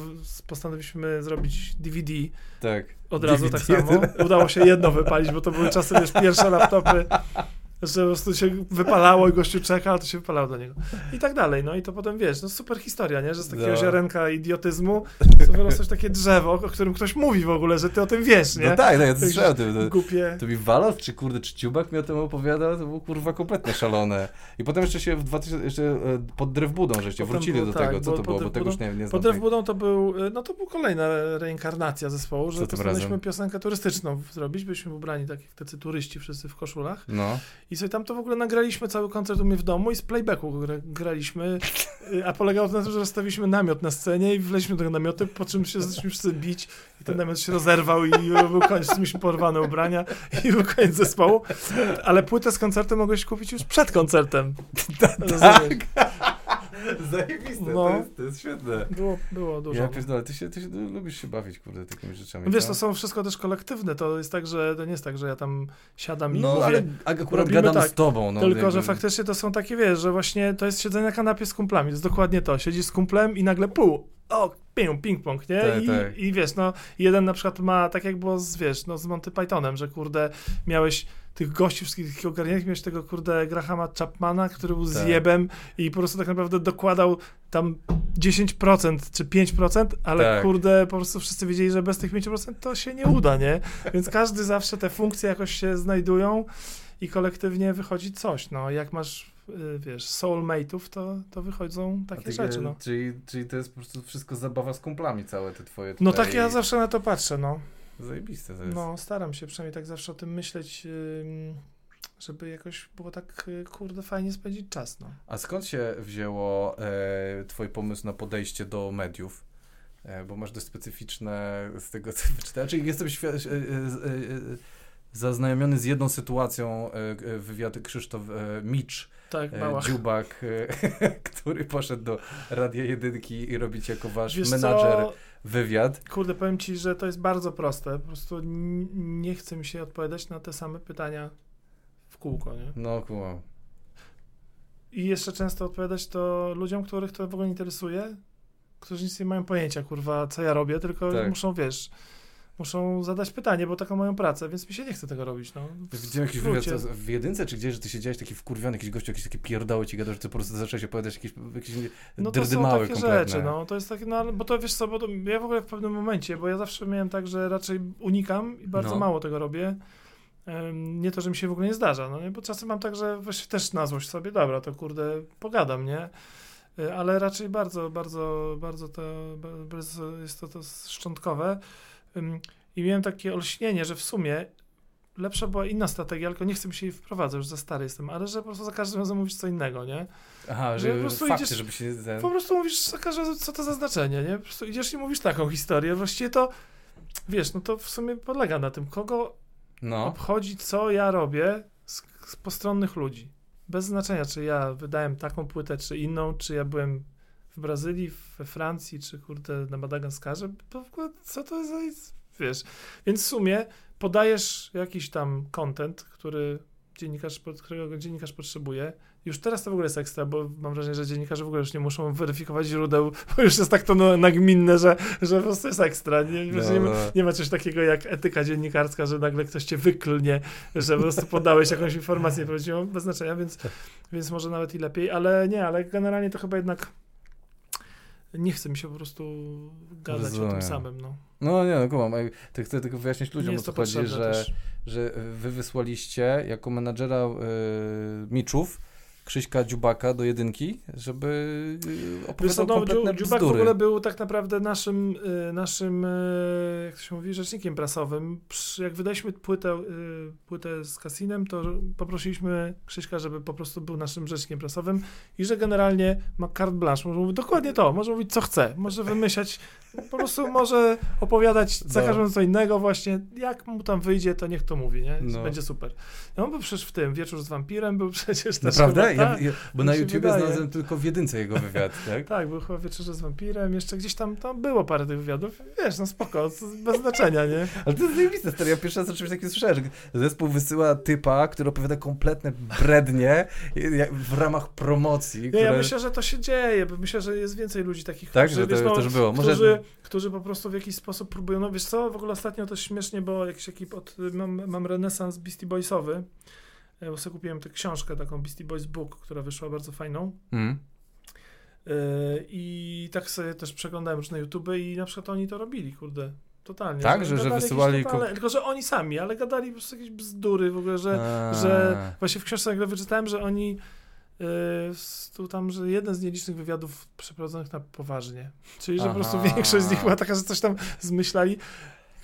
[SPEAKER 2] postanowiliśmy zrobić DVD
[SPEAKER 1] tak.
[SPEAKER 2] od razu
[SPEAKER 1] DVD.
[SPEAKER 2] tak samo. Udało się jedno wypalić, bo to były czasy, wiesz, pierwsze laptopy [laughs] że po prostu się wypalało i gościu czeka, a to się wypalało do niego. I tak dalej. No i to potem wiesz, no super historia, nie? Że z takiego
[SPEAKER 1] No.
[SPEAKER 2] ziarenka idiotyzmu [laughs] to wyrosło takie drzewo, o którym ktoś mówi w ogóle, że ty o tym wiesz, nie?
[SPEAKER 1] No tak, no ja to słyszałem. To,
[SPEAKER 2] Głupie.
[SPEAKER 1] to mi Walow, czy kurde, czy Ciubak mi o tym opowiadał, to było kurwa kompletnie szalone. I potem jeszcze się w 2000, jeszcze e, pod Drewbudą, żeście wrócili
[SPEAKER 2] było
[SPEAKER 1] do
[SPEAKER 2] tak,
[SPEAKER 1] tego. Co to było? Bo tego już nie, nie znam.
[SPEAKER 2] Pod
[SPEAKER 1] tej-
[SPEAKER 2] Budą to był, no to była kolejna reinkarnacja zespołu, że postanowiliśmy piosenkę turystyczną zrobić, byliśmy ubrani tak jak tacy turyści wszyscy w koszulach
[SPEAKER 1] No.
[SPEAKER 2] I sobie tam to w ogóle nagraliśmy cały koncert u mnie w domu i z playbacku gra, graliśmy, y, a polegało to na tym, że rozstawiliśmy namiot na scenie i wleźliśmy do tego namiotu, po czym się zaczęliśmy wszyscy bić i ten namiot się rozerwał i był koniec, mieliśmy porwane ubrania i był koniec zespołu, ale płytę z koncertem mogłeś kupić już przed koncertem. [laughs] Rozumiesz? [laughs]
[SPEAKER 1] Zajebiste,
[SPEAKER 2] No.
[SPEAKER 1] to, jest, to jest świetne.
[SPEAKER 2] Było, było dużo.
[SPEAKER 1] Ja pierdolę, ty się, ty się no, lubisz się bawić, kurde, takimi rzeczami.
[SPEAKER 2] No Wiesz,
[SPEAKER 1] co?
[SPEAKER 2] to są wszystko też kolektywne. To jest tak, że to nie jest tak, że ja tam siadam i
[SPEAKER 1] No,
[SPEAKER 2] mówię.
[SPEAKER 1] ale akurat gadam
[SPEAKER 2] tak,
[SPEAKER 1] z tobą. No,
[SPEAKER 2] tylko,
[SPEAKER 1] jakby-
[SPEAKER 2] że faktycznie to są takie, wiesz, że właśnie to jest siedzenie na kanapie z kumplami. To jest dokładnie to. Siedzisz z kumplem i nagle pół. O, ping, ping-pong, nie?
[SPEAKER 1] Tak,
[SPEAKER 2] I,
[SPEAKER 1] tak.
[SPEAKER 2] I wiesz, no, jeden na przykład ma, tak jak było z, wiesz, no, z Monty Pythonem, że kurde, miałeś tych gości wszystkich takich ogarniętych, miałeś tego, kurde, Grahama Chapmana, który był
[SPEAKER 1] Tak.
[SPEAKER 2] zjebem i po prostu tak naprawdę dokładał tam 10% czy 5%, ale
[SPEAKER 1] Tak.
[SPEAKER 2] kurde, po prostu wszyscy wiedzieli, że bez tych 5% to się nie uda, nie? [laughs] Więc każdy zawsze te funkcje jakoś się znajdują i kolektywnie wychodzi coś, no. Jak masz, y, wiesz, soulmate'ów, to, to wychodzą takie
[SPEAKER 1] ty-
[SPEAKER 2] rzeczy, no.
[SPEAKER 1] Czyli, czyli to jest po prostu wszystko zabawa z kumplami całe te twoje
[SPEAKER 2] No
[SPEAKER 1] tutaj.
[SPEAKER 2] tak ja zawsze na to patrzę, no.
[SPEAKER 1] Zajebiste to jest.
[SPEAKER 2] No, staram się przynajmniej tak zawsze o tym myśleć, żeby jakoś było tak, y, kurde, fajnie spędzić czas, no.
[SPEAKER 1] A skąd się wzięło e, twój pomysł na podejście do mediów? E, bo masz dość specyficzne z tego, co [laughs] wyczytałem. Czyli jestem świ- e, e, e, e, zaznajomiony z jedną sytuacją wywiadu Krzysztof Micz,
[SPEAKER 2] Tak,
[SPEAKER 1] dziubak, [laughs] który poszedł do Radia Jedynki i robić jako wasz
[SPEAKER 2] Wiesz
[SPEAKER 1] menadżer
[SPEAKER 2] co,
[SPEAKER 1] wywiad.
[SPEAKER 2] kurde, powiem ci, że to jest bardzo proste. Po prostu nie chce mi się odpowiadać na te same pytania w kółko, nie?
[SPEAKER 1] No kumam.
[SPEAKER 2] I jeszcze często odpowiadać to ludziom, których to w ogóle nie interesuje, którzy nic nie mają pojęcia, kurwa, co ja robię, tylko
[SPEAKER 1] Tak.
[SPEAKER 2] muszą, wiesz, muszą zadać pytanie, bo taką mają pracę, więc mi się nie chce tego robić, no. W
[SPEAKER 1] Widziałem jakiś wywiad w jedynce, czy gdzieś, że ty siedziałeś taki wkurwiony, jakiś gościu, jakieś takie pierdoły ci gadał, że ty po prostu zacząłeś opowiadać jakieś, jakieś
[SPEAKER 2] No to są takie
[SPEAKER 1] kompletne.
[SPEAKER 2] rzeczy, no, to jest takie, no, bo to wiesz co, bo to, ja w ogóle w pewnym momencie, bo ja zawsze miałem tak, że raczej unikam i bardzo
[SPEAKER 1] No.
[SPEAKER 2] mało tego robię. Nie to, że mi się w ogóle nie zdarza, no nie, bo czasem mam tak, że właśnie też na złość sobie, dobra, to kurde, pogadam, nie? Y, Ale raczej bardzo, bardzo, bardzo to, ba- bardzo jest to, to szczątkowe. I miałem takie olśnienie, że w sumie lepsza była inna strategia, tylko nie chcę mi się jej wprowadzać, już za stary jestem, ale że po prostu za każdym razem mówisz co innego, nie?
[SPEAKER 1] Aha,
[SPEAKER 2] że
[SPEAKER 1] że
[SPEAKER 2] po prostu
[SPEAKER 1] fakty,
[SPEAKER 2] idziesz-
[SPEAKER 1] żeby się... Ten...
[SPEAKER 2] Po prostu mówisz za każdym razem, co to za znaczenie, nie? Po prostu idziesz i mówisz taką historię. Właściwie to, wiesz, no to w sumie polega na tym, kogo
[SPEAKER 1] No,
[SPEAKER 2] obchodzi, co ja robię z, z postronnych ludzi. Bez znaczenia, czy ja wydałem taką płytę, czy inną, czy ja byłem w Brazylii, we Francji, czy kurde na Madagaskarze. To w ogóle, co to jest, za- wiesz. Więc w sumie podajesz jakiś tam content, który dziennikarz, którego dziennikarz potrzebuje. Już teraz to w ogóle jest ekstra, bo mam wrażenie, że dziennikarze w ogóle już nie muszą weryfikować źródeł, bo już jest tak to no, nagminne, że, że po prostu jest ekstra. Nie,
[SPEAKER 1] no,
[SPEAKER 2] nie, ma-
[SPEAKER 1] no.
[SPEAKER 2] nie ma czegoś takiego jak etyka dziennikarska, że nagle ktoś cię wyklnie, że po prostu podałeś jakąś informację prawdziwą, bez znaczenia, więc, więc może nawet i lepiej, ale nie, ale generalnie to chyba jednak nie chce mi się po prostu gadać o
[SPEAKER 1] Rozumiem.
[SPEAKER 2] tym samym, no.
[SPEAKER 1] No nie, no kumam, chcę tylko wyjaśnić ludziom, o co chodzi, że,
[SPEAKER 2] też.
[SPEAKER 1] że wy wysłaliście jako menadżera y, Miczów Krzyśka Dziubaka do jedynki, żeby
[SPEAKER 2] co,
[SPEAKER 1] opowiadał
[SPEAKER 2] no,
[SPEAKER 1] kompletne
[SPEAKER 2] Dziu- Dziubak w
[SPEAKER 1] bzdury.
[SPEAKER 2] ogóle był tak naprawdę naszym, y, naszym y, jak to się mówi, rzecznikiem prasowym. Jak wydaliśmy płytę, płytę z Kasinem, to poprosiliśmy Krzyśka, żeby po prostu był naszym rzecznikiem prasowym i że generalnie ma carte blanche. Może mówić dokładnie to, może mówić co chce, może wymyślać, po prostu może opowiadać za
[SPEAKER 1] No.
[SPEAKER 2] każdym co innego właśnie, jak mu tam wyjdzie, to niech to mówi, nie?
[SPEAKER 1] No.
[SPEAKER 2] Będzie super. No on był przecież w tym, Wieczór z wampirem był [laughs] przecież też
[SPEAKER 1] Naprawdę?
[SPEAKER 2] Chyba,
[SPEAKER 1] Ja,
[SPEAKER 2] tak.
[SPEAKER 1] ja, bo na YouTubie
[SPEAKER 2] wydaje.
[SPEAKER 1] znalazłem tylko w jedynce jego wywiad, [laughs] tak?
[SPEAKER 2] Tak, był chyba wieczorze z wampirem, jeszcze gdzieś tam, tam było parę tych wywiadów. Wiesz, no spoko, to bez znaczenia, nie? [laughs]
[SPEAKER 1] Ale to jest zajebiste, stary. Ja pierwszy raz o czymś takim słyszałem, że zespół wysyła typa, który opowiada kompletne brednie w ramach promocji,
[SPEAKER 2] Nie,
[SPEAKER 1] które...
[SPEAKER 2] ja myślę, że to się dzieje, bo myślę, że jest więcej ludzi takich,
[SPEAKER 1] Tak,
[SPEAKER 2] którzy,
[SPEAKER 1] że to
[SPEAKER 2] wiesz, no,
[SPEAKER 1] też było. Może...
[SPEAKER 2] którzy, którzy po prostu w jakiś sposób próbują, no wiesz co, w ogóle ostatnio to śmiesznie, bo jakiś ekip od, mam, mam renesans Beastie Boysowy, bo sobie kupiłem tę książkę, taką Beastie Boys Book, która wyszła bardzo fajną.
[SPEAKER 1] Mm.
[SPEAKER 2] E, I tak sobie też przeglądałem różne YouTube i na przykład oni to robili, kurde. Totalnie.
[SPEAKER 1] Tak? Że- że wysyłali
[SPEAKER 2] Totalne, tylko, że oni sami, ale gadali po prostu jakieś bzdury w ogóle, że że właśnie w książce nagle wyczytałem, że oni yy, tu tam, że jeden z nielicznych wywiadów przeprowadzonych na poważnie. Czyli, że po prostu
[SPEAKER 1] Aha.
[SPEAKER 2] większość z nich była taka, że coś tam zmyślali.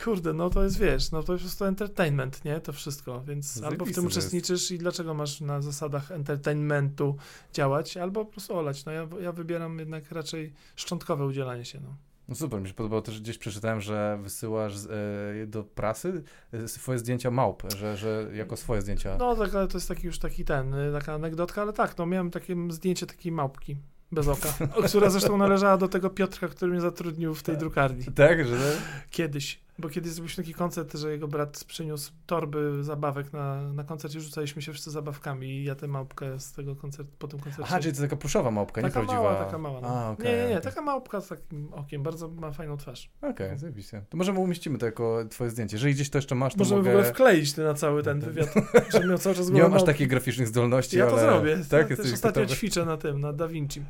[SPEAKER 2] Kurde, no to jest, wiesz, no to jest po prostu entertainment, nie? To wszystko, więc albo w tym uczestniczysz i dlaczego masz na zasadach entertainmentu działać, albo po prostu olać. No ja, ja wybieram jednak raczej szczątkowe udzielanie się, no.
[SPEAKER 1] No super, mi się podobało też, gdzieś przeczytałem, że wysyłasz e, do prasy e, swoje zdjęcia małp, że, że jako swoje zdjęcia.
[SPEAKER 2] No, tak, ale to jest taki już taki ten, y, taka anegdotka, ale tak, no miałem takie zdjęcie takiej małpki bez oka, [laughs] która zresztą należała do tego Piotrka, który mnie zatrudnił w tej drukarni.
[SPEAKER 1] Tak, że
[SPEAKER 2] Kiedyś, bo kiedyś zrobiliśmy taki koncert, że jego brat przyniósł torby zabawek na, na koncert i rzucaliśmy się wszyscy zabawkami i ja tę małpkę z tego koncertu, po tym koncercie.
[SPEAKER 1] Aha, czyli to taka pluszowa małpka, nie
[SPEAKER 2] taka
[SPEAKER 1] prawdziwa.
[SPEAKER 2] mała, taka mała. No.
[SPEAKER 1] A, okej,
[SPEAKER 2] nie, nie, nie, taka małpka z takim okiem, bardzo ma fajną twarz.
[SPEAKER 1] Okej, zajebiście. To możemy umieścimy to jako twoje zdjęcie. Jeżeli gdzieś to jeszcze masz, to
[SPEAKER 2] Możemy
[SPEAKER 1] mogę...
[SPEAKER 2] w ogóle wkleić ty na cały ten wywiad, [laughs] żebym miał cały czas
[SPEAKER 1] Nie mam aż takich graficznych zdolności,
[SPEAKER 2] Ja
[SPEAKER 1] ale...
[SPEAKER 2] to zrobię.
[SPEAKER 1] Tak, jesteś
[SPEAKER 2] też ostatnio
[SPEAKER 1] gotowy?
[SPEAKER 2] ćwiczę na tym, na Da Vinci.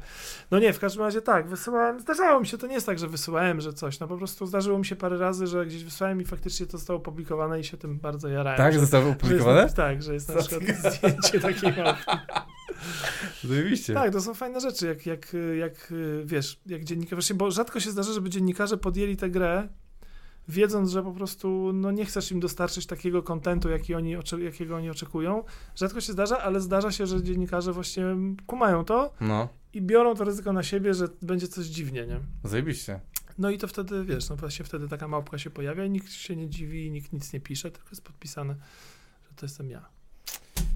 [SPEAKER 2] No nie, w każdym razie tak, wysyłałem, zdarzało mi się, to nie jest tak, że wysyłałem, że coś, no po prostu zdarzyło mi się parę razy, że gdzieś wysłałem i faktycznie to zostało opublikowane i się tym bardzo jarałem.
[SPEAKER 1] Tak,
[SPEAKER 2] że,
[SPEAKER 1] zostało
[SPEAKER 2] że jest,
[SPEAKER 1] opublikowane?
[SPEAKER 2] Tak, że jest na przykład zdjęcie takiej małpki. [laughs]
[SPEAKER 1] Zajebiście.
[SPEAKER 2] Tak, to są fajne rzeczy, jak, jak, jak wiesz, jak dziennikarze, bo rzadko się zdarza, żeby dziennikarze podjęli tę grę, wiedząc, że po prostu no, nie chcesz im dostarczyć takiego kontentu, jaki oni, jakiego oni oczekują. Rzadko się zdarza, ale zdarza się, że dziennikarze właśnie kumają to
[SPEAKER 1] No,
[SPEAKER 2] i biorą to ryzyko na siebie, że będzie coś dziwnie, nie?
[SPEAKER 1] zajebiście.
[SPEAKER 2] No i to wtedy, wiesz, no właśnie wtedy taka małpka się pojawia i nikt się nie dziwi, nikt nic nie pisze, tylko jest podpisane, że to jestem ja.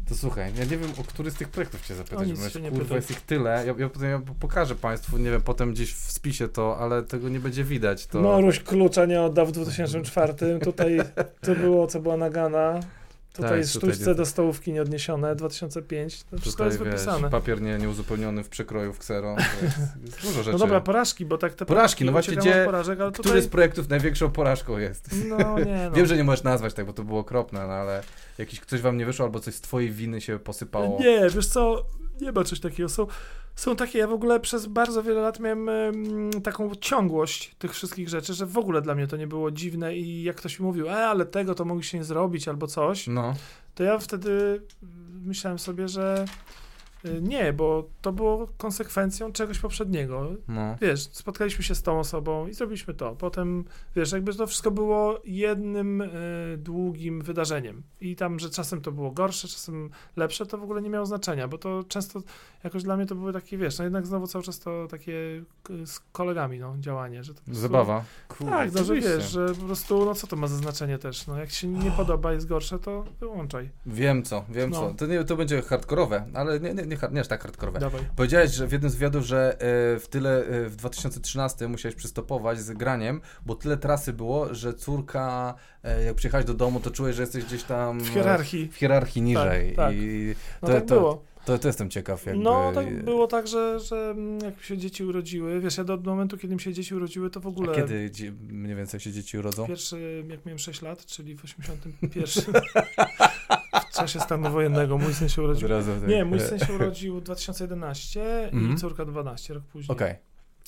[SPEAKER 1] To słuchaj, ja nie wiem, o który z tych projektów cię zapytać,
[SPEAKER 2] nic
[SPEAKER 1] bo kurwa, jest ich tyle. Ja, ja potem ja pokażę państwu, nie wiem, potem gdzieś w spisie to, ale tego nie będzie widać. To...
[SPEAKER 2] Moruś klucza nie oddał w 2004, tutaj to było, co była nagana, tutaj
[SPEAKER 1] Tak,
[SPEAKER 2] jest
[SPEAKER 1] tutaj
[SPEAKER 2] do stołówki nieodniesione, 2005, to wszystko
[SPEAKER 1] Tutaj,
[SPEAKER 2] jest
[SPEAKER 1] wiesz,
[SPEAKER 2] wypisane.
[SPEAKER 1] papier nie, nieuzupełniony w przekroju w ksero. Jest, [laughs] jest dużo rzeczy.
[SPEAKER 2] No dobra, porażki, bo tak te
[SPEAKER 1] Porażki, no właśnie, gdzie-
[SPEAKER 2] porażek, ale
[SPEAKER 1] Który
[SPEAKER 2] tutaj...
[SPEAKER 1] z projektów największą porażką jest?
[SPEAKER 2] No nie, [laughs] no.
[SPEAKER 1] Wiem, że nie możesz nazwać tak, bo to było okropne, no ale jakiś coś wam nie wyszło, albo coś z twojej winy się posypało.
[SPEAKER 2] Nie, wiesz co, nie ma czegoś takiego. Są, są takie, ja w ogóle przez bardzo wiele lat miałem em, taką ciągłość tych wszystkich rzeczy, że w ogóle dla mnie to nie było dziwne i jak ktoś mi mówił, e, ale tego to mogliście nie zrobić albo coś,
[SPEAKER 1] No,
[SPEAKER 2] to ja wtedy myślałem sobie, że y, nie, bo to było konsekwencją czegoś poprzedniego.
[SPEAKER 1] no.
[SPEAKER 2] Wiesz, spotkaliśmy się z tą osobą i zrobiliśmy to. Potem, wiesz, jakby to wszystko było jednym y, długim wydarzeniem. I tam, że czasem to było gorsze, czasem lepsze, to w ogóle nie miało znaczenia, bo to często jakoś dla mnie to były takie, wiesz, no jednak znowu cały czas to takie z kolegami, no, działanie, że prostu-
[SPEAKER 1] Zabawa. Kurde,
[SPEAKER 2] Tak, no, że wiesz, że po prostu, no co to ma za znaczenie też, no jak się nie podoba, jest gorsze, to wyłączaj.
[SPEAKER 1] Wiem co, wiem
[SPEAKER 2] No.
[SPEAKER 1] co. To, nie, to będzie hardkorowe, ale nie, nie, nie, hard- nie aż tak hardkorowe.
[SPEAKER 2] Dawaj.
[SPEAKER 1] Powiedziałeś, że w jednym z wywiadów, że e, w tyle e, w 2013 musiałeś przystopować z graniem, bo tyle trasy było, że córka, e, jak przyjechałeś do domu, to czułeś, że jesteś gdzieś tam
[SPEAKER 2] W hierarchii.
[SPEAKER 1] w hierarchii niżej.
[SPEAKER 2] tak.
[SPEAKER 1] I
[SPEAKER 2] No
[SPEAKER 1] to,
[SPEAKER 2] tak
[SPEAKER 1] to,
[SPEAKER 2] było.
[SPEAKER 1] To, to jestem ciekaw, jakby.
[SPEAKER 2] No, tak było tak, że, że mm, jak mi się dzieci urodziły, wiesz, ja do momentu, kiedy mi się dzieci urodziły, to w ogóle...
[SPEAKER 1] A kiedy mniej więcej się dzieci urodzą?
[SPEAKER 2] Pierwszy, jak miałem 6 lat, czyli w 81, w [laughs] czasie stanu wojennego, mój syn się
[SPEAKER 1] Od
[SPEAKER 2] urodził.
[SPEAKER 1] tak.
[SPEAKER 2] Nie, mój syn się urodził w 2011
[SPEAKER 1] Mhm.
[SPEAKER 2] i córka 12, rok później.
[SPEAKER 1] Okej.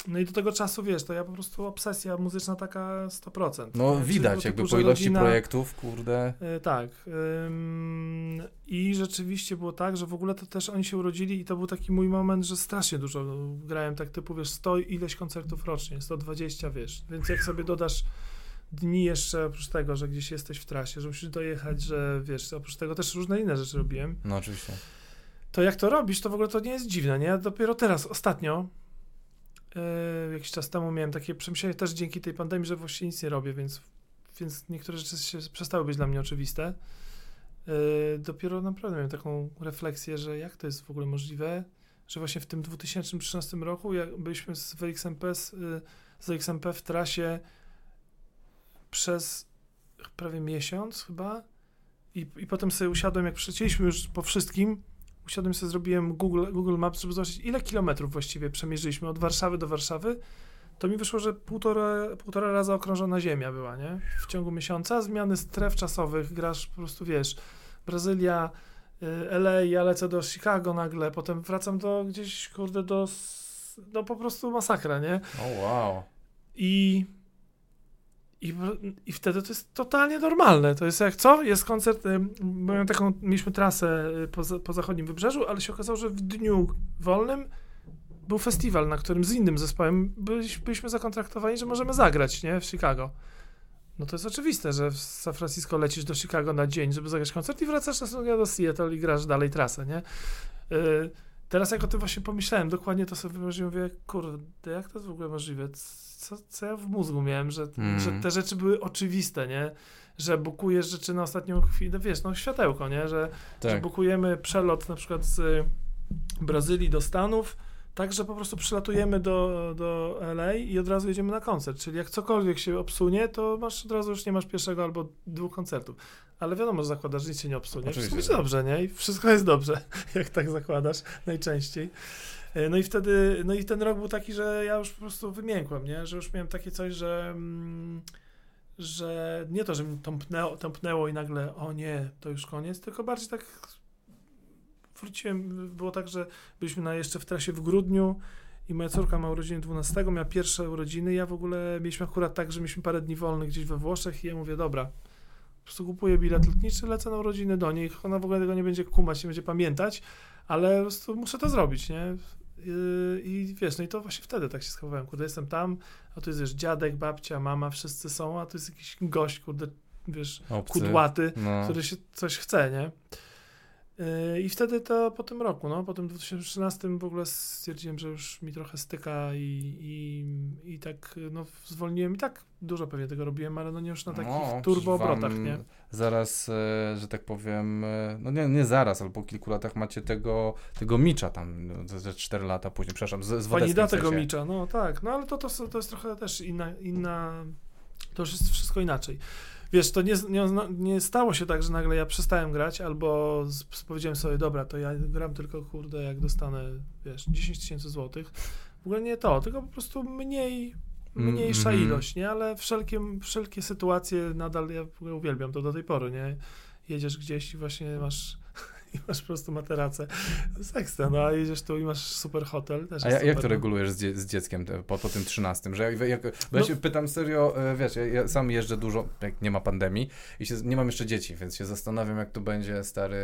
[SPEAKER 2] No i do tego czasu, wiesz, to ja po prostu obsesja muzyczna taka 100%.
[SPEAKER 1] No
[SPEAKER 2] nie?
[SPEAKER 1] Widać, jakby po ilości
[SPEAKER 2] rodzina-
[SPEAKER 1] projektów, kurde.
[SPEAKER 2] E, Tak. ym, I rzeczywiście było tak, że w ogóle to też oni się urodzili i to był taki mój moment, że strasznie dużo grałem, tak typu, wiesz, 100 ileś koncertów rocznie, 120, wiesz. Więc jak sobie dodasz dni jeszcze oprócz tego, że gdzieś jesteś w trasie, że musisz dojechać, że wiesz, oprócz tego też różne inne rzeczy robiłem,
[SPEAKER 1] No oczywiście.
[SPEAKER 2] to jak to robisz, to w ogóle to nie jest dziwne, nie? Ja dopiero teraz, ostatnio, e, jakiś czas temu miałem takie przemyślenie też dzięki tej pandemii, że właściwie nic nie robię, więc, więc niektóre rzeczy się przestały być dla mnie oczywiste. E, dopiero naprawdę miałem taką refleksję, że jak to jest w ogóle możliwe, że właśnie w tym 2013 roku jak byliśmy z WXMP, z, y, z WXMP w trasie przez prawie miesiąc chyba i, i potem sobie usiadłem, jak przylecieliśmy już po wszystkim, usiadłem sobie, zrobiłem Google, Google Maps, żeby zobaczyć, ile kilometrów właściwie przemierzyliśmy od Warszawy do Warszawy, to mi wyszło, że półtora, półtora raza okrążona ziemia była, nie? W ciągu miesiąca, zmiany stref czasowych, grasz po prostu, wiesz, Brazylia, y, LA, ja lecę do Chicago nagle, potem wracam do gdzieś, kurde, do, s- no po prostu masakra, nie?
[SPEAKER 3] O wow.
[SPEAKER 2] I, i, I wtedy to jest totalnie normalne. To jest jak co? Jest koncert. Miałem taką, mieliśmy trasę y, po, po zachodnim wybrzeżu, ale się okazało, że w dniu wolnym był festiwal, na którym z innym zespołem byliśmy, byliśmy zakontraktowani, że możemy zagrać, nie? W Chicago. No to jest oczywiste, że w San Francisco lecisz do Chicago na dzień, żeby zagrać koncert i wracasz następnego do Seattle i grasz dalej trasę, nie? Y, Teraz jak o tym właśnie pomyślałem, dokładnie to sobie wyobraziłem, mówię, kurde, jak to jest w ogóle możliwe? Co, co ja w mózgu miałem, że,
[SPEAKER 3] Mm.
[SPEAKER 2] że te rzeczy były oczywiste, nie? Że bukujesz rzeczy na ostatnią chwilę, wiesz, no światełko, nie? Że, że
[SPEAKER 3] Tak.
[SPEAKER 2] bukujemy przelot na przykład z Brazylii do Stanów, tak, że po prostu przylatujemy do, do LA i od razu jedziemy na koncert. Czyli jak cokolwiek się obsunie, to masz od razu już nie masz pierwszego albo dwóch koncertów. Ale wiadomo, że zakładasz, że nic się nie obsunie.
[SPEAKER 3] Oczywiście,
[SPEAKER 2] Wszystko będzie
[SPEAKER 3] że-
[SPEAKER 2] dobrze, nie? I wszystko jest dobrze, [laughs] jak tak zakładasz najczęściej. E, No i wtedy, no i ten rok był taki, że ja już po prostu wymiękłem, nie? Że już miałem takie coś, że, mm, że nie to, że mi tąpnęło, tąpnęło i nagle, o nie, to już koniec, tylko bardziej tak wróciłem, było tak, że byliśmy na, jeszcze w trasie w grudniu i moja córka ma urodziny 12, miała pierwsze urodziny, ja w ogóle mieliśmy akurat tak, że mieliśmy parę dni wolnych gdzieś we Włoszech i ja mówię, dobra, po prostu kupuję bilet lotniczy, lecę na urodziny do niej, ona w ogóle tego nie będzie kumać, nie będzie pamiętać, ale po prostu muszę to zrobić, nie? I wiesz, no i to właśnie wtedy tak się schowałem, kurde, jestem tam, a tu jest wiesz, dziadek, babcia, mama, wszyscy są, a tu jest jakiś gość, kurde, wiesz,
[SPEAKER 3] Obcy.
[SPEAKER 2] kudłaty,
[SPEAKER 3] No.
[SPEAKER 2] który się coś chce, nie? Yy, I wtedy to po tym roku, no, po tym 2013 w ogóle stwierdziłem, że już mi trochę styka i, i, i tak, no, zwolniłem i tak dużo pewnie tego robiłem, ale no nie już na takich
[SPEAKER 3] No,
[SPEAKER 2] turbo obrotach, nie?
[SPEAKER 3] Zaraz, e, że tak powiem, e, no nie, nie zaraz, ale po kilku latach macie tego, tego Micza tam, no, ze- ze 4 lata później, przepraszam, z, z
[SPEAKER 2] Pani da tego. Micza, no tak, no ale to, to, to jest trochę też inna, inna, to już jest wszystko inaczej. Wiesz, to nie, nie, nie stało się tak, że nagle ja przestałem grać, albo powiedziałem sobie, dobra, to ja gram tylko, kurde, jak dostanę, wiesz, 10 tysięcy złotych. W ogóle nie to, tylko po prostu mniej, mniejsza
[SPEAKER 3] Mhm.
[SPEAKER 2] ilość, nie? Ale wszelkie, wszelkie sytuacje nadal, ja uwielbiam to do tej pory, nie? Jedziesz gdzieś i właśnie masz, i masz po prostu materacę. Ekstra, no a jedziesz tu i masz super hotel. Też
[SPEAKER 3] A ja, jak to
[SPEAKER 2] no.
[SPEAKER 3] regulujesz z, dzie- z dzieckiem te, po, po tym 13? Że jak, jak, bo ja
[SPEAKER 2] No.
[SPEAKER 3] się pytam serio, e, wiesz, ja, ja sam jeżdżę dużo, jak nie ma pandemii i się, nie mam jeszcze dzieci, więc się zastanawiam, jak to będzie stary...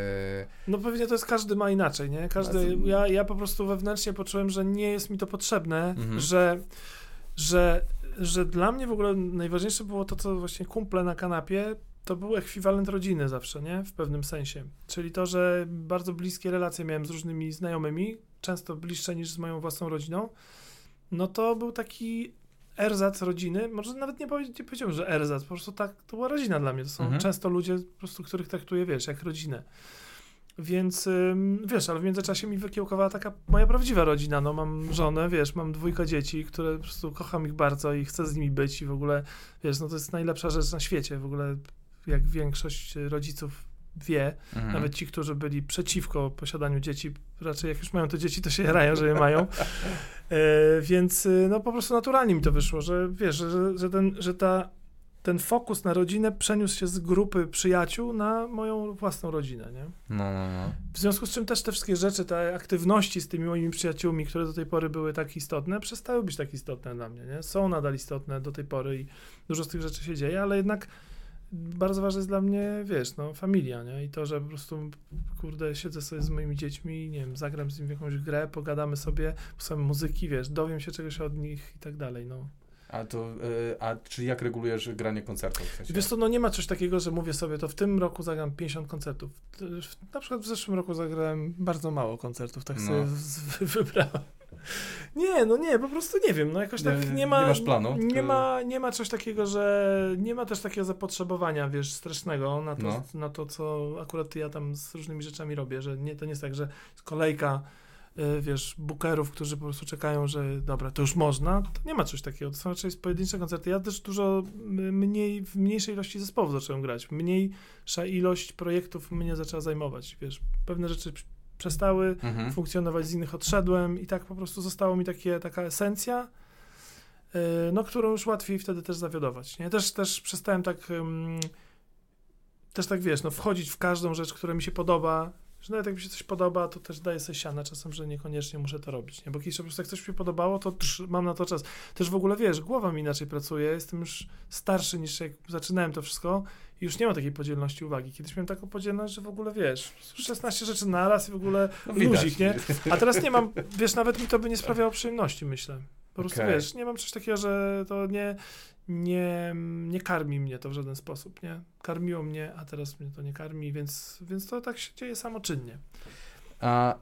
[SPEAKER 2] No pewnie to jest każdy ma inaczej, nie? Każdy, ja, ja po prostu wewnętrznie poczułem, że nie jest mi to potrzebne,
[SPEAKER 3] Mhm.
[SPEAKER 2] że, że, że dla mnie w ogóle najważniejsze było to, co właśnie kumple na kanapie, to był ekwiwalent rodziny zawsze, nie? W pewnym sensie. Czyli to, że bardzo bliskie relacje miałem z różnymi znajomymi, często bliższe niż z moją własną rodziną, no to był taki erzac rodziny, może nawet nie, powie, nie powiedziałbym, że erzac, po prostu tak, to była rodzina dla mnie, to są
[SPEAKER 3] Mhm.
[SPEAKER 2] często ludzie po prostu, których traktuję, wiesz, jak rodzinę. Więc wiesz, ale w międzyczasie mi wykiełkowała taka moja prawdziwa rodzina. No mam żonę, wiesz, mam dwójkę dzieci, które po prostu kocham ich bardzo i chcę z nimi być i w ogóle, wiesz, no to jest najlepsza rzecz na świecie. W ogóle jak większość rodziców wie,
[SPEAKER 3] Mhm.
[SPEAKER 2] nawet ci, którzy byli przeciwko posiadaniu dzieci, raczej jak już mają te dzieci, to się jarają, że je mają. [laughs] E, więc y, no po prostu naturalnie mi to wyszło, że wiesz, że, że, ten, że ta, ten fokus na rodzinę przeniósł się z grupy przyjaciół na moją własną rodzinę, nie?
[SPEAKER 3] No, no, no.
[SPEAKER 2] W związku z czym też te wszystkie rzeczy, te aktywności z tymi moimi przyjaciółmi, które do tej pory były tak istotne, przestały być tak istotne dla mnie, nie? Są nadal istotne do tej pory i dużo z tych rzeczy się dzieje, ale jednak bardzo ważne jest dla mnie, wiesz, no, familia, nie? I to, że po prostu, kurde, siedzę sobie z moimi dziećmi, nie wiem, zagram z nimi w jakąś grę, pogadamy sobie, posłuchamy muzyki, wiesz, dowiem się czegoś od nich i tak dalej, no.
[SPEAKER 3] A to, e, a czy jak regulujesz granie koncertów? W sensie?
[SPEAKER 2] Wiesz co, no nie ma coś takiego, że mówię sobie, to w tym roku zagram 50 koncertów. Na przykład w zeszłym roku zagrałem bardzo mało koncertów, tak
[SPEAKER 3] No.
[SPEAKER 2] sobie wybrałem. Nie, no nie, po prostu nie wiem, no jakoś tak
[SPEAKER 3] Nie-
[SPEAKER 2] nie,
[SPEAKER 3] nie
[SPEAKER 2] ma...
[SPEAKER 3] masz planu?
[SPEAKER 2] Nie
[SPEAKER 3] Czy-
[SPEAKER 2] ma, nie ma coś takiego, że... Nie ma też takiego zapotrzebowania, wiesz, strasznego na to,
[SPEAKER 3] No.
[SPEAKER 2] na to, co akurat ja tam z różnymi rzeczami robię, że nie, to nie jest tak, że kolejka y, wiesz, bookerów, którzy po prostu czekają, że dobra, to już można, to nie ma coś takiego. To są raczej pojedyncze koncerty. Ja też dużo mniej, w mniejszej ilości zespołów zacząłem grać. Mniejsza ilość projektów mnie zaczęła zajmować. Wiesz, pewne rzeczy przestały
[SPEAKER 3] Mhm.
[SPEAKER 2] funkcjonować, z innych odszedłem i tak po prostu zostało mi takie, taka esencja, yy, no, którą już łatwiej wtedy też zawiodować. Nie? Też, też przestałem tak, ym, też tak wiesz, no, wchodzić w każdą rzecz, która mi się podoba, Że nawet jak mi się coś podoba, to też daję sobie siana czasem, że niekoniecznie muszę to robić, nie? Bo kiedyś po prostu jak coś mi się podobało, to też mam na to czas. Też w ogóle, wiesz, głowa mi inaczej pracuje, jestem już starszy niż jak zaczynałem to wszystko i już nie ma takiej podzielności uwagi. Kiedyś miałem taką podzielność, że w ogóle, wiesz, 16 rzeczy naraz i w ogóle
[SPEAKER 1] No,
[SPEAKER 2] luzik, nie? A teraz nie mam, wiesz, nawet mi to by nie sprawiało przyjemności, myślę. Po prostu,
[SPEAKER 1] Okej.
[SPEAKER 2] wiesz, nie mam czegoś takiego, że to nie, nie, nie karmi mnie to w żaden sposób, nie? Karmiło mnie, a teraz mnie to nie karmi, więc, więc to tak się dzieje samoczynnie.
[SPEAKER 1] A,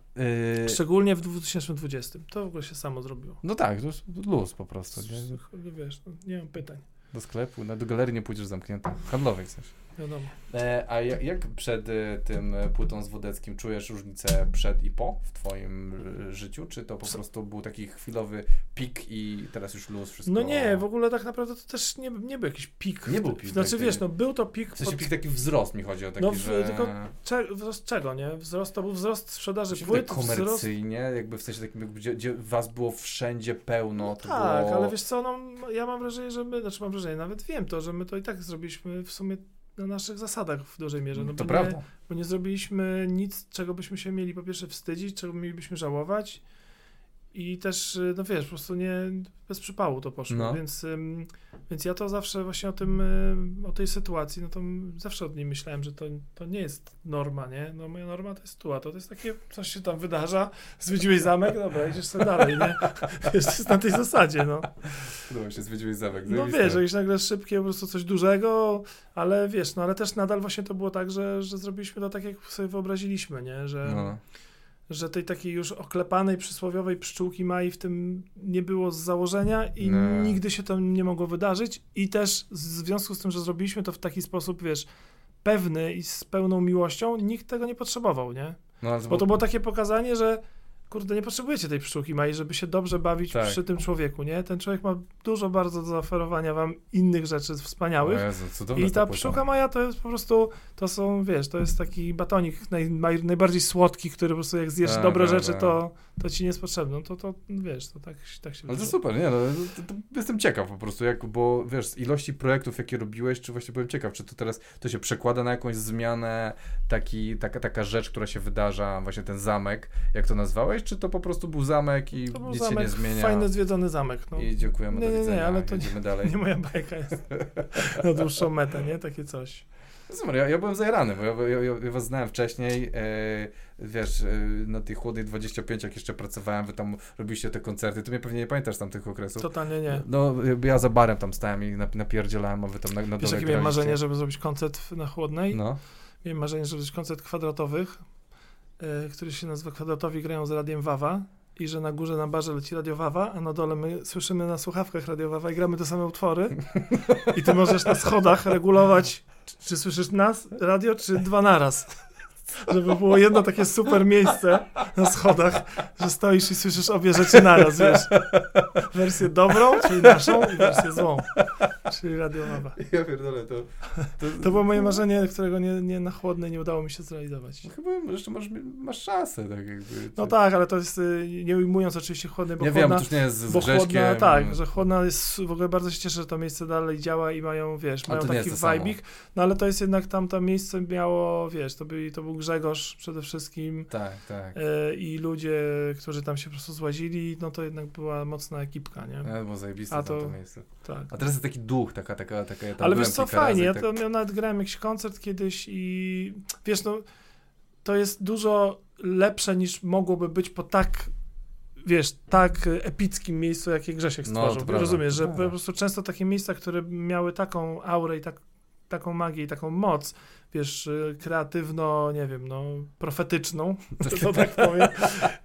[SPEAKER 1] y,
[SPEAKER 2] Szczególnie w 2020. To w ogóle się samo zrobiło.
[SPEAKER 1] no tak, to już luz po prostu. Nie?
[SPEAKER 2] Wiesz, no, nie mam pytań,
[SPEAKER 1] Do sklepu, no, do galerii nie pójdziesz zamknięta. Handlowej w sensie.
[SPEAKER 2] Wiadomo.
[SPEAKER 1] E, a jak, jak przed e, tym płytą z Wodeckim czujesz różnicę przed i po w twoim e, życiu? Czy to po prostu był taki chwilowy pik i teraz już luz, wszystko?
[SPEAKER 2] No nie, w ogóle tak naprawdę to też nie, nie był jakiś pik.
[SPEAKER 1] Nie był pik,
[SPEAKER 2] Znaczy,
[SPEAKER 1] tak,
[SPEAKER 2] wiesz,
[SPEAKER 1] tak.
[SPEAKER 2] no był to pik,
[SPEAKER 1] W sensie
[SPEAKER 2] pod-
[SPEAKER 1] pik taki wzrost mi chodzi o taki,
[SPEAKER 2] No, w-
[SPEAKER 1] że...
[SPEAKER 2] tylko cze, wzrost czego, nie? Wzrost to był wzrost sprzedaży płyt, wzrost
[SPEAKER 1] komercyjnie, jakby w sensie takim, gdzie, gdzie was było wszędzie pełno, to
[SPEAKER 2] Tak,
[SPEAKER 1] było...
[SPEAKER 2] ale wiesz co, no, ja mam wrażenie, że my, znaczy mam wrażenie, nawet wiem to, że my to i tak zrobiliśmy w sumie na naszych zasadach w dużej mierze. No,
[SPEAKER 1] to prawda.
[SPEAKER 2] Nie, bo nie zrobiliśmy nic, czego byśmy się mieli po pierwsze wstydzić, czego mielibyśmy żałować i też, y, no wiesz, po prostu nie, bez przypału to poszło,
[SPEAKER 1] No.
[SPEAKER 2] więc, ym, więc ja to zawsze właśnie o tym, y, o tej sytuacji, no to zawsze od niej myślałem, że to, to nie jest norma, nie? No moja norma to jest tu, a to, to jest takie, coś się tam wydarza, [laughs] zwiedziłeś zamek, dobra, idziesz sobie dalej, nie? [laughs] Wiesz, to jest na tej zasadzie, no.
[SPEAKER 1] Podoba się, zwiedziłeś zamek.
[SPEAKER 2] No
[SPEAKER 1] zajebiste.
[SPEAKER 2] wiesz, jakieś nagle szybkie, po prostu coś dużego, ale wiesz, no ale też nadal właśnie to było tak, że, że zrobiliśmy to tak, jak sobie wyobraziliśmy, nie? Że,
[SPEAKER 1] No.
[SPEAKER 2] Że tej takiej już oklepanej, przysłowiowej pszczółki Mai w tym nie było z założenia i
[SPEAKER 1] Nie.
[SPEAKER 2] nigdy się to nie mogło wydarzyć i też w związku z tym, że zrobiliśmy to w taki sposób, wiesz, pewny i z pełną miłością, nikt tego nie potrzebował, nie?
[SPEAKER 1] No,
[SPEAKER 2] Bo to było takie pokazanie, że kurde, nie potrzebujecie tej pszczółki Mai, żeby się dobrze bawić
[SPEAKER 1] Tak.
[SPEAKER 2] przy tym człowieku, nie? Ten człowiek ma dużo bardzo do zaoferowania wam innych rzeczy wspaniałych.
[SPEAKER 1] Jezu,
[SPEAKER 2] I ta pszczółka Maja to jest po prostu, to są, wiesz, to jest taki batonik naj, naj, najbardziej słodki, który po prostu jak zjesz
[SPEAKER 1] Tak,
[SPEAKER 2] dobre
[SPEAKER 1] tak,
[SPEAKER 2] rzeczy,
[SPEAKER 1] tak.
[SPEAKER 2] to, to ci nie jest potrzebne. No to, to wiesz, to tak, tak się
[SPEAKER 1] Ale to super, nie no, to, to jestem ciekaw po prostu, jak, bo wiesz, z ilości projektów, jakie robiłeś, czy właśnie byłem ciekaw, czy to teraz to się przekłada na jakąś zmianę, taki, taka, taka rzecz, która się wydarza, właśnie ten zamek, jak to nazwałeś, czy to po prostu był zamek i
[SPEAKER 2] To był
[SPEAKER 1] nic się
[SPEAKER 2] zamek,
[SPEAKER 1] nie zmienia
[SPEAKER 2] fajny zwiedzony zamek. No.
[SPEAKER 1] i dziękujemy,
[SPEAKER 2] Nie,
[SPEAKER 1] do
[SPEAKER 2] nie, nie,
[SPEAKER 1] widzenia,
[SPEAKER 2] ale to nie-
[SPEAKER 1] jedziemy dalej. [laughs]
[SPEAKER 2] Nie moja bajka jest [laughs] na dłuższą metę, nie? Takie coś.
[SPEAKER 1] Super, ja, ja byłem zajarany, bo ja, ja, ja, ja was znałem wcześniej, e, wiesz, e, na tej chłodnej 25, jak jeszcze pracowałem, wy tam robiliście te koncerty, ty mnie pewnie nie pamiętasz z tamtych okresów.
[SPEAKER 2] Totalnie nie.
[SPEAKER 1] No, ja za barem tam stałem i nap- napierdzielałem, a wy tam na, na
[SPEAKER 2] Wiesz, jakie miałem marzenie, żeby zrobić koncert na chłodnej?
[SPEAKER 1] No.
[SPEAKER 2] Miałem marzenie, żeby zrobić koncert kwadratowych, który się nazywa Kwadratowi grają z radiem Wawa i że na górze na barze leci radio Wawa, a na dole my słyszymy na słuchawkach radio Wawa i gramy te same utwory i ty możesz na schodach regulować, czy, czy słyszysz nas, radio, czy dwa naraz. Żeby było jedno takie super miejsce na schodach, że stoisz i słyszysz obie rzeczy naraz, wiesz. Wersję dobrą, czyli naszą, i wersję złą, czyli radio Wawa.
[SPEAKER 1] Ja pierdolę, to... To,
[SPEAKER 2] To było moje marzenie, którego nie, nie na chłodnej nie udało mi się zrealizować.
[SPEAKER 1] No Chyba jeszcze masz, masz szansę, tak jakby.
[SPEAKER 2] No tak, ale to jest, y, nie ujmując oczywiście chłodnej, bo
[SPEAKER 1] Ja wiem,
[SPEAKER 2] chłodna,
[SPEAKER 1] to już nie jest z
[SPEAKER 2] bo chłodna, tak, że chłodna jest, w ogóle bardzo się cieszę, że to miejsce dalej działa i mają, wiesz, mają
[SPEAKER 1] to
[SPEAKER 2] taki
[SPEAKER 1] to
[SPEAKER 2] vibik, no ale to jest jednak tam, to miejsce miało, wiesz, to, był to był Grzegorz przede wszystkim
[SPEAKER 1] Tak, tak.
[SPEAKER 2] y, i ludzie, którzy tam się po prostu złazili, no to jednak była mocna ekipka, nie?
[SPEAKER 1] Ja, było zajebiste
[SPEAKER 2] A
[SPEAKER 1] to... miejsce.
[SPEAKER 2] Tak.
[SPEAKER 1] A teraz jest taki duch, taka, taka, taka... ja tam
[SPEAKER 2] Ale wiesz co,
[SPEAKER 1] razy
[SPEAKER 2] fajnie, ja
[SPEAKER 1] tak-
[SPEAKER 2] to ja nawet grałem jakiś koncert kiedyś i wiesz, no to jest dużo lepsze niż mogłoby być po tak wiesz, tak epickim miejscu, jakie Grzesiek
[SPEAKER 1] No,
[SPEAKER 2] stworzył.
[SPEAKER 1] prawda,
[SPEAKER 2] Rozumiesz, że po prostu często takie miejsca, które miały taką aurę i tak, taką magię i taką moc, wiesz, y, kreatywno, nie wiem, no, profetyczną, [laughs] to tak powiem.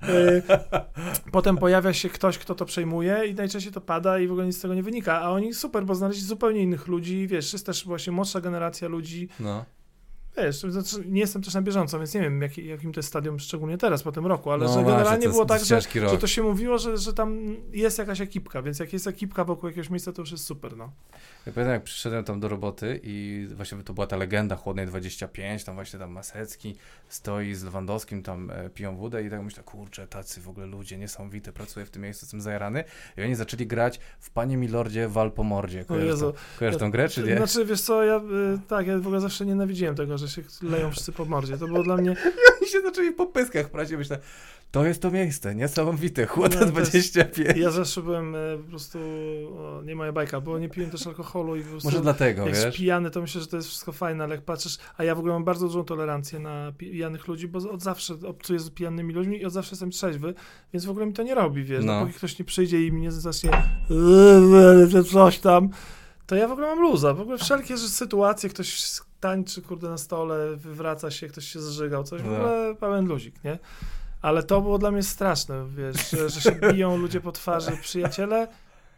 [SPEAKER 2] Y, Potem pojawia się ktoś, kto to przejmuje i najczęściej to pada i w ogóle nic z tego nie wynika, a oni super, bo znaleźli zupełnie innych ludzi, wiesz, jest też właśnie młodsza generacja ludzi,
[SPEAKER 1] No.
[SPEAKER 2] wiesz, znaczy nie jestem też na bieżąco, więc nie wiem, jaki, jakim to jest stadium, szczególnie teraz, po tym roku, ale
[SPEAKER 1] no
[SPEAKER 2] że generalnie było tak, że, że to się mówiło, że, że tam jest jakaś ekipka, więc jak jest ekipka wokół jakiegoś miejsca, to już jest super, no.
[SPEAKER 1] Ja pamiętam, jak przyszedłem tam do roboty i właśnie to była ta legenda Chłodnej 25, tam właśnie tam Masecki stoi z Lewandowskim, tam e, piją wódę i tak myślę, kurczę, tacy w ogóle ludzie niesamowite, pracuję w tym miejscu, jestem zajarany. I oni zaczęli grać w Panie Milordzie Wal po mordzie. Kojarzysz, tą, kojarzysz tą grę, czy nie?
[SPEAKER 2] Znaczy, wiesz co, ja, y, tak, ja w ogóle zawsze nienawidziłem tego, że się leją wszyscy po mordzie. To było dla mnie... [laughs]
[SPEAKER 3] I się zaczęli po pyskach prać i myślę, to jest to miejsce, niesamowite, chłota
[SPEAKER 2] No, to jest-
[SPEAKER 3] 25.
[SPEAKER 2] Ja zawsze byłem e, po prostu... O, nie moja bajka, bo nie piłem też alkoholu i po prostu...
[SPEAKER 3] Może dlatego,
[SPEAKER 2] jak
[SPEAKER 3] wiesz?
[SPEAKER 2] pijany, to myślę, że to jest wszystko fajne, ale jak patrzysz, a ja w ogóle mam bardzo dużą tolerancję na pijanych ludzi, bo od zawsze obcuję z pijanymi ludźmi i od zawsze jestem trzeźwy, więc w ogóle mi to nie robi, wiesz,
[SPEAKER 3] No.
[SPEAKER 2] no. dopóki ktoś nie przyjdzie i mnie zacznie że coś tam, to ja w ogóle mam luza, w ogóle wszelkie sytuacje, ktoś tańczy, kurde, na stole, wywraca się, ktoś się zżygał, coś, w
[SPEAKER 3] No.
[SPEAKER 2] ogóle pełen luzik, nie? Ale to było dla mnie straszne, wiesz, że, że się biją ludzie po twarzy, przyjaciele,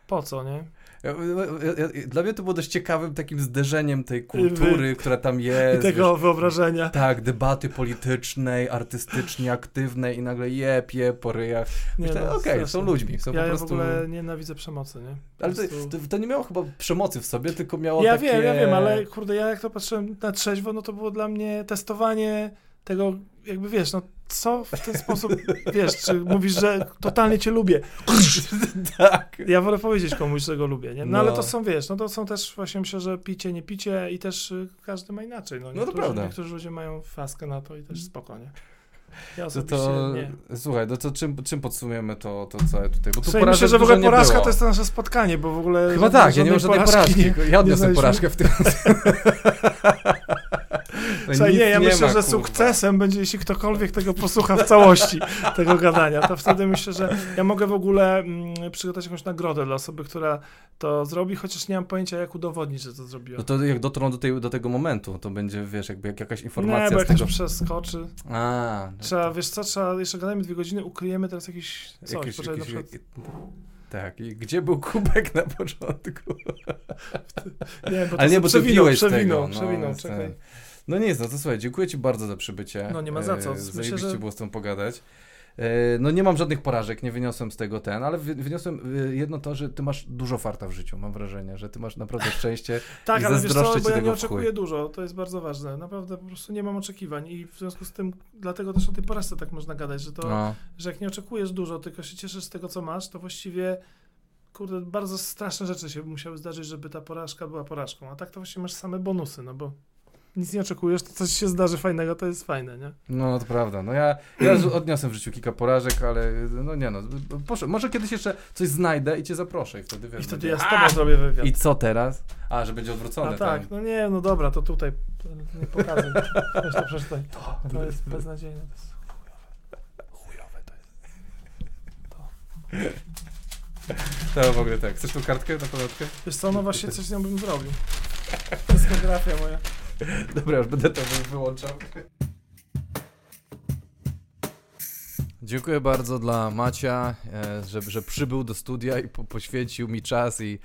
[SPEAKER 2] po co, nie?
[SPEAKER 3] Ja, ja, ja, dla mnie to było dość ciekawym takim zderzeniem tej kultury, która tam
[SPEAKER 2] I
[SPEAKER 3] jest.
[SPEAKER 2] tego
[SPEAKER 3] wiesz,
[SPEAKER 2] wyobrażenia.
[SPEAKER 3] tak, debaty politycznej, artystycznie aktywnej i nagle je, pie, po ryjach. Myślę,
[SPEAKER 2] no,
[SPEAKER 3] okej, są
[SPEAKER 2] straszne.
[SPEAKER 3] ludźmi, są
[SPEAKER 2] Ja,
[SPEAKER 3] po
[SPEAKER 2] ja
[SPEAKER 3] prostu...
[SPEAKER 2] w ogóle nienawidzę przemocy, nie? Po
[SPEAKER 3] Ale to,
[SPEAKER 2] prostu-
[SPEAKER 3] to, to nie miało chyba przemocy w sobie, tylko miało
[SPEAKER 2] Ja
[SPEAKER 3] takie...
[SPEAKER 2] wiem, ja wiem, ale kurde, ja jak to patrzyłem na trzeźwo, no to było dla mnie testowanie tego, jakby wiesz, no co w ten sposób, wiesz, czy mówisz, że totalnie cię lubię. [laughs]
[SPEAKER 3] tak.
[SPEAKER 2] Ja wolę powiedzieć komuś, że go lubię, nie? No,
[SPEAKER 3] No.
[SPEAKER 2] ale to są, wiesz, no to są też właśnie myślę, że picie, nie picie i też y, każdy ma inaczej, no.
[SPEAKER 3] to
[SPEAKER 2] Niektórzy,
[SPEAKER 3] prawda.
[SPEAKER 2] Niektórzy ludzie mają faskę na to i też spokojnie. Ja
[SPEAKER 3] To,
[SPEAKER 2] osobiście
[SPEAKER 3] to,
[SPEAKER 2] nie.
[SPEAKER 3] słuchaj, no to czym, czym podsumujemy to, to całe tutaj? Bo tu
[SPEAKER 2] Słuchaj, myślę, że w ogóle porażka
[SPEAKER 3] było.
[SPEAKER 2] to jest to nasze spotkanie, bo w ogóle...
[SPEAKER 3] Chyba tak, ja nie mam żadnej porażki.
[SPEAKER 2] nie-
[SPEAKER 3] ja odniosłem
[SPEAKER 2] znaleźliśmy.
[SPEAKER 3] porażkę w tym. [laughs] No
[SPEAKER 2] Słuchaj, nie, ja myślę,
[SPEAKER 3] ma,
[SPEAKER 2] że
[SPEAKER 3] kurwa.
[SPEAKER 2] sukcesem będzie, jeśli ktokolwiek tego posłucha w całości, [laughs] tego gadania. To wtedy myślę, że ja mogę w ogóle mm, przygotować jakąś nagrodę dla osoby, która to zrobi, chociaż nie mam pojęcia, jak udowodnić, że to zrobiła.
[SPEAKER 3] No to jak dotrą do, tej, do tego momentu, to będzie, wiesz, jakby jak jakaś informacja
[SPEAKER 2] nie, bo
[SPEAKER 3] z
[SPEAKER 2] jak
[SPEAKER 3] tego...
[SPEAKER 2] przeskoczy.
[SPEAKER 3] A, no
[SPEAKER 2] Trzeba, wiesz co, trzeba, jeszcze gadajmy dwie godziny, ukryjemy teraz jakiś coś,
[SPEAKER 3] jakieś-
[SPEAKER 2] poczekaj, na przykład,
[SPEAKER 3] Tak, i gdzie był kubek na początku? [laughs]
[SPEAKER 2] nie, bo to
[SPEAKER 3] Ale nie, bo
[SPEAKER 2] przewinął, przewinął,
[SPEAKER 3] tego.
[SPEAKER 2] przewinął,
[SPEAKER 3] więc
[SPEAKER 2] czekaj.
[SPEAKER 3] No nic, no to słuchaj, dziękuję ci bardzo za przybycie.
[SPEAKER 2] No, nie ma za co.
[SPEAKER 3] E,
[SPEAKER 2] Myślę,
[SPEAKER 3] Zajebiście
[SPEAKER 2] że-
[SPEAKER 3] było z tą pogadać. E, No nie mam żadnych porażek, nie wyniosłem z tego ten, ale wy- wyniosłem e, jedno to, że ty masz dużo farta w życiu, mam wrażenie, że ty masz naprawdę szczęście. [laughs]
[SPEAKER 2] Tak,
[SPEAKER 3] I
[SPEAKER 2] ale wiesz co, bo ja nie oczekuję dużo, to jest bardzo ważne. Naprawdę po prostu nie mam oczekiwań i w związku z tym, dlatego też o tej porażce tak można gadać, że to,
[SPEAKER 3] No.
[SPEAKER 2] że jak nie oczekujesz dużo, tylko się cieszysz z tego, co masz, to właściwie, kurde, bardzo straszne rzeczy się musiały zdarzyć, żeby ta porażka była porażką, a tak to właściwie masz same bonusy, no bo nic nie oczekujesz, to coś się zdarzy fajnego, to jest fajne, nie?
[SPEAKER 3] No to prawda. No ja, ja odniosłem w życiu kilka porażek, ale no nie no. Może kiedyś jeszcze coś znajdę i cię zaproszę i wtedy wiesz.
[SPEAKER 2] I wtedy
[SPEAKER 3] będzie-
[SPEAKER 2] ja z tobą zrobię wywiad.
[SPEAKER 3] I co teraz? A, że będzie odwrócony.
[SPEAKER 2] A tak, no nie, no dobra, to tutaj nie. [laughs] Weź to przeczytaj. To jest beznadziejne. To jest
[SPEAKER 3] Chujowe to jest. To w ogóle tak. Chcesz tą kartkę na pamiątkę?
[SPEAKER 2] Wiesz co, no właśnie [laughs] coś z nią bym zrobił. Dyskografia moja. [laughs]
[SPEAKER 3] Dobra, już będę to wy- wyłączał.
[SPEAKER 1] Dziękuję bardzo dla Macia, e, że, że przybył do studia i po, poświęcił mi czas i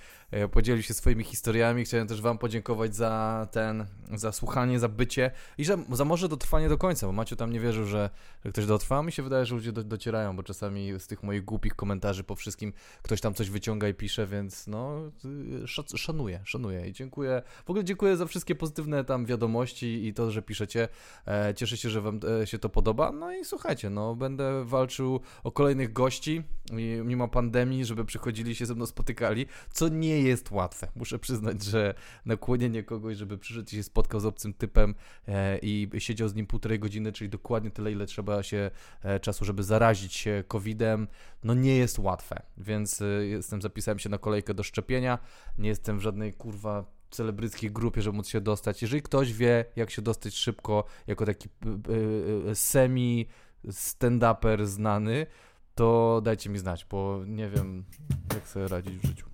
[SPEAKER 1] podzielił się swoimi historiami. Chciałem też Wam podziękować za ten, za słuchanie, za bycie i że, za może dotrwanie do końca, bo Maciu tam nie wierzył, że, że ktoś dotrwa. Mi się wydaje, że ludzie do, docierają, bo czasami z tych moich głupich komentarzy po wszystkim ktoś tam coś wyciąga i pisze, więc no, y, szac- szanuję, szanuję i dziękuję. W ogóle dziękuję za wszystkie pozytywne tam wiadomości i to, że piszecie. E, cieszę się, że Wam e, się to podoba. No i słuchajcie, no będę walczył o kolejnych gości mimo pandemii, żeby przychodzili się ze mną spotykali, co nie jest łatwe. Muszę przyznać, że nakłonienie kogoś, żeby przyszedł i się spotkał z obcym typem e, i siedział z nim półtorej godziny, czyli dokładnie tyle, ile trzeba się e, czasu, żeby zarazić się COVID-em, no nie jest łatwe. Więc e, jestem, zapisałem się na kolejkę do szczepienia. Nie jestem w żadnej kurwa celebryckiej grupie, żeby móc się dostać. Jeżeli ktoś wie, jak się dostać szybko, jako taki semi stand-uper znany, to dajcie mi znać, bo nie wiem, jak sobie radzić w życiu.